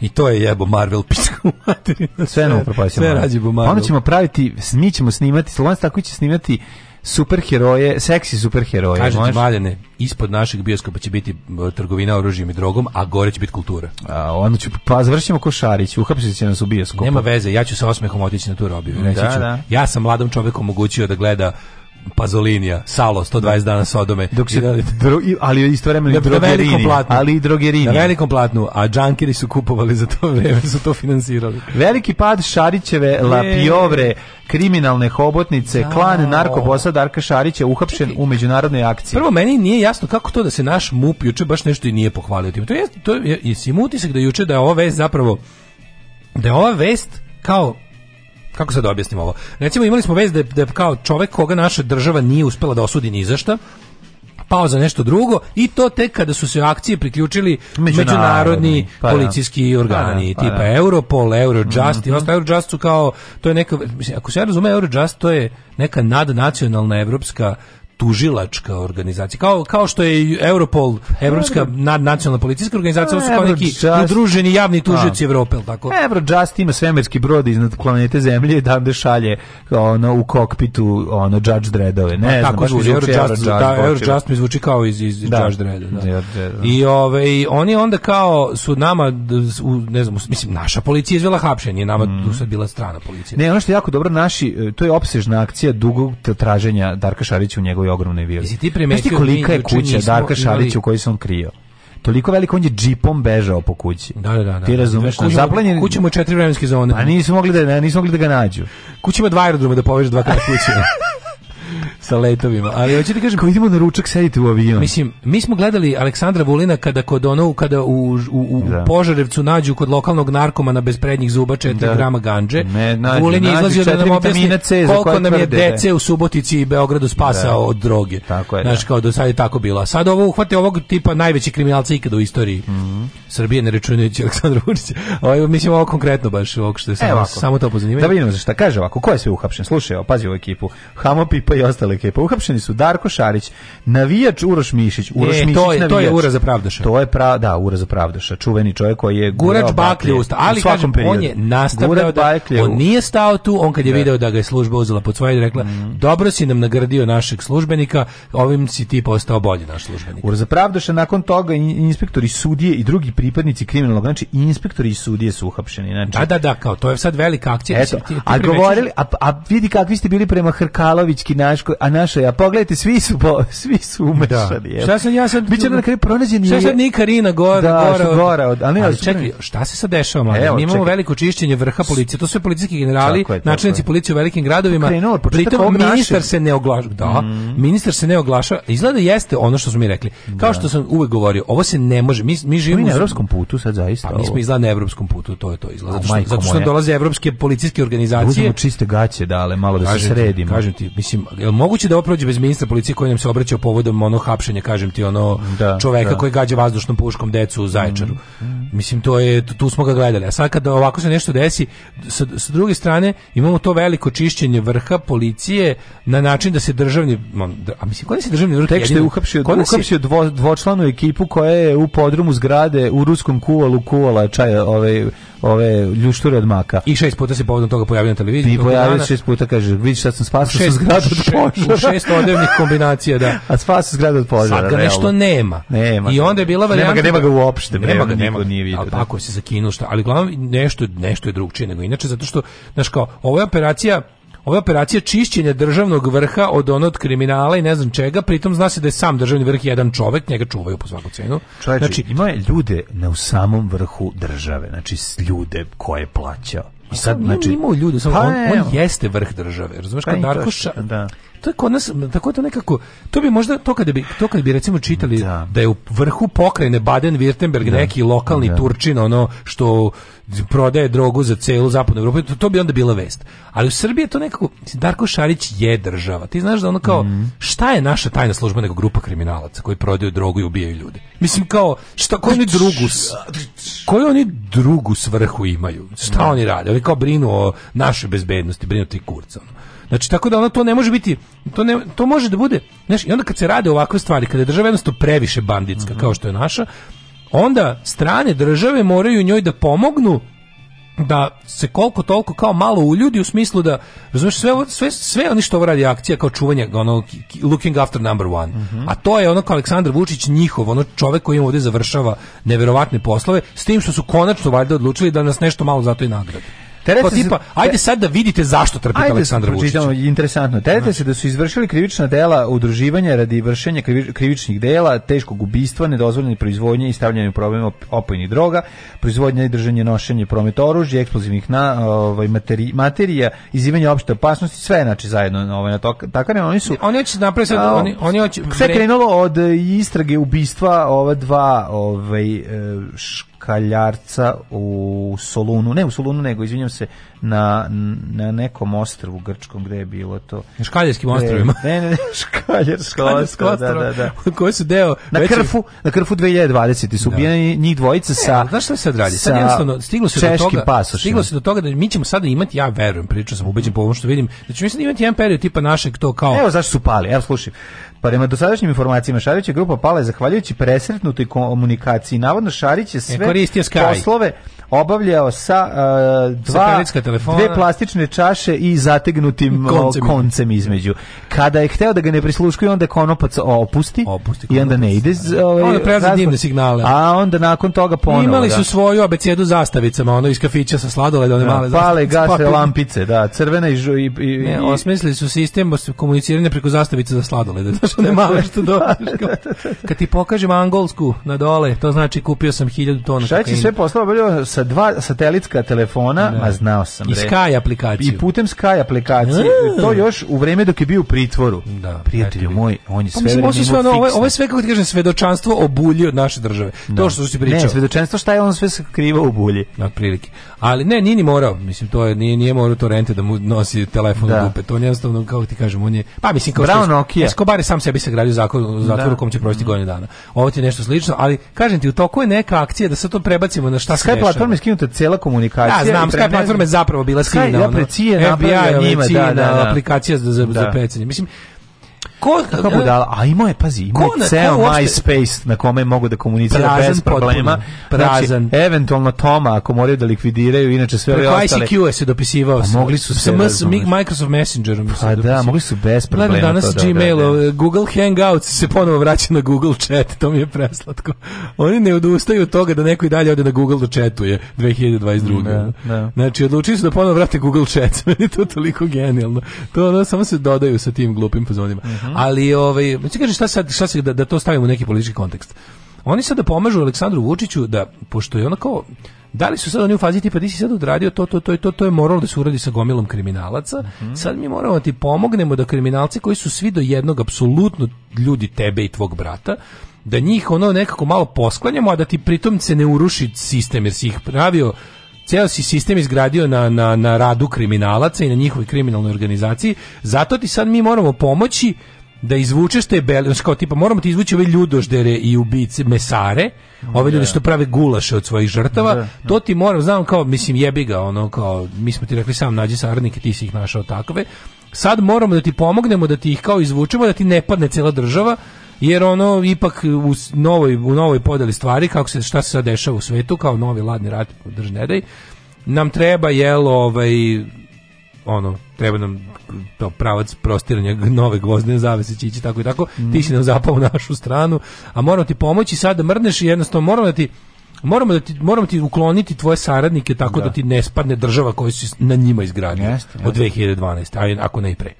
I to je jebo Marvel pičku materinu. Sve nam upropasimo. Sve rađe bo Marvel. Onda ćemo praviti, mi ćemo snimati, Slovan Staković će snimati superheroje, seksi superheroje. Kažete, možeš? Maljane, ispod našeg bioskopa će biti e, trgovina oružjem i drogom, a gore će biti kultura. A, onda ću, pa završimo košarić, uhapsit će nas u bioskopu. Nema veze, ja ću sa osmehom otići na tu robiju. Reći da, da. Ja sam mladom čoveku omogućio da gleda Pazolinija, Salo, 120 dana Sodome. Dok se, da- dro, ali istovremeno i drogerini. Platnu, ali i drogerini. Na velikom platnu, a džankiri su kupovali za to vreme, su to finansirali. Veliki pad Šarićeve lapiovre, kriminalne hobotnice, da. klan narkobosa Darka Šarića uhapšen Čekaj. u međunarodnoj akciji. Prvo, meni nije jasno kako to da se naš MUP juče baš nešto i nije pohvalio. To je, to je, jesi utisak da juče da je ova vest zapravo, da je ova vest kao kako sad da objasnim ovo? Recimo imali smo vez da je, da je kao čovek koga naša država nije uspela da osudi ni za šta, pao za nešto drugo i to tek kada su se akcije priključili međunarodni, međunarodni pa, da. policijski pa da, organi pa, pa, tipa Europol, Eurojust mm -hmm. i mhm. ostalo Eurojust su kao to je neka mislim ako se ja razumem Eurojust to je neka nadnacionalna evropska tužilačka organizacija. Kao, kao što je Europol, Evropska nacionalna policijska organizacija, su kao neki udruženi javni tužioci Evrope, tako? Eurojust ima svemirski brod iznad planete Zemlje da da šalje ono, u kokpitu ono, Judge Dreadove. Ne, A, tako znam, Eurojust, da, Eurojust mi zvuči kao iz, iz da. Judge Dreada. Da. I ove, oni onda kao su nama, ne znam, mislim, naša policija izvela hapšenje, nama mm. tu sad bila strana policija. Ne, ono što je jako dobro, naši, e, to je opsežna akcija dugog traženja Darka Šarića u njegove i ogromne vile. Jesi ti primetio kolika je kuća Darka Šarića u kojoj se on krio? toliko velik on je džipom bežao po kući. Da, da, da. Ti da, da. razumeš, na zaplanjen kući mu četiri vremenske zone. A pa nisu mogli da nisu mogli da ga nađu. Kući ima dva aerodroma da poveže dva kraja kuće. sa letovima. Ali hoćete da kažem, kao idemo na ručak, sedite u avion. Mislim, mi smo gledali Aleksandra Vulina kada kod ono kada u, u, u da. Požarevcu nađu kod lokalnog narkomana bez prednjih zuba 4 da. grama ganđe. Ne, nađu, Vulin je izlazio da nam objasni C, koliko nam je dece u Subotici i Beogradu spasao da. od droge. Tako je. Znaš, da. kao do sada je tako bilo. A sad ovo uhvate ovog tipa najveći kriminalca ikada u istoriji mm -hmm. Srbije, ne računajući Aleksandra Vučića. Ovo, ovaj, mislim, ovo konkretno baš, ovo što je samo, samo to pozanimanje. Da vidimo za šta kaže ovako, ko je sve uhapšen? Slušaj, pazi ovu ekipu. Hamo Pipa i ostale ekipe. Uhapšeni su Darko Šarić, navijač Uroš Mišić, Uroš e, Mišić to je, navijač. To je Ura za pravdaša. To je pra, da, Ura za pravdaša, čuveni čovjek koji je gurač baklje u usta, ali u kažem, on je nastavljao da, on nije stao tu, on kad je da. video da ga je služba uzela pod svoje i rekla, mm. dobro si nam nagradio našeg službenika, ovim si ti postao bolji naš službenik. Ura za pravdaša, nakon toga inspektori sudije i drugi pripadnici kriminalnog, znači inspektori i sudije su uhapšeni. Znači, da, da, da, kao, to je sad velika akcija. Eto, ti, ti a govorili, a, a vidi kakvi ste bili prema Hrkalovićki naš Njemačkoj, a našoj, a pogledajte, svi su, po, svi su da. umešani. Da. Šta sam ja sad... Biće na kraju pronađen je... Šta sad ni Karina gore, da, gore, od... gora od, ali, ali čekaj, šta se sad dešava, mladen? Mi imamo čekaj. veliko čišćenje vrha policije, to su policijski generali, načelnici policije u velikim gradovima, pritom ministar se ne oglašava. da, mhm. ministar se ne oglašava. izgleda jeste ono što smo mi rekli. Kao da. što sam uvek govorio, ovo se ne može, mi, mi živimo... Mi na evropskom putu sad zaista. Pa mi smo izgleda na evropskom putu, to je to izgleda. Zato što, zato što dolaze evropske policijske da organizacije. Uzmemo čiste gaće, da, dale, malo da se sredimo. Kažem ti, mislim, jel moguće da oprođe bez ministra policije koji nam se obraćao povodom ono hapšenja, kažem ti, ono da, čoveka da. koji gađa vazdušnom puškom decu u Zaječaru. Mm, mm. Mislim to je tu smo ga gledali. A sad kada ovako se nešto desi, sa, sa druge strane imamo to veliko čišćenje vrha policije na način da se državni da, a mislim koji se državni vrh tek što je uhapšio, uhapšio dvo, dvočlanu ekipu koja je u podrumu zgrade u ruskom kuvalu kuvala čaj, ovaj ove ljušture od maka. I šest puta se povodom toga pojavio na televiziji. I pojavio šest puta, kaže, vidiš šta sam spasao šest, zgradu od požara. U šest odevnih kombinacija, da. A sa zgradu od požara. Sad ga nešto nema. nema. I onda je bila varijanta... Nema ga, nema ga uopšte. Nema ga, nema ga. Nije vidio, ali tako da. se zakinuo, šta, ali glavno nešto, nešto je drugčije nego inače, zato što, znaš kao, ovo je operacija Ova operacija čišćenja državnog vrha od onog kriminala i ne znam čega, pritom zna se da je sam državni vrh jedan čovek, njega čuvaju po svaku cenu. Čovječe, znači, ima je ljude na samom vrhu države, znači ljude koje je plaćao. I pa sad, znači, ima ljude, samo pa, on, on, jeste vrh države, razumeš, pa kad Darkoša, da to je kod nas tako to nekako to bi možda to kad bi to kad bi recimo čitali da, da je u vrhu pokrajine Baden-Württemberg da. neki lokalni da. Turčin ono što prodaje drogu za celu zapadnu Evropu to, to, bi onda bila vest ali u Srbiji je to nekako Darko Šarić je država ti znaš da ono kao mm. šta je naša tajna služba nego grupa kriminalaca koji prodaju drogu i ubijaju ljude mislim kao šta koji oni drugu koji oni drugu svrhu imaju šta da. oni rade oni kao brinu o našoj bezbednosti brinu ti kurca ono. Znači tako da ono to ne može biti, to ne to može da bude, znaš, i onda kad se rade ovakve stvari, kada je država jednostavno previše banditska mm -hmm. kao što je naša, onda strane države moraju njoj da pomognu da se koliko toliko kao malo u ljudi u smislu da razumeš sve sve sve oni što ovo radi akcija kao čuvanje ono looking after number one mm -hmm. a to je ono kao Aleksandar Vučić njihov ono čovjek koji im ovdje završava neverovatne poslove s tim što su konačno valjda odlučili da nas nešto malo zato i nagrade Terete se tipa, ajde sad da vidite zašto trpite Aleksandra Vučića. interesantno. Terete se da su izvršili krivična dela udruživanja radi vršenja krivičnih dela, teškog ubistva, nedozvoljene proizvodnje i stavljanje u problem opojnih droga, proizvodnja i držanje, nošenje, promet oružja, eksplozivnih na, ovaj, materi, materija, izivanje opšte opasnosti, sve znači zajedno ovaj, na to. Tako da ne, oni su... Oni hoće da napraviti sad, oni, oni hoće... Sve krenulo od e, istrage ubistva ova dva ovaj, e, šk kaljarca u Solunu, ne u Solunu, nego, izvinjam se, na, na nekom ostrvu grčkom, gde je bilo to. Na Škaljarskim ostrovima. Ne, ne, ne, Škaljarsko da, ostrvo, da, da, da. Koji su deo... Na veći... Krfu, na Krfu 2020. su da. ubijeni njih dvojica e, sa... E, znaš šta se sad radi? Sad jednostavno, stiglo se do toga... Pasošima. Stiglo se do toga da mi ćemo sada imati, ja verujem, pričao sam ubeđen po ovom što vidim, da ćemo mi sad da imati jedan period tipa našeg to kao... Evo zašto su pali, evo slušaj. Prema dosadašnjim informacijama Šarić je grupa pala je zahvaljujući presretnutoj komunikaciji. Navodno Šarić je e, sve e, poslove obavljao sa uh, dva dve plastične čaše i zategnutim koncem. koncem između. Kada je hteo da ga ne prisluškuje, onda konopac opusti, opusti konopac. i onda ne ide. Ovaj, onda prelazi divne signale. A onda nakon toga ponovo. Imali da. su svoju abecedu zastavicama, ono iz kafića sa sladoled, one ja, da. male Pale, gase, lampice, da, crvena i, i, i, ne, osmislili su sistem komuniciranja preko zastavice za sladoled. Znaš, one male što dođeš. Kad ti pokažem angolsku na dole, to znači kupio sam 1000 tona. Šta će sve poslao? sa dva satelitska telefona, da. ma znao sam. I re. Sky aplikaciju. I putem Sky aplikacije. Da. To još u vreme dok je bio u pritvoru. Da, Prijatelju moj, on je pa, sve vreme sve, ono, ovo, je sve, kako ti kažem, svedočanstvo o bulji od naše države. Da. To što si pričao. Ne, svedočanstvo šta je on sve skrivao u bulji. Na prilike. Ali ne, nije ni morao. Mislim, to je, nije, nije morao to rente da mu nosi telefon da. u dupe. To je jednostavno, kako ti kažem, on je... Pa mislim, kao Bravo, što je, Escobar je sam sebi sagradio zatvor, zatvor da. u kom će prosti mhm. godinu dana. Ovo ti je nešto slično, ali kažem ti, u toku je neka akcija da se to prebacimo na šta se platforme je skinuta cela komunikacija. Ja znam, Skype platforma je zapravo bila skinuta. Sky, ja precije, FBI, njima, da, da, da, aplikacija za, za, za da. pecanje. Mislim, Ko, Kako budala? Da, a imao je, pazi, ima ceo MySpace na kome mogu da komunicira bez problema. Znači, prazan. Znači, eventualno Toma, ako moraju da likvidiraju, inače sve ove ostale... Preko ICQ-a se dopisivao. A pa mogli su da pa se... Microsoft Messenger. se A da, mogli su bez problema. Gledam danas da Gmail, Google Hangouts se ponovo vraća na Google chat, to mi je preslatko. Oni ne odustaju od toga da neko i dalje ode na Google da chatuje 2022. Ne, ne. Znači, odlučili su da ponovo vrate Google chat. Meni to toliko genijalno. To ono, samo se dodaju sa tim glupim pozonima. Mhm. Ali ovaj znači pa kaže šta sad šta se da, da to stavimo u neki politički kontekst. Oni sada pomažu Aleksandru Vučiću da pošto je ona kao da li su sada oni u fazi tipa ti si sad odradio to, to, to to, to je moralo da se uradi sa gomilom kriminalaca, mm -hmm. sad mi moramo da ti pomognemo da kriminalci koji su svi do jednog apsolutno ljudi tebe i tvog brata, da njih ono nekako malo posklanjamo, a da ti pritom se ne uruši sistem, jer si ih pravio ceo si sistem izgradio na, na, na radu kriminalaca i na njihovoj kriminalnoj organizaciji, zato ti sad mi moramo pomoći da izvučeš te bele, znači kao tipa moramo ti izvući ove ljudoždere i ubice mesare, ove ljude da. što prave gulaše od svojih žrtava, da, da. to ti moram, znam kao, mislim jebi ga, ono kao, mi smo ti rekli sam nađi saradnike, ti si ih našao takve, sad moramo da ti pomognemo, da ti ih kao izvučemo, da ti ne padne cela država, jer ono ipak u novoj, u novoj podeli stvari, kako se, šta se sad dešava u svetu, kao novi ladni rat, drž ne daj, nam treba, jel, ovaj, ono, treba nam to pravac prostiranja nove gvozdene zavese će ići tako i tako, mm. ti si nam zapao u našu stranu, a moramo ti pomoći sad da mrneš i jednostavno moramo da ti moramo da ti moramo ti ukloniti tvoje saradnike tako da, da ti ne spadne država koju si na njima izgradio od 2012. a ako ne i pre.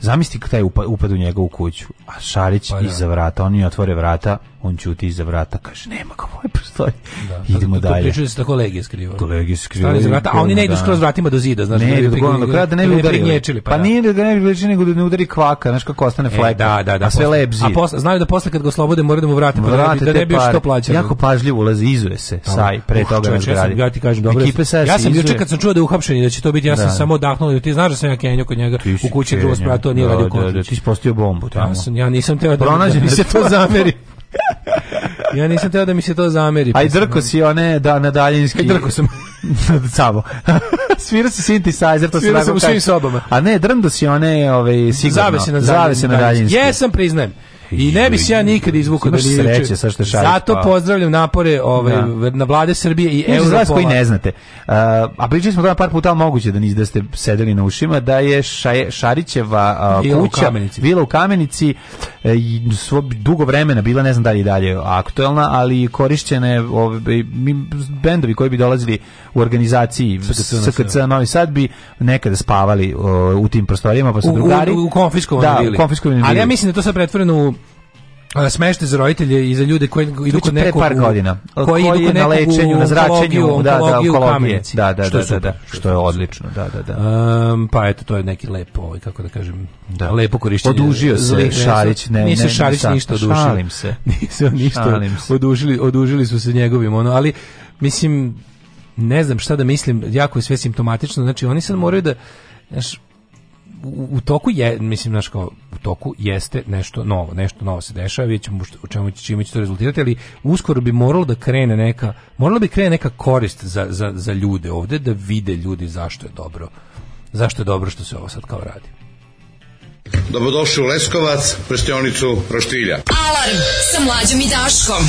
Zamisli taj upad u njegovu kuću, a Šarić pa, da. iza vrata, oni otvore vrata, on ćuti iza vrata, kaže, nema ga moje ovaj prostoje. Da, Idemo to, to, dalje. To se da kolege skriva. Kolege skriva. iza vrata, a oni ne idu da. skroz vratima do zida, znaš. Ne, do do kraja, da ne bi udarili. Pa, pa da. nije da ne bi udarili, nego da ne udari kvaka, znaš kako ostane e, fleka. da, da, da. A sve lep A posle, znaju da posle kad ga oslobode moraju da mu vrate, pa da ne bi, da što plaćali. Jako pažljivo ulazi, izuje se, saj, pre uh, toga razgradi. Ja ti kažem, dobro. Ja sam juče kad sam čuo da je uhapšen i da će to biti, ja sam samo odahnuo, ti znaš da sam ja kenjo kod njega u kući drugo spratu to nije da, radio da, Konđić. Da, ti spostio bombu tamo. Ja, sam, ja nisam teo da... Pronađe mi se to zameri. ja nisam teo da mi se to zameri. Aj pa drko si one da na daljinski. Aj drko sam samo. Svira se synthesizer, to se radi. Svira se u svim sobama. A ne, drndo si one, ovaj sigurno. Zavese na, zavese na daljinski. Jesam, priznajem. I ne bi se ja nikad izvukao da nije sreće sa što šariš, Zato pa. pozdravljam napore ove ovaj, da. na vlade Srbije i Evropa. koji ne znate. Uh, a pričali smo da par puta ali moguće da ni da ste sedeli na ušima da je šaje, Šarićeva uh, kuća u bila u Kamenici uh, i svo, dugo vremena bila ne znam da li dalje aktuelna, ali korišćene ovaj bendovi koji bi dolazili u organizaciji SKC Novi Sad bi nekada spavali u tim prostorijama pa su drugari u, da, u, u konfiskovani da, bili. Ali ja mislim da to se pretvoreno u smešte za roditelje i za ljude koji idu kod nekog par godina koji, koji idu na lečenju na zračenju da da u da da da, da, da, što je da, da, odlično da da da um, pa eto to je neki lepo ovaj kako da kažem da lepo korišćenje odužio se Šarić ne nisi Šarić ništa odužili šalim se nisu ništa odužili odužili su se njegovim ono ali mislim ne znam šta da mislim jako je sve simptomatično znači oni sad moraju da znaš u, toku je, mislim, naš kao, u toku jeste nešto novo, nešto novo se dešava, vidjet ćemo u čemu će, čime će to rezultirati, ali uskoro bi moralo da krene neka, moralo bi krene neka korist za, za, za ljude ovde, da vide ljudi zašto je dobro, zašto je dobro što se ovo sad kao radi. Dobrodošli u Leskovac, prštionicu Roštilja. Alarm sa mlađom i Daškom.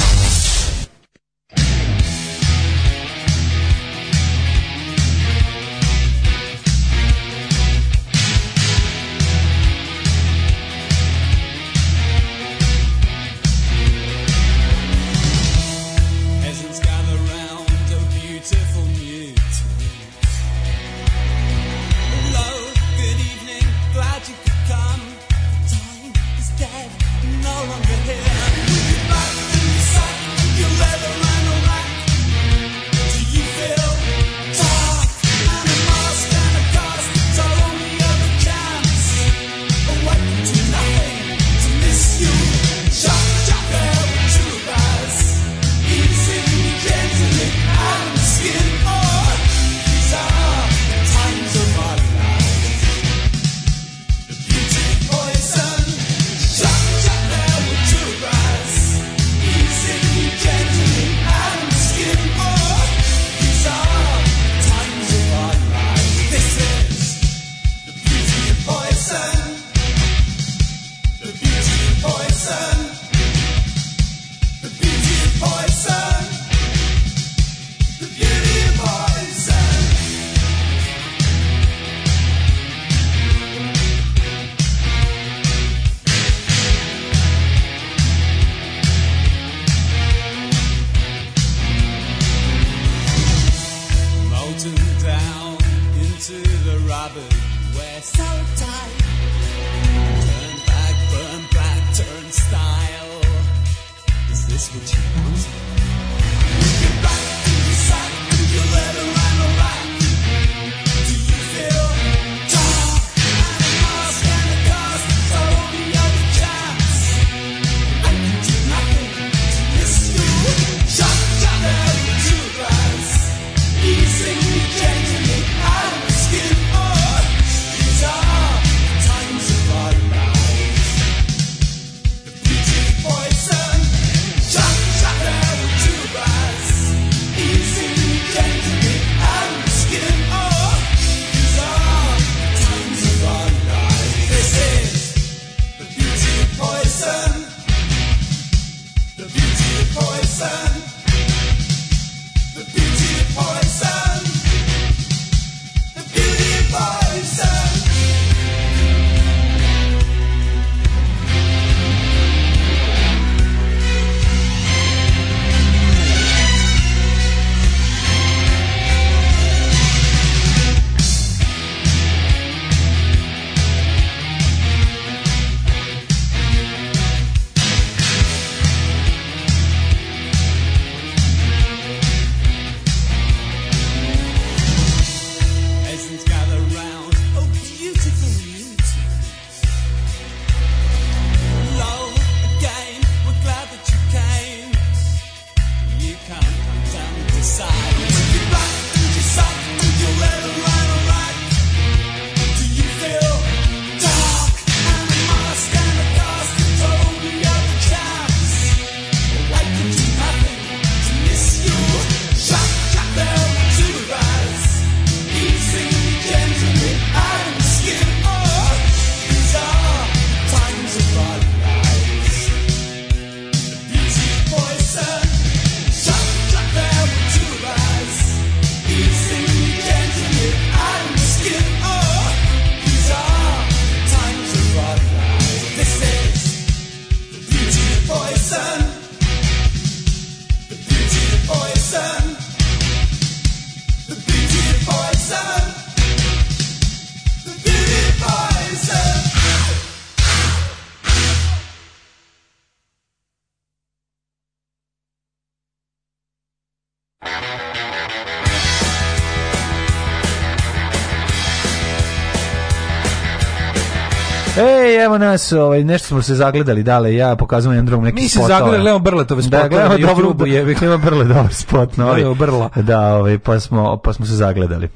nas, ovaj, nešto smo se zagledali, dale, ja pokazujem jednom neki spot. Mi se ovaj. da, spotove. zagledali, gledamo brletove spotove. Da, gledamo dobro je, jebi, gledamo brle, dobar spot novi. Ovaj. Gledamo brla. Da, ovaj, pa, smo, pa smo se zagledali.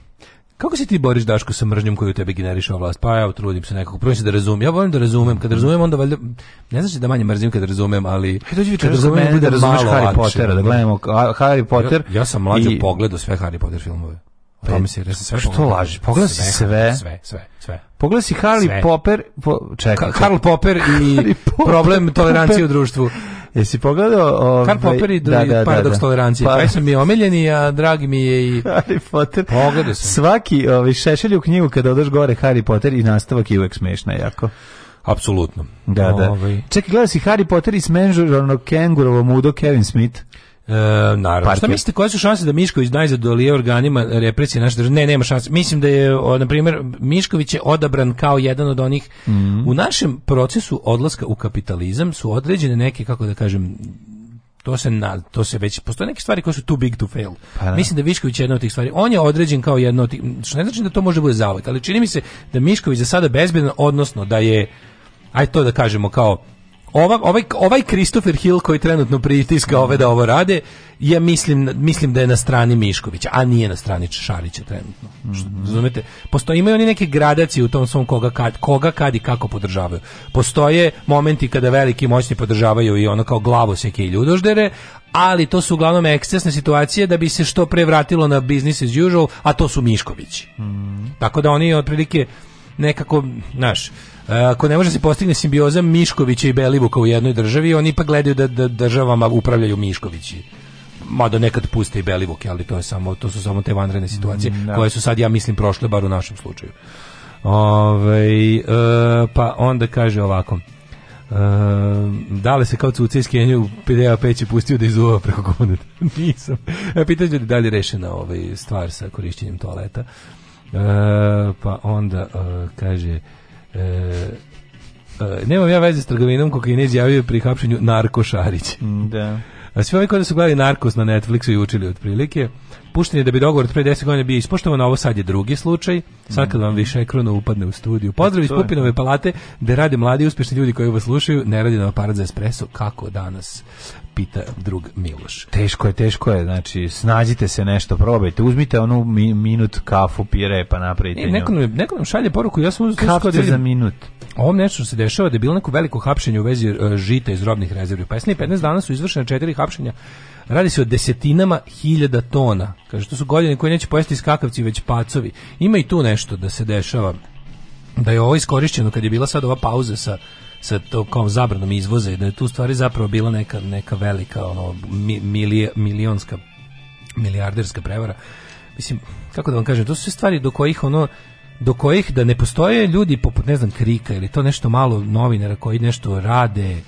Kako se ti boriš Daško sa mržnjom koju tebe generiše ova vlast? Pa ja trudim se nekako, prvo se da razumem. Ja volim da razumem, kad razumem onda valjda ne znači da manje mrzim kad razumem, ali Hajde dođi vidite da razumem da razumeš Harry Pottera, da gledamo Harry Potter. Ja, ja sam mlađi i... pogledao sve Harry Potter filmove. Promise, pa pa sve pa što lažeš? Pogledaj sve, sve. Sve, sve, Pogledaj si Harley sve. Popper, po, čekaj. Ka Karl Popper i Popper, problem tolerancije Popper. u društvu. Jesi pogledao... Ove, ovaj- Karl Popper i da, da, da, paradoks da, tolerancije. Pa. Taj sam mi omiljeni, a dragi mi je i... Harry Potter. Pogledao sam. Svaki ovi, ovaj, šešelj u knjigu kada odeš gore Harry Potter i nastavak je uvek smešna jako. Apsolutno. Da, da. Ove. Ovaj- čekaj, gledaj si Harry Potter i smenžurano kengurovo mudo Kevin Smith. E, naravno. Pa Partija. Šta mislite, koje su šanse da Mišković da najzad dolije organima represije naše države? Ne, nema šanse. Mislim da je, o, na primjer, Mišković je odabran kao jedan od onih. Mm -hmm. U našem procesu odlaska u kapitalizam su određene neke, kako da kažem, to se na, to se već postoje neke stvari koje su too big to fail. Pa, da. Mislim da Višković je jedna od tih stvari. On je određen kao jedna od tih, što ne znači da to može bude zavet, ali čini mi se da Mišković za sada bezbedan, odnosno da je aj to da kažemo kao ova, ovaj, ovaj Christopher Hill koji trenutno pritiska ove da ovo rade, ja mislim, mislim da je na strani Miškovića, a nije na strani Šarića trenutno. Mm -hmm. Razumete? Postoje, imaju oni neke gradacije u tom svom koga kad, koga kad i kako podržavaju. Postoje momenti kada veliki moćni podržavaju i ono kao glavo seke i ljudoždere, ali to su uglavnom ekscesne situacije da bi se što pre vratilo na business as usual, a to su Miškovići. Mm -hmm. Tako da oni otprilike nekako, znaš, E, ako ne može da se postigne simbioza Miškovića i Belivuka u jednoj državi, oni pa gledaju da, da državama upravljaju Miškovići mada nekad puste i Belivuke, ali to je samo to su samo te vanredne situacije mm, da. koje su sad ja mislim prošle bar u našem slučaju. Ove, e, pa onda kaže ovako. E, da li se kao cuce iz Kenju PDA peći pustio da izuva preko komune? Nisam. E, pitanje da li je rešena ovaj stvar sa korišćenjem toaleta. E, pa onda e, kaže E, e, nemam ja veze s trgovinom kako je izjavio pri hapšenju Narko Šarić. Mm, da. A svi ovi koji su gledali Narkos na Netflixu i učili otprilike, pušten je da bi dogovor pre 10 godina bio ispoštovan, a ovo sad je drugi slučaj. Sad kad vam mhm. više ekrona upadne u studiju. E, Pozdrav iz Pupinove palate, da rade mladi i uspešni ljudi koji vas slušaju, ne radi na aparat za espresso, kako danas? pita drug Miloš. Teško je, teško je, znači snađite se nešto, probajte, uzmite onu mi, minut kafu pire pa napravite e, neko, nam, neko nam šalje poruku, ja sam Kafce da za minut. Ovom nešto se dešava da je bilo neko veliko hapšenje u vezi uh, žita iz robnih rezervi. Pa jesni, 15 dana su izvršene četiri hapšenja Radi se o desetinama hiljada tona. Kaže, to su godine koje neće pojesti skakavci, već pacovi. Ima i tu nešto da se dešava. Da je ovo iskorišćeno kad je bila sad ova pauza sa sa tokom zabranom izvoza i da je tu stvari zapravo bila neka, neka velika ono, milije, milionska milijarderska prevara. Mislim, kako da vam kažem, to su sve stvari do kojih ono do kojih da ne postoje ljudi poput ne znam Krika ili to nešto malo novinara koji nešto rade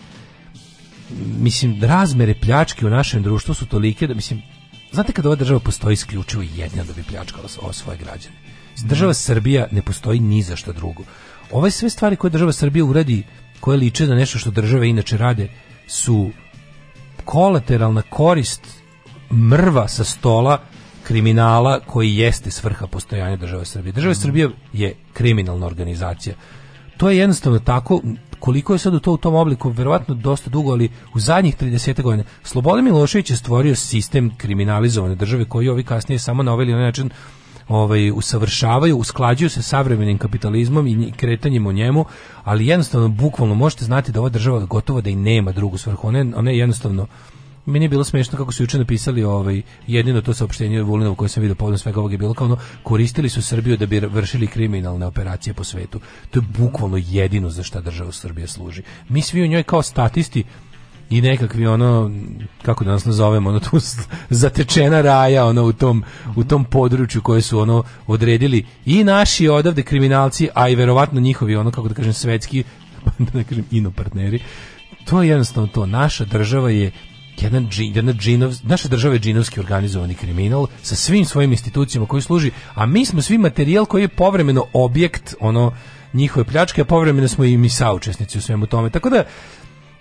mislim, razmere pljačke u našem društvu su tolike da, mislim, znate kada ova država postoji isključivo jedina da bi pljačkala o svoje građane. Mhm. Država Srbija ne postoji ni za šta drugo. Ove sve stvari koje država Srbija uradi, koje liče na nešto što države inače rade, su kolateralna korist mrva sa stola kriminala koji jeste svrha postojanja države Srbije. Država mm. Srbija je kriminalna organizacija. To je jednostavno tako, koliko je sad u, to, u tom obliku, verovatno dosta dugo, ali u zadnjih 30 godina, Slobodan Milošević je stvorio sistem kriminalizovane države koji ovi kasnije samo na ovaj ili način ovaj usavršavaju, usklađuju se savremenim kapitalizmom i kretanjem u njemu, ali jednostavno bukvalno možete znati da ova država gotovo da i nema drugu svrhu. Ona ona je jednostavno meni je bilo smešno kako su juče napisali ovaj jedino to saopštenje Vulina koje sam video povodom svega ovog je bilo kao ono koristili su Srbiju da bi vršili kriminalne operacije po svetu. To je bukvalno jedino za šta država Srbija služi. Mi svi u njoj kao statisti i nekakvi ono kako danas nazovemo ono tu zatečena raja ono u tom u tom području koje su ono odredili i naši odavde kriminalci a i verovatno njihovi ono kako da kažem svetski pa da ne kažem ino partneri to je jednostavno to naša država je jedna, dži, jedna džinov, naša država je džinovski organizovani kriminal sa svim svojim institucijama koji služi, a mi smo svi materijal koji je povremeno objekt ono njihove pljačke, a povremeno smo i mi saučesnici u svemu tome. Tako da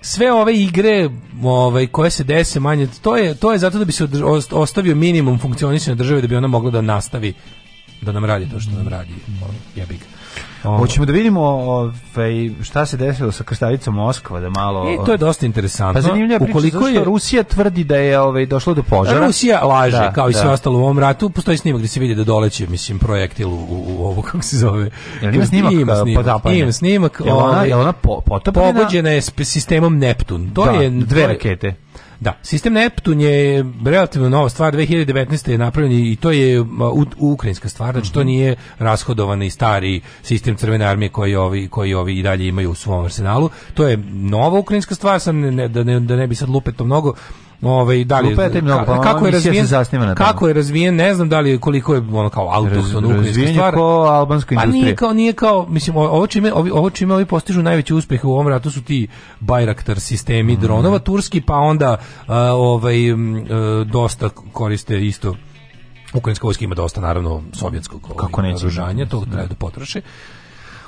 sve ove igre ovaj, koje se dese manje, to je, to je zato da bi se ostavio minimum funkcionisanja države da bi ona mogla da nastavi da nam radi to što nam radi. Mm. Jebiga. Oh. Hoćemo da vidimo ovaj, šta se desilo sa krstavicom Moskva, da malo... I e, to je dosta interesantno. Pa zanimljiva priča, Ukoliko je... Rusija tvrdi da je ovaj, došlo do požara. Rusija laže, da, kao i da. sve ostalo u ovom ratu. Postoji snimak gde se vidi da doleće, mislim, projektil u, u ovo, kako se zove. Jel ima snimak? Ima pa snimak. Da, pa ima snimak. Jel ona, ovaj, jel ona po, potopljena? Pogođena je sistemom Neptun. To da, je, dve rakete. Da, sistem Neptun je relativno nova stvar, 2019. je napravljen i to je u, ukrajinska stvar, znači to mhm. nije rashodovan i stari sistem crvene armije koji ovi, koji ovi i dalje imaju u svom arsenalu. To je nova ukrajinska stvar, sam ne, da, ne, da ne bi sad lupetno mnogo, ovaj da li je, mnogo, ka, kako je razvijen se kako je razvijen ne znam da li koliko je ono kao autohtono Raz, ukrajinska stvar po albanskoj industriji pa nije kao nije kao mislim ovo čime ovi ovo čime ovi postižu najveći uspeh u ovom ratu su ti Bayraktar sistemi mm dronova turski pa onda uh, ovaj uh, dosta koriste isto Ukrajinska vojska ima dosta naravno sovjetskog ovaj, kako neće žanje to da. treba da potroše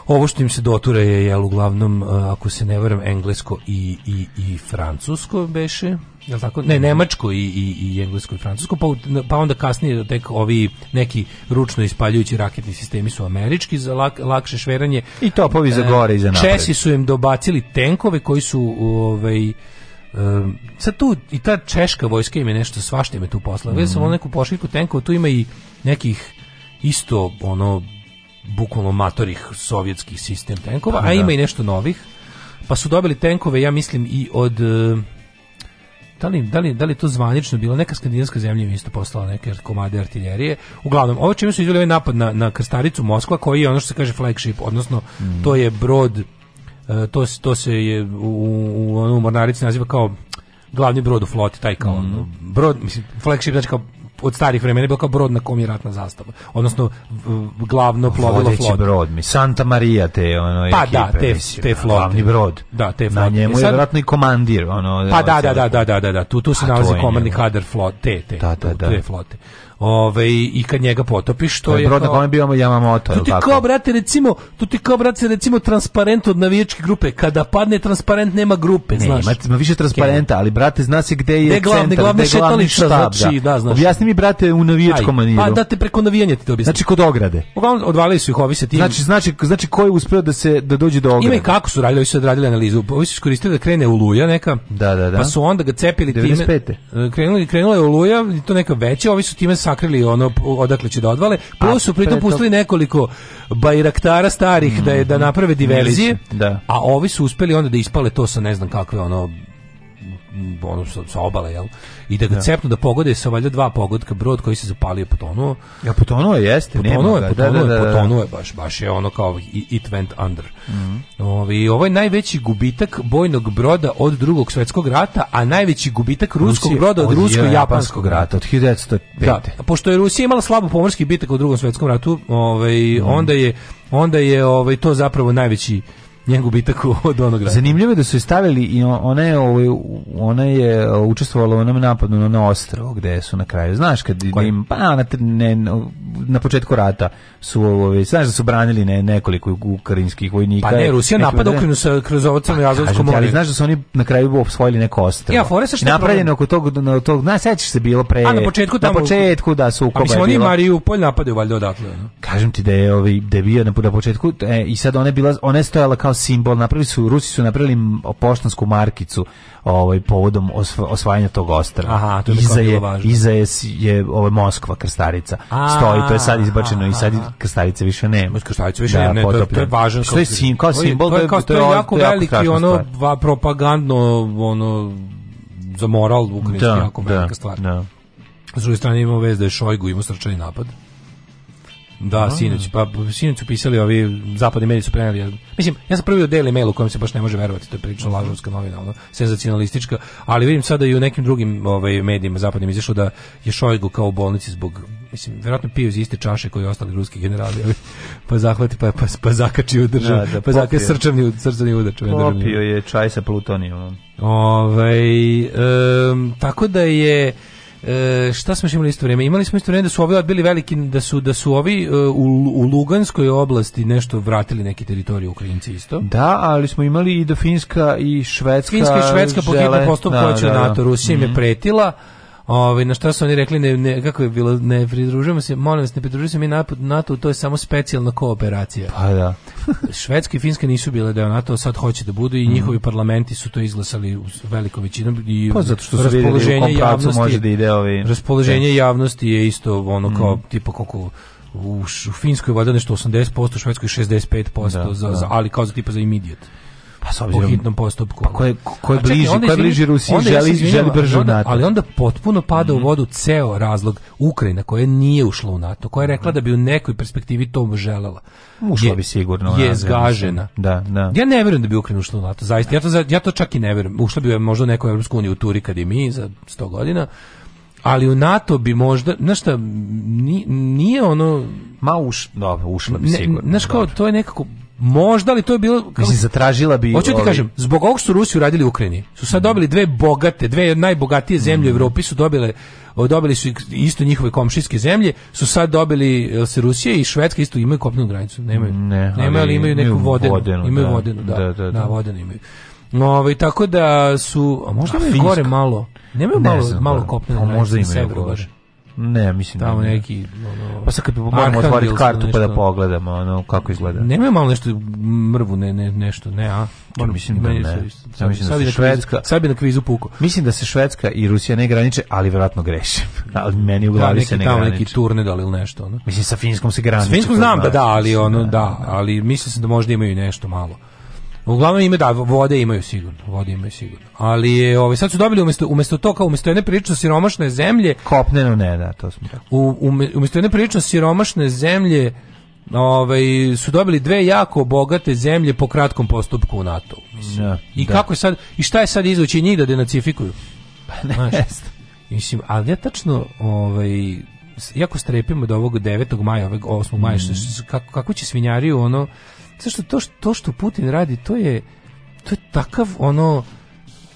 Ovo što im se dotura je, jel, uglavnom, e, ako se ne varam, englesko i, i, i francusko beše, jel tako? Ne, nemačko i, i, i englesko i francusko, pa, pa onda kasnije tek ovi neki ručno ispaljujući raketni sistemi su američki za lak, lakše šveranje. I topovi za e, gore i za napred. Česi su im dobacili tenkove koji su, ovaj, Um, sad tu i ta češka vojska ima nešto svašta ima tu posla. Mm -hmm. sam ono neku pošiljku tenkova, tu ima i nekih isto ono bukvalno matorih sovjetskih sistem tenkova, a da. ima i nešto novih. Pa su dobili tenkove, ja mislim, i od... E, da li, da, li, da li to zvanično bilo? Neka skandinavska zemlja im isto poslala neke komade artiljerije. Uglavnom, ovo čime su izveli ovaj napad na, na krstaricu Moskva, koji je ono što se kaže flagship, odnosno mm. to je brod, e, to, to se je u, u, u mornarici naziva kao glavni brod u floti, taj kao mm. brod, mislim, flagship, znači kao od starih vremena je bilo kao brod na kom je ratna zastava. Odnosno glavno plovilo flote. brod, mi Santa Maria te ono pa, ekipe, da, te, mislim, te flote. Glavni brod. Da, te flote. Na njemu e je vjerojatno i komandir. Ono, pa da, da, da, da, da, da, tu, tu se nalazi komandni kadar flote, te, te, da, da, da. te flote. Ovaj i kad njega potopiš, što e, je brod na kome bio Yamamoto, To ti tako? kao brate recimo, tu ti kao brate recimo transparent od navijačke grupe, kada padne transparent nema grupe, ne, znaš. Ima, više transparenta, ali brate zna se gde je glavne, centar, glavne gde glavni štab, da. znači, da, znaš. Objasni mi brate u navijačkom maniru. Pa da te preko navijanja ti to objasni. Znači kod ograde. Uglavnom odvalili su ih ovi sa tim. Znači znači znači ko je uspeo da se da dođe do ograde. Ima i kako su radili, su radili analizu. Pa, ovi su iskoristili da krene oluja neka. Da, da, da. Pa su onda ga cepili 95. time. E, krenuli, krenula je oluja i to neka veća, ovi su time sakrili ono odakle će da odvale, plus su pritom pustili nekoliko bajraktara starih mm -hmm. da je da mhm. naprave diverzije, da. a ovi su uspeli onda da ispale to sa ne znam kakve ono Mm, ono sa, sa obale, jel? I da ga ja. Da. cepnu da pogode sa valjda dva pogodka brod koji se zapalio potonuo. Ja potonuo je, jeste, potonuo nema je, da, potonuo da, da, da. je, potonuo je, baš, baš je ono kao it went under. Mm -hmm. Ovo, ovo je najveći gubitak bojnog broda od drugog svetskog rata, a najveći gubitak ruskog Rusije, broda od, od rusko-japanskog rata. Od 1905. Da, pošto je Rusija imala slabo pomorski bitak u drugom svetskom ratu, ovaj, mm -hmm. onda je onda je ovaj to zapravo najveći njen gubitak od onog rata. Zanimljivo je da su je stavili i ona je, ovaj, ona je učestvovala u onom napadu na ono ostrovo gde su na kraju. Znaš kad im, pa na, ne, na početku rata su ovaj, znaš da su branili ne, nekoliko ukrajinskih vojnika. Pa ne, Rusija napada Ukrajinu sa kroz ovo crno jazovsko pa, more. Ali znaš da su oni na kraju osvojili neko ostrovo. Ja, fore sa Napravljeno oko tog, na, tog, na, sećaš se bilo pre... A na početku tamo... Na početku da su ukoba. Pa mislim, oni Mariupolj napadaju valjda odatle. Kažem ti da je, ovaj, da je bio na, na početku e, i sad ona je bila, ona je stojala kao simbol, napravili su, Rusi su napravili poštansku markicu ovaj, povodom osvajanja tog ostra. Aha, iza, je, iza je, je ovaj, Moskva krstarica. A, Stoji, to je sad izbačeno aha, i sad krstarice više nema. Krstarice više da, ne, to, to je važno. Što je sim, kao simbol, to je, kao, to je, to je jako to je veliki, jako ono, va, propagandno, ono, za moral ukrajinski, da, jako da, velika stvar. Da. S druge strane imamo vez da je Šojgu imao srčani napad. Da, A, sinoć, pa sinoć su pisali ovi zapadni mediji su preneli. Mislim, ja sam prvi odeli mail u kojem se baš ne može verovati, to je prilično lažovska novina, ono, senzacionalistička, ali vidim sada i u nekim drugim ovaj medijima zapadnim izašlo da je Šojgu kao u bolnici zbog mislim, verovatno piju iz iste čaše koji ostali ruski generali, ali, pa zahvati pa pa, pa zakači u državu, da, da, pa zakači srčani srčani udar, Popio je čaj sa plutonijumom. Ovaj um, tako da je E, šta smo imali isto vrijeme? Imali smo isto vrijeme da su ovi odbili veliki da su da su ovi uh, u, u Luganskoj oblasti nešto vratili neke teritorije Ukrajinci isto. Da, ali smo imali i da Finska i Švedska. Finska i Švedska po hitnom postupku da, hoće da, da, NATO Rusija mm -hmm. je mhm. pretila. Ovaj na šta su oni rekli ne, ne kako je bilo ne pridružujemo se, molim vas ne pridružujemo se mi napad NATO, to je samo specijalna kooperacija. Pa da. Švedska i Finska nisu bile deo NATO, sad hoće da budu i mm. njihovi parlamenti su to izglasali velikom većinom i pa zato što raspoloženje javnosti može da ide ovi raspoloženje javnosti je isto ono kao mm. tipa koliko u, u Finskoj valjda nešto 80%, u Švedskoj 65%, da, za, da. Za, ali kao za tipa za immediate. Pa s obzirom, po hitnom postupku. Pa da. ko ko je bliži, čekaj, ko je bliži Rusiji, želi, onda, želi brže onda, NATO. Ali onda potpuno pada mm -hmm. u mhm. vodu ceo razlog Ukrajina koja nije ušla u NATO, koja je rekla da bi u nekoj perspektivi to želela. Ušla je, bi sigurno. Je zgažena. Da, da. Ja ne verujem da bi Ukrajina ušla u NATO, zaista. Ja to, ja to čak i ne vjerujem. Ušla bi možda u neku Evropsku uniju u turi kad i mi za 100 godina, ali u NATO bi možda, znaš šta, nije ono... Ma uš, dobro, ušla bi sigurno. Znaš kao, to je nekako, Možda li to je bilo... Kako... Mislim, zatražila bi... Hoću ti ovi... kažem, zbog ovog Rusiju radili u Ukrajini. Su sad dobili dve bogate, dve najbogatije zemlje mm. u Evropi su dobile dobili su isto njihove komšijske zemlje, su sad dobili se Rusija i Švedska isto imaju kopnenu granicu, nemaju. Ne, ali, nemaju, ali imaju neku vodenu, vodenu imaju da, vodenu, da. da, da, da, da. vodenu imaju. No, Ovaj tako da su, a možda imaju gore malo. Nemaju ne malo znam, malo pa, kopnene. Pa možda imaju gore. baš. Ne, mislim Tamo da neki ono Pa sad kad moramo otvoriti kartu nešto, pa da pogledamo ono kako izgleda. Nema malo nešto mrvu ne ne nešto, ne, a. Moram, mislim da ne. Sad, ja mislim da se Švedska, sad bi na kvizu puko. Mislim da se Švedska i Rusija ne graniče, ali verovatno grešim. Ali meni u da, glavi da, se ne graniče. Tamo neki turne da li ili nešto, ono. Mislim sa finskom se graniči. Sa finskom znam da da, ali ono da, da ali mislim se da možda imaju nešto malo. Uglavnom ime da vode imaju sigurno, vode imaju sigurno. Ali je ovaj sad su dobili umesto umesto to kao umjesto jedne prilično siromašne zemlje kopneno ne, da, to smo. U, umesto jedne priče siromašne zemlje ovaj, su dobili dve jako bogate zemlje po kratkom postupku u NATO. Ja, I da. kako je sad i šta je sad izvući njih da denacifikuju? Pa ne. Znaš, mislim, ali ja tačno ovaj jako strepimo do ovog 9. maja, ovog 8. maja, mm. kako, kako će svinjariju ono zašto to što, to što Putin radi, to je to je takav ono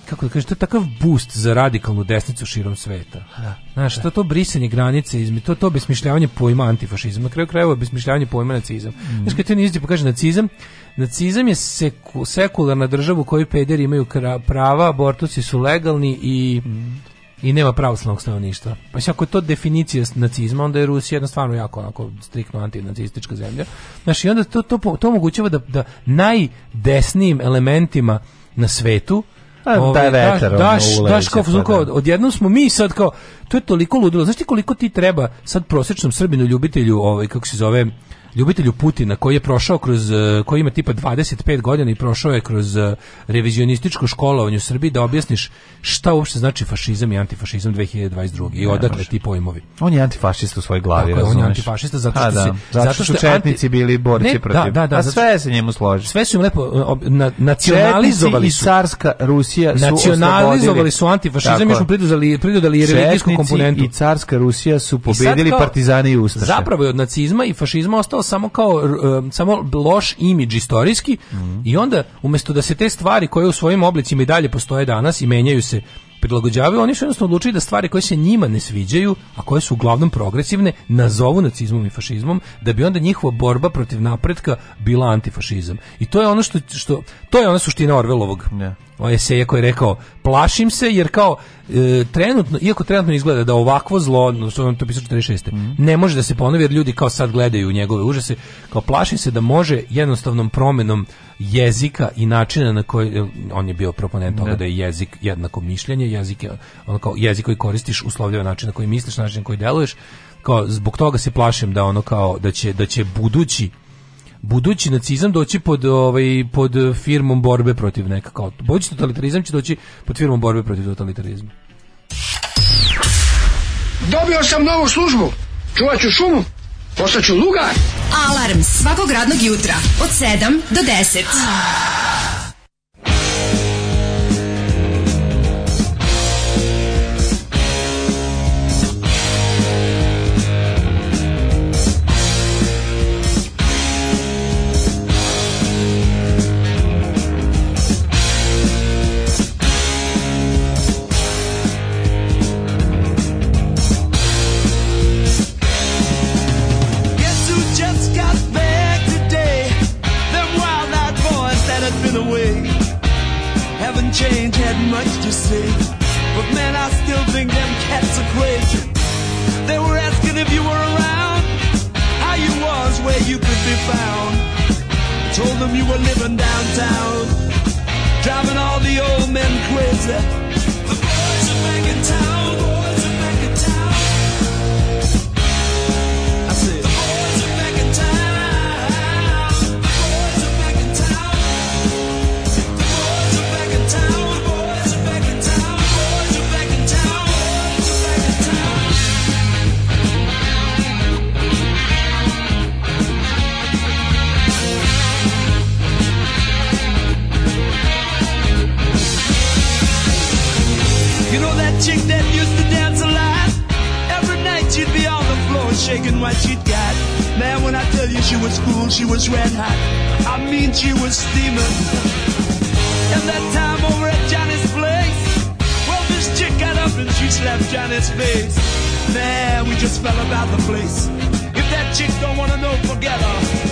kako da kažem, to je takav boost za radikalnu desnicu širom sveta. Da, Znaš, da. to to brisanje granice, izme, to to besmišljavanje pojma antifašizma, na kraju krajeva besmišljavanje pojma nacizam. Mm. Znaš, kad ti nisi pokaže nacizam, nacizam je seku, sekularna država u kojoj pederi imaju prava, abortusi su legalni i mm i nema pravoslavnog stanovništva. Pa mislim, ako je to definicija nacizma, onda je Rusija jedna stvarno jako onako striktno antinacistička zemlja. Znaš, i onda to, to, to omogućava da, da najdesnijim elementima na svetu Da, da da, daš, ono, daš kao, pa, da. odjednom smo mi sad kao, to je toliko ludilo, znaš ti koliko ti treba sad prosječnom srbinu ljubitelju, ovaj, kako se zove, ljubitelju Putina koji je prošao kroz e, koji ima tipa 25 godina i prošao je kroz e, revizionističko školovanje u Srbiji da objasniš šta uopšte znači fašizam i antifašizam 2022. i odakle ti pojmovi. On je antifašista u svojoj glavi, Tako, On je antifašista zato što, pa da. se, zato što, četnici anti... bili borci ne, da, protiv. Da, da, da, a sve se njemu složi. Sve su im lepo na, nacionalizovali su. i carska Rusija su nacionalizovali su antifašizam i su pridodali pridodali religijsku komponentu. i carska Rusija su pobedili partizane i ustaše. Zapravo je od nacizma i fašizma ostao samo kao um, samo loš imidž istorijski mm -hmm. i onda umesto da se te stvari koje u svojim oblicima i dalje postoje danas i menjaju se prilagođavaju, oni su jednostavno odlučili da stvari koje se njima ne sviđaju, a koje su uglavnom progresivne, nazovu nacizmom i fašizmom, da bi onda njihova borba protiv napretka bila antifašizam. I to je ono što, što to je ona suština Orvelovog. Yeah. Ovaj eseja koji je rekao plašim se jer kao e, trenutno iako trenutno izgleda da ovakvo zlo no, što on to pisao 46. Mm. ne može da se ponovi jer ljudi kao sad gledaju njegove užase kao plašim se da može jednostavnom promenom jezika i načina na koji e, on je bio proponent toga da. da je jezik jednako mišljenje jezik je ono kao jezik koji koristiš uslovljava način na koji misliš način na koji deluješ kao zbog toga se plašim da ono kao da će da će budući budući nacizam doći pod ovaj pod firmom borbe protiv nekako budući totalitarizam će doći pod firmom borbe protiv totalitarizma. Dobio sam novu službu. Čuvat ću šumu. Postaću lugar. Alarm svakog radnog jutra od 7 do 10. change, had much to say. But man, I still think them cats are crazy. They were asking if you were around, how you was, where you could be found. I told them you were living downtown, driving all the old men crazy. The boys are back in town. chick that used to dance a lot. Every night she'd be on the floor shaking what she'd got. Man, when I tell you she was cool, she was red hot. I mean, she was steaming. And that time over at Johnny's place, well, this chick got up and she slapped Johnny's face. Man, we just fell about the place. If that chick don't wanna know, forget her.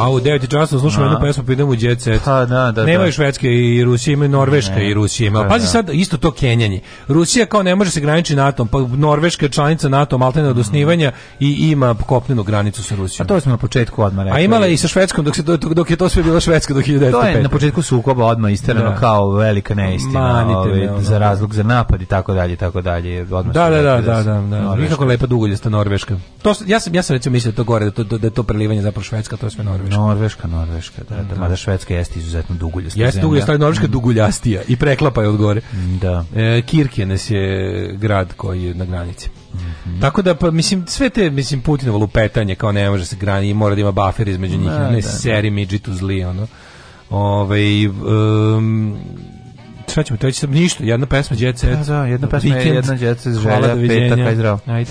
A u 9 časova slušamo jednu da. pesmu, pa idemo u Jet Set. Pa, da, da, Nema da. Švedske i Rusije, imaju Norveška ne. i Rusije. Ima. Pa, pazi da. sad, isto to Kenjanje. Rusija kao ne može se graničiti NATO, pa Norveška je članica NATO, maltene od mhm. osnivanja i ima kopnenu granicu sa Rusijom. A to smo na početku odmah rekli. A imala i sa Švedskom dok, se, dok, dok je to sve bilo Švedska do 1905. To je na početku sukoba odmah isterano da. kao velika neistina. Manite ovaj, me, Za razlog za napad i tako dalje, tako dalje. Odmah da, da, da, da, da, da, da, da. Norveška. Kako lepa duguljesta Norveška. To, ja, sam, ja sam recimo mislio to gore, da, to, da, je to prelivanje zapravo Švedska, to je sve Norveška. Norveška. Norveška, Norveška, da, da, da. mada Švedska jeste izuzetno duguljasta Jeste duguljasta, Norveška mm. duguljastija i preklapa je od gore. Da. E, Kirkenes je grad koji je na granici. Mm -hmm. Tako da, pa, mislim, sve te, mislim, Putinovo lupetanje kao ne može se grani i mora da ima buffer između njih, da, ne da, da. seri midžitu zli, ono. Ove, ovaj, um, šta ćemo, to će sam ništa, jedna pesma, Jet Da, da, jedna pesma, Weekend. jedna Jet Set, želja, da petak, zdravo. Ajde.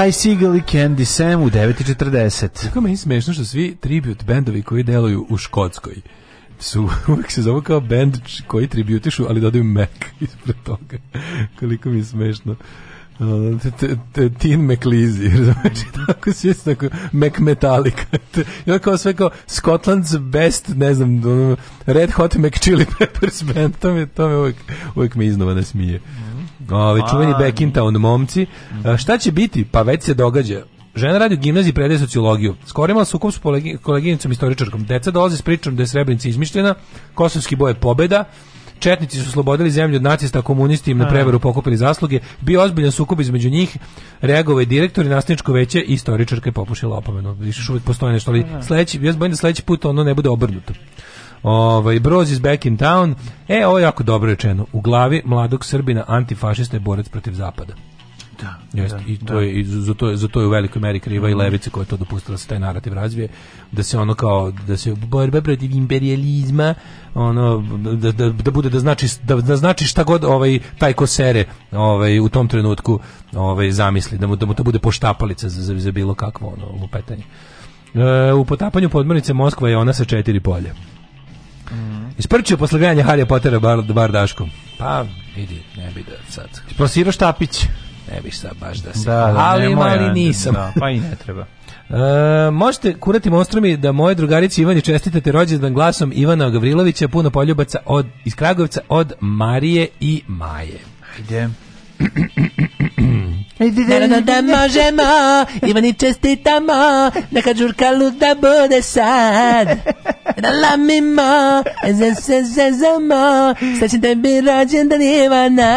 Ty Siegel i Candy Sam u 9.40. Kako je smešno što svi tribute bendovi koji deluju u Škotskoj su, uvijek se zove kao band koji tributišu, ali dodaju Mac ispred toga. Koliko mi je smešno. Tin McLeasy, znači tako svi su tako Mac Metallica. Ja kao sve kao Scotland's best, ne znam, Red Hot Mac Chili Peppers band, to me, to me uvijek, uvijek me iznova ne smije. Mhm. Ove, ovaj, čuveni Bekintown momci. A, mhm. šta će biti? Pa već se događa. Žena radi u gimnaziji predaje sociologiju. Skoro imala sukob s koleginicom istoričarkom. Deca dolaze s pričom da je Srebrenica izmišljena, kosovski boj je pobeda, Četnici su slobodili zemlju od nacista, komunisti im na prevaru pokupili zasluge. Bio ozbiljan sukob između njih, reagovao je direktor i nastavničko veće i istoričarka je popušila opomenu. Više uvijek postoje nešto, ali sledeći, ja bojim da sledeći put ono ne bude obrnuto. Ovaj Broz is back in town. E, ovo je jako dobro rečeno. U glavi mladog Srbina antifašista je borac protiv zapada. Da, Jeste, da, i da. to da. je i za to je za to je u velikoj meri kriva mm. i mhm. levica koja je to dopustila da se taj narativ razvije da se ono kao da se borba protiv imperializma ono da, da, da bude da znači da, da znači šta god ovaj taj ko sere ovaj u tom trenutku ovaj zamisli da mu da mu to bude poštapalica za, za, za bilo kakvo ono lupetanje. E, u potapanju podmornice Moskva je ona sa četiri polja. Mm. Isprčio posle gledanja Harry Pottera bar, bar daškom. Pa, vidi, ne bi da sad. Prosirao štapić. Ne bi sad baš da se... Da, da, ali, nemoj, mali nisam. Da, pa i ne treba. E, možete kurati monstrumi da moje drugarici Ivani čestitate rođendan glasom Ivana Gavrilovića, puno poljubaca od, iz Kragovica od Marije i Maje. Ajde. Naravno da možemo, I Ivani čestitamo, neka žurka luda bude sad. Da lamimo, za se zezamo, srećen tebi rođen dan Ivana.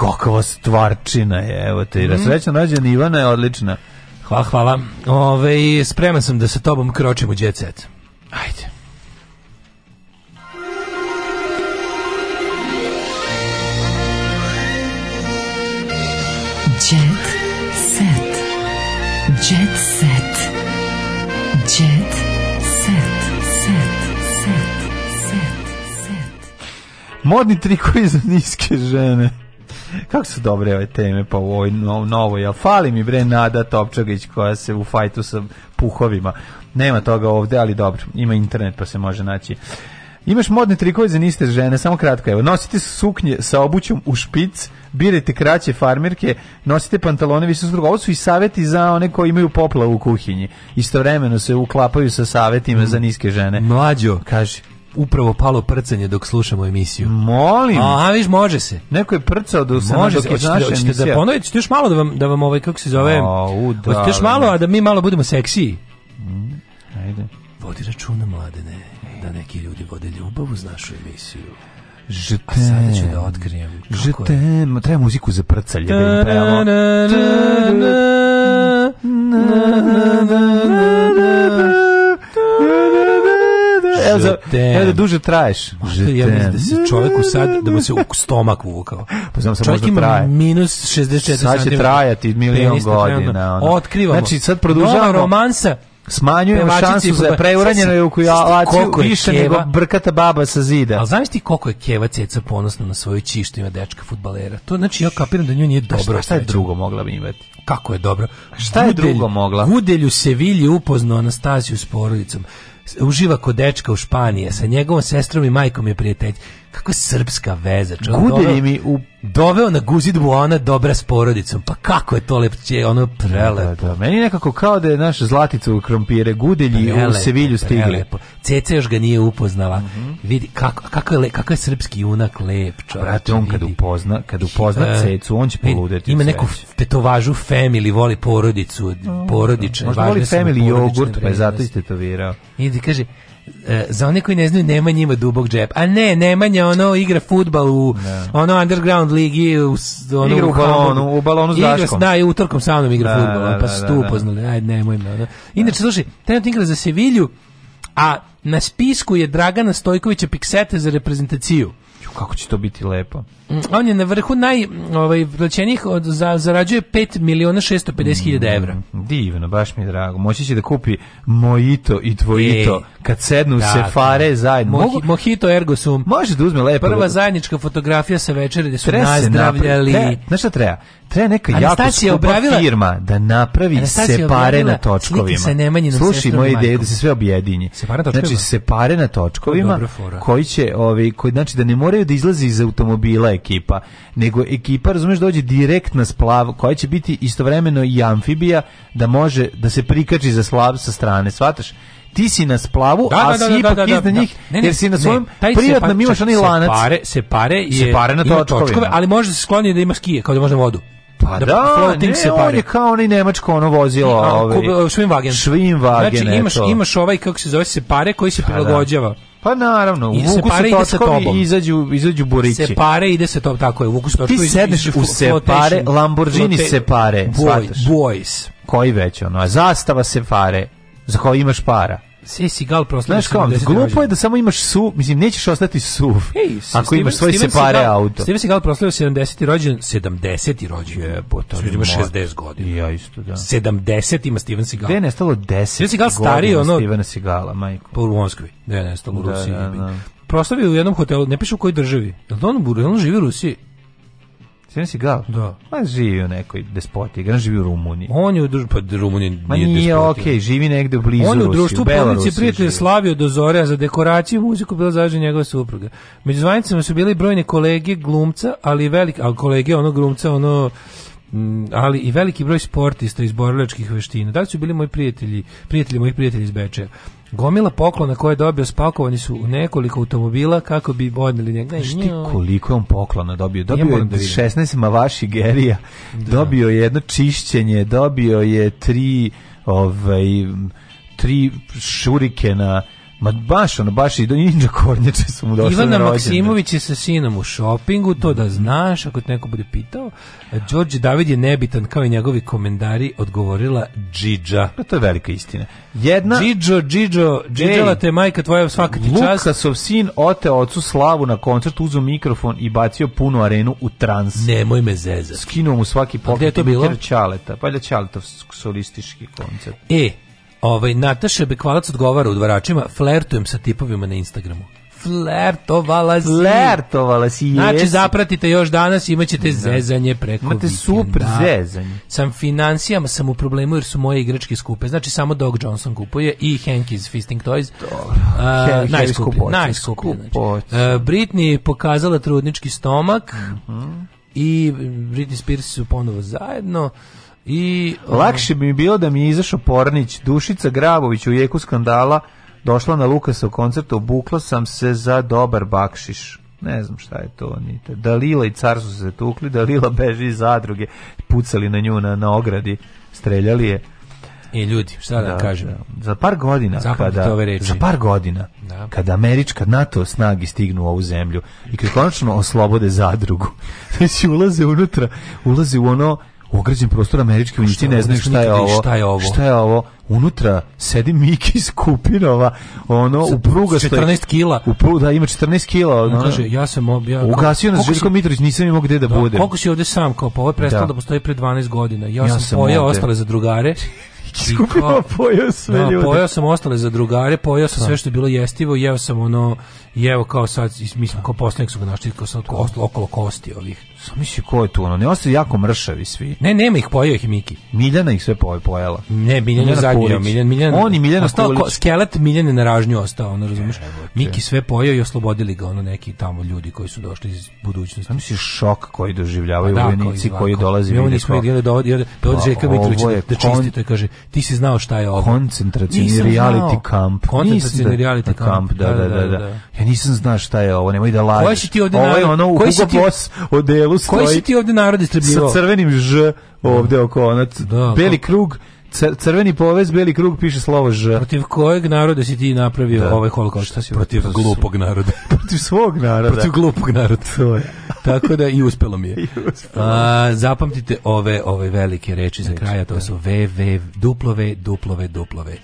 Kakva stvarčina je, evo te, Mm. Srećan rođen Ivana je odlična. Hvala, hvala. Ove, spreman sam da sa tobom kročim u djecet. Ajde. Modni trikovi za niske žene. Kako su dobre ove teme pa u ovoj no, novoj, ali fali mi bre Nada Topčagić koja se u fajtu sa puhovima. Nema toga ovde, ali dobro, ima internet pa se može naći. Imaš modne trikovi za niste žene, samo kratko evo. Nosite suknje sa obućom u špic, birajte kraće farmerke, nosite pantalone više s Ovo su i saveti za one koji imaju poplavu u kuhinji. Istovremeno se uklapaju sa savetima mm. za niske žene. Mlađo, kaže, upravo palo prcanje dok slušamo emisiju. Molim. A, viš, može se. Neko je prcao da se može dok je da- naša da emisija. Da ponovite, ćete još malo da vam, da vam ovaj, kako se zove, da, ćete još malo, da. a da mi malo budemo seksiji. Mm, ajde. Vodi računa, mladene, da neki ljudi vode ljubav uz našu emisiju. Žetem. A sada ću da otkrijem. Žetem. Je. Treba muziku za prcalje da im prejamo. Na, na, na, na, na, na, na, na, na, na evo, za, evo da duže traješ. Možda ja mislim da se čovjeku sad, da mu se u stomak uvukao. Pa znam, Čovjek ima traje. minus 64 Sad će trajati milion godina. Ono. Otkrivamo. Znači, sad produžavamo. Nova romansa smanjujemo šansu za preuranjeno je u kujalaciju više nego brkata baba sa zida. A znaš ti koliko je Keva ceca ponosna na svoju čištu ima dečka futbalera? To znači ja kapiram da nju nije dobro. A šta, šta je drugo mogla bi imati? Kako je dobro? A šta Vudelj, je drugo mogla? Vudelju Sevilji upoznao Anastasiju s porodicom uživa kod dečka u Španije, sa njegovom sestrom i majkom je prijatelj kako srpska veza, Gudeli mi u doveo na guzidbu ona dobra s porodicom. Pa kako je to lepće, ono prelepo. Da, da, da. meni nekako kao da je naša zlatica u krompire gudelji prelepo, u Sevilju stigli. Prelepo. Cece još ga nije upoznala. Mm -hmm. Vidi kako, kako, je, le, kako je srpski junak lep, čovjek. Brate, on kad upozna, kad upozna uh, Cecu, on će poludeti. Ima neku petovažu family, voli porodicu, mm, porodične. Možda voli family jogurt, pa je zato i tetovirao I kaže, E, za one koji ne znaju, nema njima dubog džep. A ne, Nemanja, ono, igra futbal u ne. Da. ono underground ligi, u, ono, igra u, balonu, u balonu s igra, Daškom. Da, i u sa mnom igra da, futbal, da, pa da, pa da, su tu upoznali, da. ajde, nemoj me. Ono. Inače, slušaj, trenutno igra za Sevilju, a na spisku je Dragana Stojkovića Piksete za reprezentaciju. Kako će to biti lepo. Mm, on je na vrhu naj ovaj plaćenih od za zarađuje 5 miliona 650 hiljada mm, evra. Divno, baš mi je drago. Moći će da kupi mojito i tvojito e, kad sednu da, se da. fare zajedno. Mohi, mojito ergo sum. Može da uzme lepo. Prva zajednička fotografija sa večere gde su nazdravljali. Znaš šta treba? Treba neka Anastacija jako obravila, firma da napravi Anastacija se pare na točkovima. Sa Slušaj moje ideje da se sve objedinji. Se pare na točkovima. Znači se pare na točkovima koji će ovaj koji znači da ne moraju da izlazi iz automobila ekipa, nego ekipa, razumeš, dođe direktna splav koja će biti istovremeno i amfibija da može da se prikači za slav sa strane, shvataš? ti si na splavu, da, a da, da si da, ipak da, da iznad da. njih, ne, ne, jer si na svom privatnom pa imaš onaj lanac. Se pare, se pare, je, se pare na točkove, točkove, ali može se skloniti da ima skije, kao da može vodu. Pa da, da ne, se on je kao onaj nemačko ono vozilo, ovaj. Švim Švimvagen. Znači imaš eto. imaš ovaj kako se zove se pare koji se pa prilagođava. Pa naravno, I vuku se ide se tobom. I izađu, izađu burići. Se pare ide se to tako je, vuku se točkovi. Ti sedneš u separe, Lamborghini se pare. Boys, boys. Koji već ono, zastava se pare, za koju imaš para. Se gal prosto. Znaš da kao, glupo je da samo imaš su, mislim nećeš ostati suv. Hey, ako Steven, imaš svoj Steven separe Sigal, auto. Steven Sigal proslavio 70. rođendan, 70. rođen je, boto. ima 60 godina. Ja isto, da. 70 ima Steven Sigal. Gde je nestalo 10? Steven Sigal stariji ono Stevena Sigala, majko. Po pa Rumunskoj. Gde je nestalo u da, Rusiji. Da, da, da. Proslavio u jednom hotelu, ne piše u kojoj državi. Jel on, on živi u Rusiji? Steven Seagal? Da. Ma živi u nekoj despoti, on živi u Rumuniji. On je u društvu, pa Rumunija nije Ma nije, nije okej, okay, živi negde blizu Rusije, On je u društvu policije prijatelje slavio do zore, za dekoraciju muziku bila zažena njegove supruge. Među zvanicama su bili brojne kolege glumca, ali velike, a kolege ono glumca, ono Mm, ali i veliki broj sportista iz borilačkih veština. Da li su bili moji prijatelji, prijatelji mojih prijatelji iz Bečeja? Gomila poklona koje je dobio spakovani su u nekoliko automobila kako bi odneli njega. Znaš koliko je on poklona dobio? Dobio je da 16 mavaši gerija, da. dobio je jedno čišćenje, dobio je tri ovaj, tri šurikena, Ma baš ono, baš i do ninja kornjače su mu došli Ivana Maksimović je sa sinom u šopingu, to da znaš, ako te neko bude pitao. Đorđe David je nebitan, kao i njegovi komendari, odgovorila Džidža. Pa to je velika istina. Jedna... Džidžo, Džidžo, Džidžala te majka tvoja svaka ti čast. Lukasov sin ote ocu Slavu na koncert, uzeo mikrofon i bacio punu arenu u trans. Nemoj me zezati. Skinuo mu svaki pokret. A gde je to bilo? Čaleta, pa je da, Čaletov solistički koncert. E, Ovaj, Nataša Bekvalac odgovara udvaračima, flertujem sa tipovima na Instagramu. Flertovala si. Flertovala si, znači, jesi. Znači, zapratite još danas, imaćete da. zezanje preko Imate super da. zezanje. Sam financijama, sam u problemu jer su moje igračke skupe. Znači, samo Doc Johnson kupuje i Hank iz Fisting Toys. Dobro. Uh, najskuplje. Najskuplje. Znači. Uh, Britney pokazala trudnički stomak. Uh mhm. -huh. I Britney Spears su ponovo zajedno. I, Lakše bi mi bilo da mi je izašao Pornić, Dušica Grabović u jeku skandala došla na Lukasa u koncertu, obukla sam se za dobar bakšiš. Ne znam šta je to, nite. Dalila i car su se tukli, Dalila beži iz zadruge, pucali na nju na, na ogradi, streljali je. I ljudi, šta da, da kažem? Da. Za par godina Zapamite kada ove reči. za par godina da. kada američka NATO snagi stignu u ovu zemlju i kad konačno oslobode zadrugu, znači ulaze unutra, ulaze u ono ograđen prostor američke pa vojnici ne znaju šta je ovo. Šta je ovo? Šta je ovo? Unutra sedi Miki iz Kupinova, ono u pruga 14 kg U pruga da, ima 14 kg ono. Kaže ja sam ob, ja ugasio nas Željko si, Mitrović, nisam imao gde da da budem. Koliko si ovde sam kao pa ovo je prestalo da. da postoji pre 12 godina. Ja, ja sam pojeo ostale za drugare. Skupio pojeo sve da, ljude. Pojeo sam ostale za drugare, pojao sam da. sve što je bilo jestivo, jeo sam ono, jeo kao sad, mislim, kao poslanik su ga našli, kao sam okolo kosti ovih Sam misli ko je tu ono, ne ostaju jako mršavi svi. Ne, nema ih, pojeo ih Miki. Miljana ih sve poje, pojela. Ne, Miljana, Miljana zadnjio, Miljan, Miljana. On i Miljana Kulić. Ko, skelet Miljane na ražnju ostao, ono, razumiješ? Miki sve pojeo i oslobodili ga, ono, neki tamo ljudi koji su došli iz budućnosti. Sam šok koji doživljavaju da, vojnici koji dolazi. Mi nismo vidjeli da ovdje Žeka Mitrović da čisti, pa to je da- da kaže, ti si znao šta je ovo. Koncentracijni reality camp. Koncentracijni da reality camp, da, da, da. Ja nisam znao šta je ovo, nemoj da lažiš. Ovo je ono, Hugo Boss delu stoji... Koji si ti ovde narod istrebljivao? Sa crvenim ž ovde oko ona, da, beli kako? krug, crveni povez, beli krug, piše slovo Ž. Protiv kojeg naroda si ti napravio da. ovaj holokaust? Šta si protiv protiv glupog naroda. protiv svog naroda. Protiv glupog naroda. To je. Tako da i uspelo mi je. A, zapamtite ove ove velike reči za kraja, to su V, V, duplove, duplove, duplove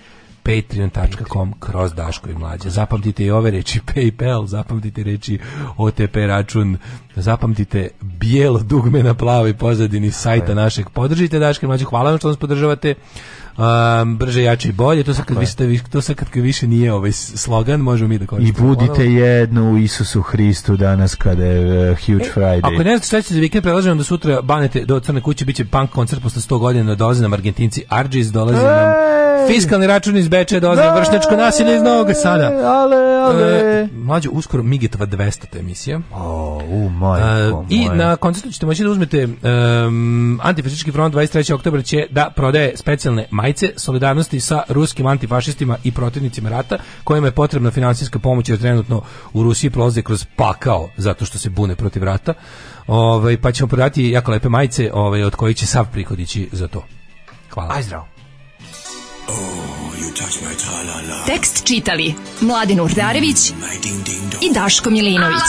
patreon.com kroz Daško i Mlađa. Zapamtite i ove reči PayPal, zapamtite reči OTP račun, zapamtite bijelo dugme na plavoj pozadini sajta našeg. Podržite Daško i Mlađa, hvala vam što nas podržavate um, brže, jače i bolje, to sad kad, pa. više, to sad kad više nije ovaj slogan, možemo mi da koristimo. I budite ponovno. jedno u Isusu Hristu danas kada je uh, Huge e, Friday. Ako ne znate šta ćete za vikend, prelažemo da sutra banete do Crne kuće, bit će punk koncert posle 100 godina, dolaze nam Argentinci, Arđis dolaze nam fiskalni račun iz Beča, dolaze nam vršnečko nasilje iz Novog Sada. Ale, ale. E, mlađo, uskoro Migitova 200. Ta emisija. O, u, majko, e, I na koncertu ćete moći da uzmete um, Antifašički front 23. oktober će da prodaje specijalne majice solidarnosti sa ruskim antifašistima i protivnicima rata kojima je potrebna finansijska pomoć jer trenutno u Rusiji prolaze kroz pakao zato što se bune protiv rata. Ovaj pa ćemo prodati jako lepe majice, ovaj od kojih će sav prihod ići za to. Hvala. Aj zdravo. Oh, Tekst čitali Mladin Urdarević mm, i Daško Milinović